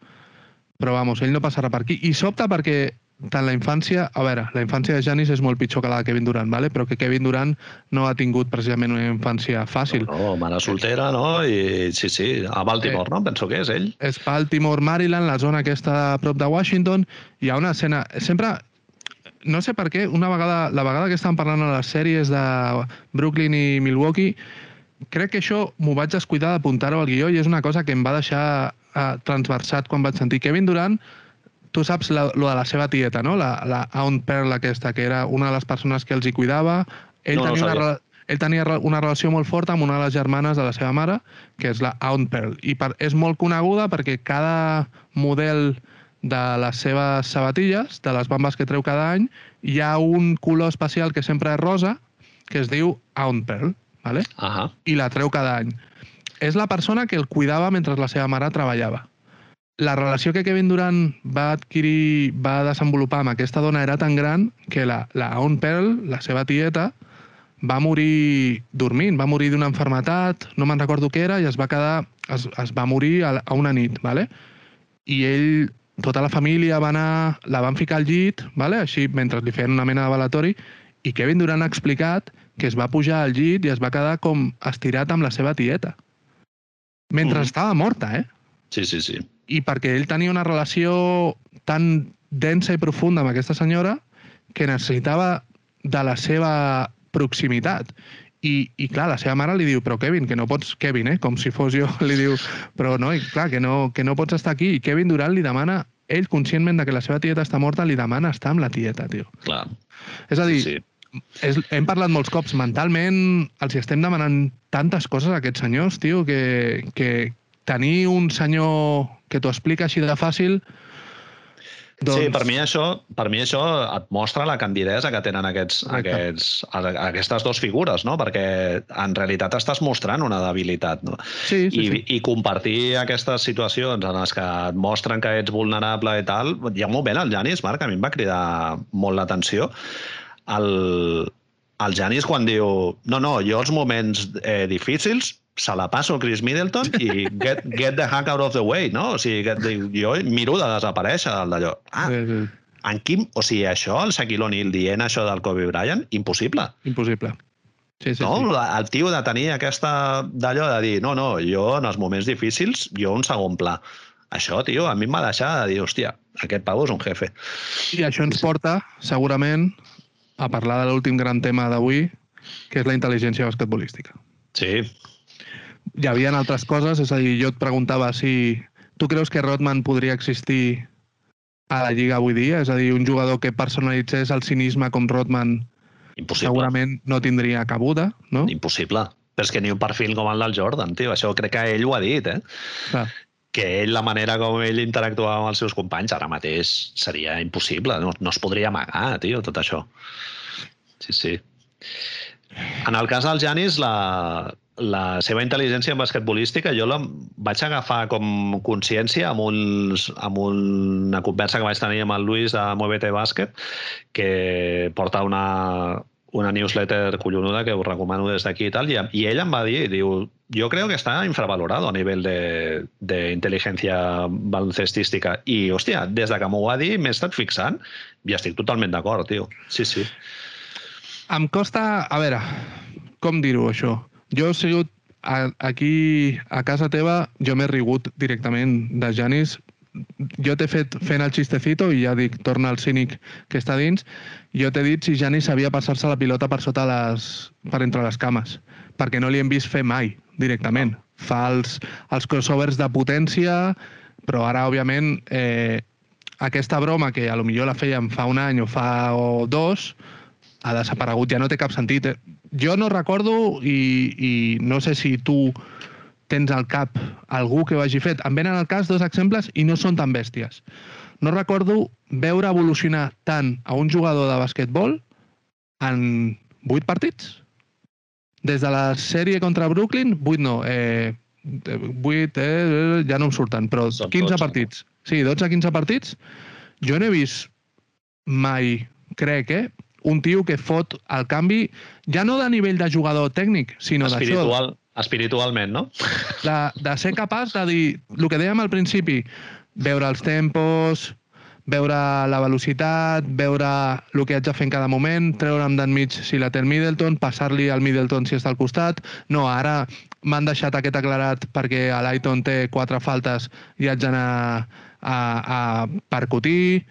però vamos, ell no passarà per aquí. I sobta perquè tant la infància... A veure, la infància de Janis és molt pitjor que la de Kevin Durant, ¿vale? però que Kevin Durant no ha tingut precisament una infància fàcil. No, mare soltera, no? I sí, sí, a Baltimore, no? Penso que és ell. És Baltimore, Maryland, la zona aquesta a prop de Washington. Hi ha una escena... Sempre no sé per què, una vegada, la vegada que estàvem parlant a les sèries de Brooklyn i Milwaukee, crec que això m'ho vaig descuidar d'apuntar-ho al guió i és una cosa que em va deixar eh, transversat quan vaig sentir Kevin Durant tu saps la, lo de la seva tieta, no? La, la Aunt Pearl aquesta, que era una de les persones que els hi cuidava. Ell, No, no tenia, una, sabia. rela- ell tenia una relació molt forta amb una de les germanes de la seva mare, que és la Aunt Pearl. I per, és molt coneguda perquè cada model de les seves sabatilles, de les bambes que treu cada any, hi ha un color especial que sempre és rosa, que es diu Aunt Pearl, ¿vale? Ahà. i la treu cada any. És la persona que el cuidava mentre la seva mare treballava. La relació que Kevin Durant va adquirir, va desenvolupar amb aquesta dona era tan gran que la, la Aunt Pearl, la seva tieta, va morir dormint, va morir d'una enfermetat, no me'n recordo què era, i es va quedar, es, es va morir a, a una nit, ¿vale? i ell, tota la família va anar, la van ficar al llit, ¿vale? així mentre li feien una mena de velatori, i Kevin Durant ha explicat que es va pujar al llit i es va quedar com estirat amb la seva tieta. Mentre Mhm. estava morta, eh? Sí, sí, sí. I perquè ell tenia una relació tan densa i profunda amb aquesta senyora que necessitava de la seva proximitat. I, I clar, la seva mare li diu, però Kevin, que no pots... Kevin, eh? Com si fos jo, li diu, però no, i clar, que no, que no pots estar aquí. I Kevin Durant li demana, ell, conscientment de que la seva tieta està morta, li demana estar amb la tieta, tio. Clar. És a dir, Sí. És, hem parlat molts cops, mentalment els estem demanant tantes coses a aquests senyors, tio, que, que tenir un senyor que t'ho explica així de fàcil... Doncs... Sí, per mi, això, per mi això et mostra la candidesa que tenen aquests, Correcte. aquests, aquestes dues figures, no? perquè en realitat estàs mostrant una debilitat. No? Sí, sí, I, sí. I compartir aquestes situacions en les que et mostren que ets vulnerable i tal... Hi ha un moment, el Janis, Marc, a mi em va cridar molt l'atenció. El, el Janis quan diu no, no, jo els moments eh, difícils se la passo a Chris Middleton i get, get the heck out of the way, no? O sigui, que, jo miro de desaparèixer d'allò. Ah, Sí, sí. en quin... O sigui, això, el Shaquille O'Neal dient això del Kobe Bryant, impossible. Impossible. Sí, sí, no? sí. El tio de tenir aquesta... d'allò de dir, no, no, jo en els moments difícils, jo un segon pla. Això, tio, a mi em va deixar de dir, hòstia, aquest pavo és un jefe. I això ens porta, segurament, a parlar de l'últim gran tema d'avui, que és la intel·ligència basquetbolística. Sí, Hi havia altres coses, és a dir, jo et preguntava si tu creus que Rodman podria existir a la Lliga avui dia? És a dir, un jugador que personalitzés el cinisme com Rodman impossible. segurament no tindria cabuda, no? Impossible. Però és que ni un perfil com el del Jordan, tio. Això crec que ell ho ha dit, eh? Clar. Que ell, la manera com ell interactuava amb els seus companys, ara mateix seria impossible. No, no es podria amagar, tio, tot això. Sí, sí. En el cas del Janis, la, la seva intel·ligència basquetbolística jo la vaig agafar com consciència amb, uns, amb una conversa que vaig tenir amb el Luis de Muevete Bàsquet, que porta una, una newsletter collonuda que us recomano des d'aquí i tal, i, i ell em va dir, diu, jo creo que està infravalorado a nivell de, de intel·ligència baloncestística. I, hòstia, des de que m'ho va dir m'he estat fixant i estic totalment d'acord, tio. Sí, sí. Em costa... A veure, com dir-ho, això? Jo he sigut aquí, a casa teva, jo m'he rigut directament de Janis. Jo t'he fet fent el xistecito i ja dic, torna al cínic que està dins. Jo t'he dit si Janis sabia passar-se la pilota per sota les... per entre les cames, perquè no li hem vist fer mai, directament. Fa els, els crossovers de potència, però ara, òbviament, eh, aquesta broma que a lo millor la fèiem fa un any o fa o dos, ha desaparegut, ja no té cap sentit. eh? Jo no recordo i, i no sé si tu tens al cap algú que ho hagi fet. Em venen al cas dos exemples i no són tan bèsties. No recordo veure evolucionar tant a un jugador de basquetbol en vuit partits. Des de la sèrie contra Brooklyn, vuit no, eh, vuit, eh, ja no em surten, però Són 15 12, partits. Sí, 12-15 partits. Jo no he vist mai, crec, eh, un tio que fot el canvi, ja no de nivell de jugador tècnic, sinó d'això, Espiritual. Espiritualment, no? de, de ser capaç de dir, el que dèiem al principi, veure els tempos, veure la velocitat, veure el que haig de fer en cada moment, treure'm d'enmig si la té el Middleton, passar-li al Middleton si està al costat. No, ara m'han deixat aquest aclarat perquè a l'Aiton té quatre faltes i haig d'anar a, a percutir.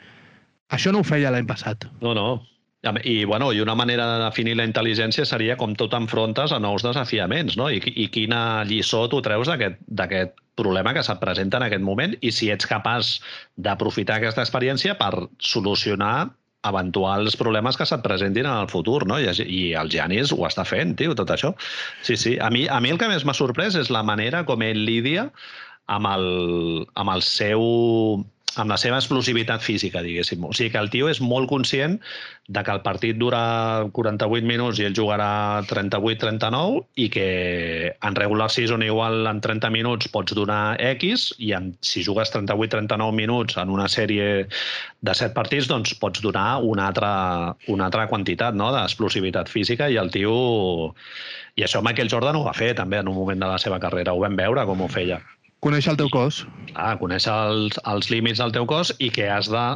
Això no ho feia l'any passat. No, no. I, bueno, I una manera de definir la intel·ligència seria com tu t'enfrontes a nous desafiaments, no? I, i quina lliçó tu treus d'aquest problema que se't presenta en aquest moment i si ets capaç d'aprofitar aquesta experiència per solucionar eventuals problemes que se't presentin en el futur, no? I, i el Giannis ho està fent, tio, tot això. Sí, sí. A mi, a mi el que més m'ha sorprès és la manera com ell lidia amb el, amb el seu amb la seva explosivitat física, diguéssim. O sigui que el tio és molt conscient de que el partit dura 48 minuts i ell jugarà 38-39 i que en regular season igual en 30 minuts pots donar X i en, si jugues 38-39 minuts en una sèrie de 7 partits doncs pots donar una altra, una altra quantitat no? d'explosivitat física i el tio... I això Michael Jordan ho va fer també en un moment de la seva carrera, ho vam veure com ho feia. Conèixer el teu cos. Clar, conèixer els, els límits del teu cos i que has de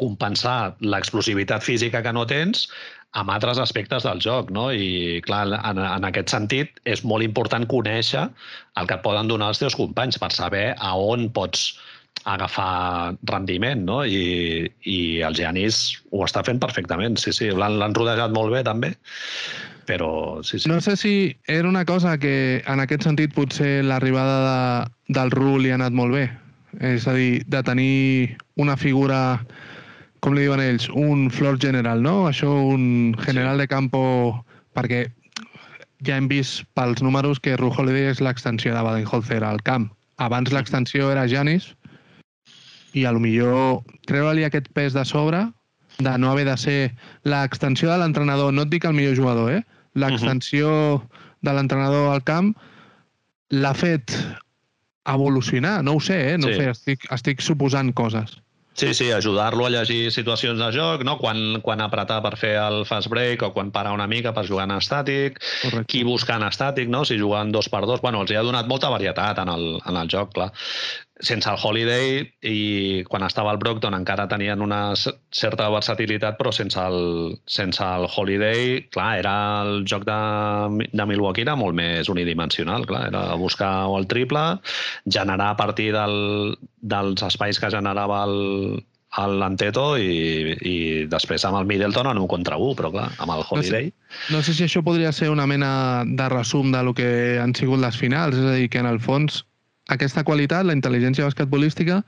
compensar l'explosivitat física que no tens amb altres aspectes del joc, no? I, clar, en, en aquest sentit, és molt important conèixer el que et poden donar els teus companys per saber a on pots agafar rendiment, no? I, i el Giannis ho està fent perfectament, sí, sí. L'han rodejat molt bé, també però sí, sí. No sé si era una cosa que en aquest sentit potser l'arribada de, del Ru li ha anat molt bé. És a dir, de tenir una figura, com li diuen ells, un floor general, no? Això, un general sí. de campo, perquè ja hem vist pels números que Ru Holiday és l'extensió de Baden-Holzer al camp. Abans l'extensió era Janis, i a lo millor treure-li aquest pes de sobre de no haver de ser l'extensió de l'entrenador, no et dic el millor jugador, eh? L'extensió uh -huh. de l'entrenador al camp l'ha fet evolucionar, no ho sé, eh? no sí. ho sé, estic, estic suposant coses. Sí, sí, ajudar-lo a llegir situacions de joc, no? quan, quan apretar per fer el fast break o quan parar una mica per jugar en estàtic, Correcte. qui buscar en estàtic, no? si juguen dos per dos. Bueno, els hi ha donat molta varietat en el, en el joc, clar sense el Holiday i quan estava al Brockton encara tenien una certa versatilitat, però sense el, sense el Holiday, clar, era el joc de, de Milwaukee era molt més unidimensional, clar, era buscar el triple, generar a partir del, dels espais que generava el, l'Anteto i, i després amb el Middleton en un contra un, però clar, amb el Holiday... No sé, no sé si això podria ser una mena de resum de lo que han sigut les finals, és a dir, que en el fons aquesta qualitat, la intel·ligència basquetbolística,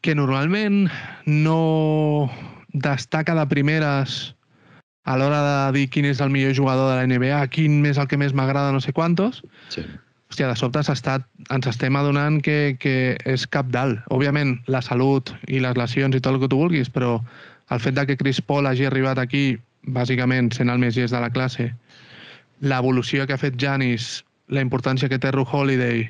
que normalment no destaca de primeres a l'hora de dir quin és el millor jugador de la NBA, quin és el que més m'agrada, no sé quantos. Sí. Hòstia, de sobte estat, ens estem adonant que, que és cap dalt. Òbviament, la salut i les lesions i tot el que tu vulguis, però el fet de que Chris Paul hagi arribat aquí, bàsicament sent el més llest de la classe, l'evolució que ha fet Janis, la importància que té Ru Holiday,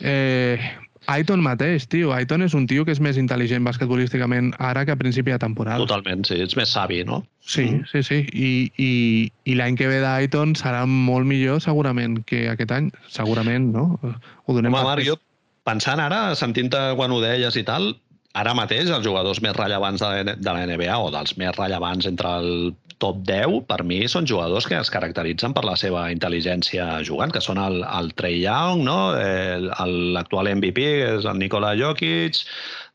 Eh, Aiton mateix, tio. Aiton és un tio que és més intel·ligent basquetbolísticament ara que a principi de temporada. Totalment, sí. Ets més savi, no? Sí, mm. sí, sí. I, i, i l'any que ve d'Aiton serà molt millor segurament que aquest any. Segurament, no? Ho donem Home, Marc, jo pensant ara, sentint-te quan ho deies i tal, ara mateix els jugadors més rellevants de la NBA o dels més rellevants entre el top 10, per mi, són jugadors que es caracteritzen per la seva intel·ligència jugant, que són el, el Trey Young, no? l'actual MVP, és el Nikola Jokic,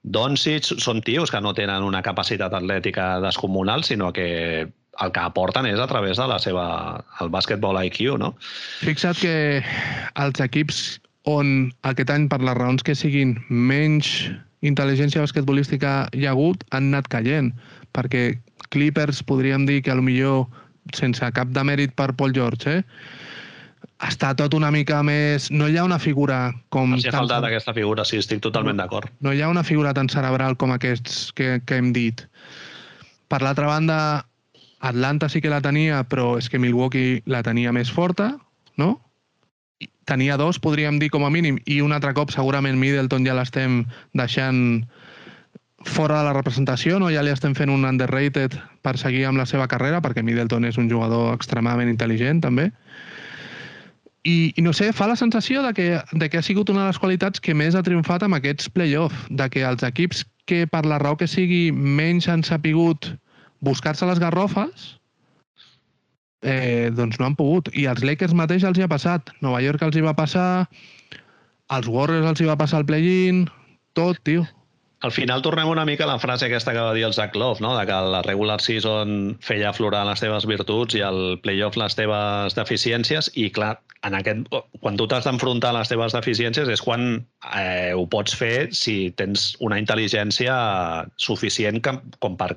Doncic, són tios que no tenen una capacitat atlètica descomunal, sinó que el que aporten és a través de la seva, el bàsquetbol IQ, no? Fixa't que els equips on aquest any, per les raons que siguin, menys intel·ligència basquetbolística hi ha hagut, han anat caient, perquè Clippers podríem dir que a lo millor sense cap de mèrit per Paul George, eh? està tot una mica més... No hi ha una figura com... Si ha faltat aquesta figura, sí, estic totalment d'acord. No hi ha una figura tan cerebral com aquests que, que hem dit. Per l'altra banda, Atlanta sí que la tenia, però és que Milwaukee la tenia més forta, no? Tenia dos, podríem dir, com a mínim, i un altre cop segurament Middleton ja l'estem deixant fora de la representació, no? ja li estem fent un underrated per seguir amb la seva carrera, perquè Middleton és un jugador extremadament intel·ligent, també. I, I no sé, fa la sensació de que, de que ha sigut una de les qualitats que més ha triomfat amb aquests play-off, de que els equips que per la raó que sigui menys han sapigut buscar-se les garrofes, eh, doncs no han pogut. I als Lakers mateix els hi ha passat. Nova York els hi va passar, als Warriors els hi va passar el play-in, tot, tio. Al final tornem una mica a la frase aquesta que va dir el Zach Love, no? de que la regular season feia aflorar les teves virtuts i el playoff les teves deficiències i clar, en aquest, quan tu t'has d'enfrontar a les teves deficiències és quan eh, ho pots fer si tens una intel·ligència suficient com, com per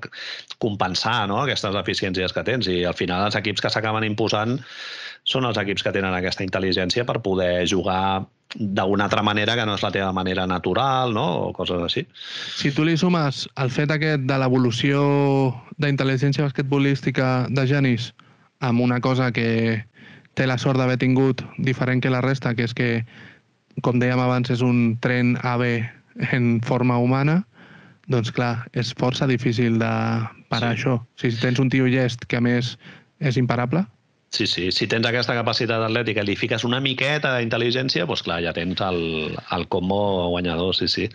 compensar no? aquestes deficiències que tens i al final els equips que s'acaben imposant són els equips que tenen aquesta intel·ligència per poder jugar d'una altra manera que no és la teva manera natural, no? o coses així. Si tu li sumes el fet aquest de l'evolució d'intel·ligència basquetbolística de Janis amb una cosa que té la sort d'haver tingut diferent que la resta, que és que, com dèiem abans, és un tren AB en forma humana, doncs clar, és força difícil de parar sí. això. Si tens un tio llest que a més és imparable, Sí, sí. Si tens aquesta capacitat atlètica i li fiques una miqueta d'intel·ligència, doncs clar, ja tens el, el combo guanyador, sí, sí.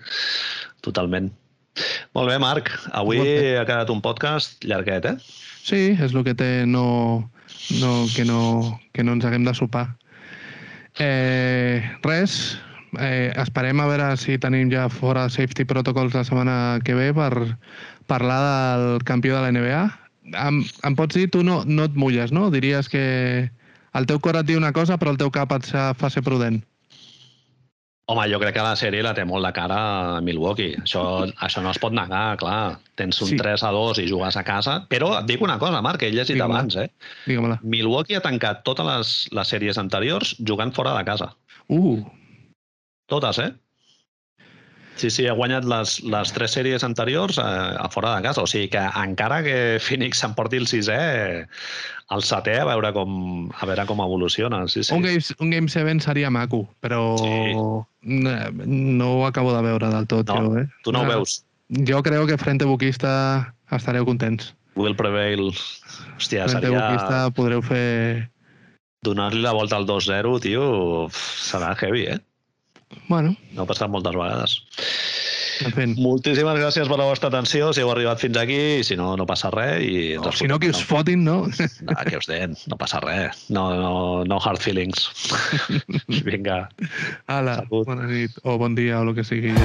Totalment. Molt bé, Marc. Avui ha quedat un podcast llarguet, eh? Sí, és el que té no, no, que, no, que no ens haguem de sopar. Eh, res, eh, esperem a veure si tenim ja fora safety protocols la setmana que ve per parlar del campió de la NBA em, em pots dir, tu no, no et mulles, no? Diries que el teu cor et diu una cosa, però el teu cap et fa ser prudent. Home, jo crec que la sèrie la té molt de cara a Milwaukee. Això, això no es pot negar, clar. Tens un sí. 3 a 2 i jugues a casa. Però et dic una cosa, Marc, que he llegit abans, eh? Milwaukee ha tancat totes les, les sèries anteriors jugant fora de casa. Uh! Totes, eh? Sí, sí, ha guanyat les, les tres sèries anteriors a, eh, a fora de casa. O sigui que encara que Phoenix s'emporti el sisè, el setè a veure com, a veure com evoluciona. Sí, sí. Un, game, un Game 7 seria maco, però sí. no, no ho acabo de veure del tot. No, jo, eh? tu no, no ho veus. Jo crec que Frente Buquista estareu contents. Will Prevail. Hòstia, Frente seria... Buquista podreu fer... Donar-li la volta al 2-0, tio, serà heavy, eh? Bueno. No ha passat moltes vegades. En fin. Moltíssimes gràcies per la vostra atenció, si heu arribat fins aquí, i si no, no passa res. I no, si no, que us fotin, no? No, que us den, no passa res. No, no, no hard feelings. Vinga. Salut. bona nit, o bon dia, o el que sigui.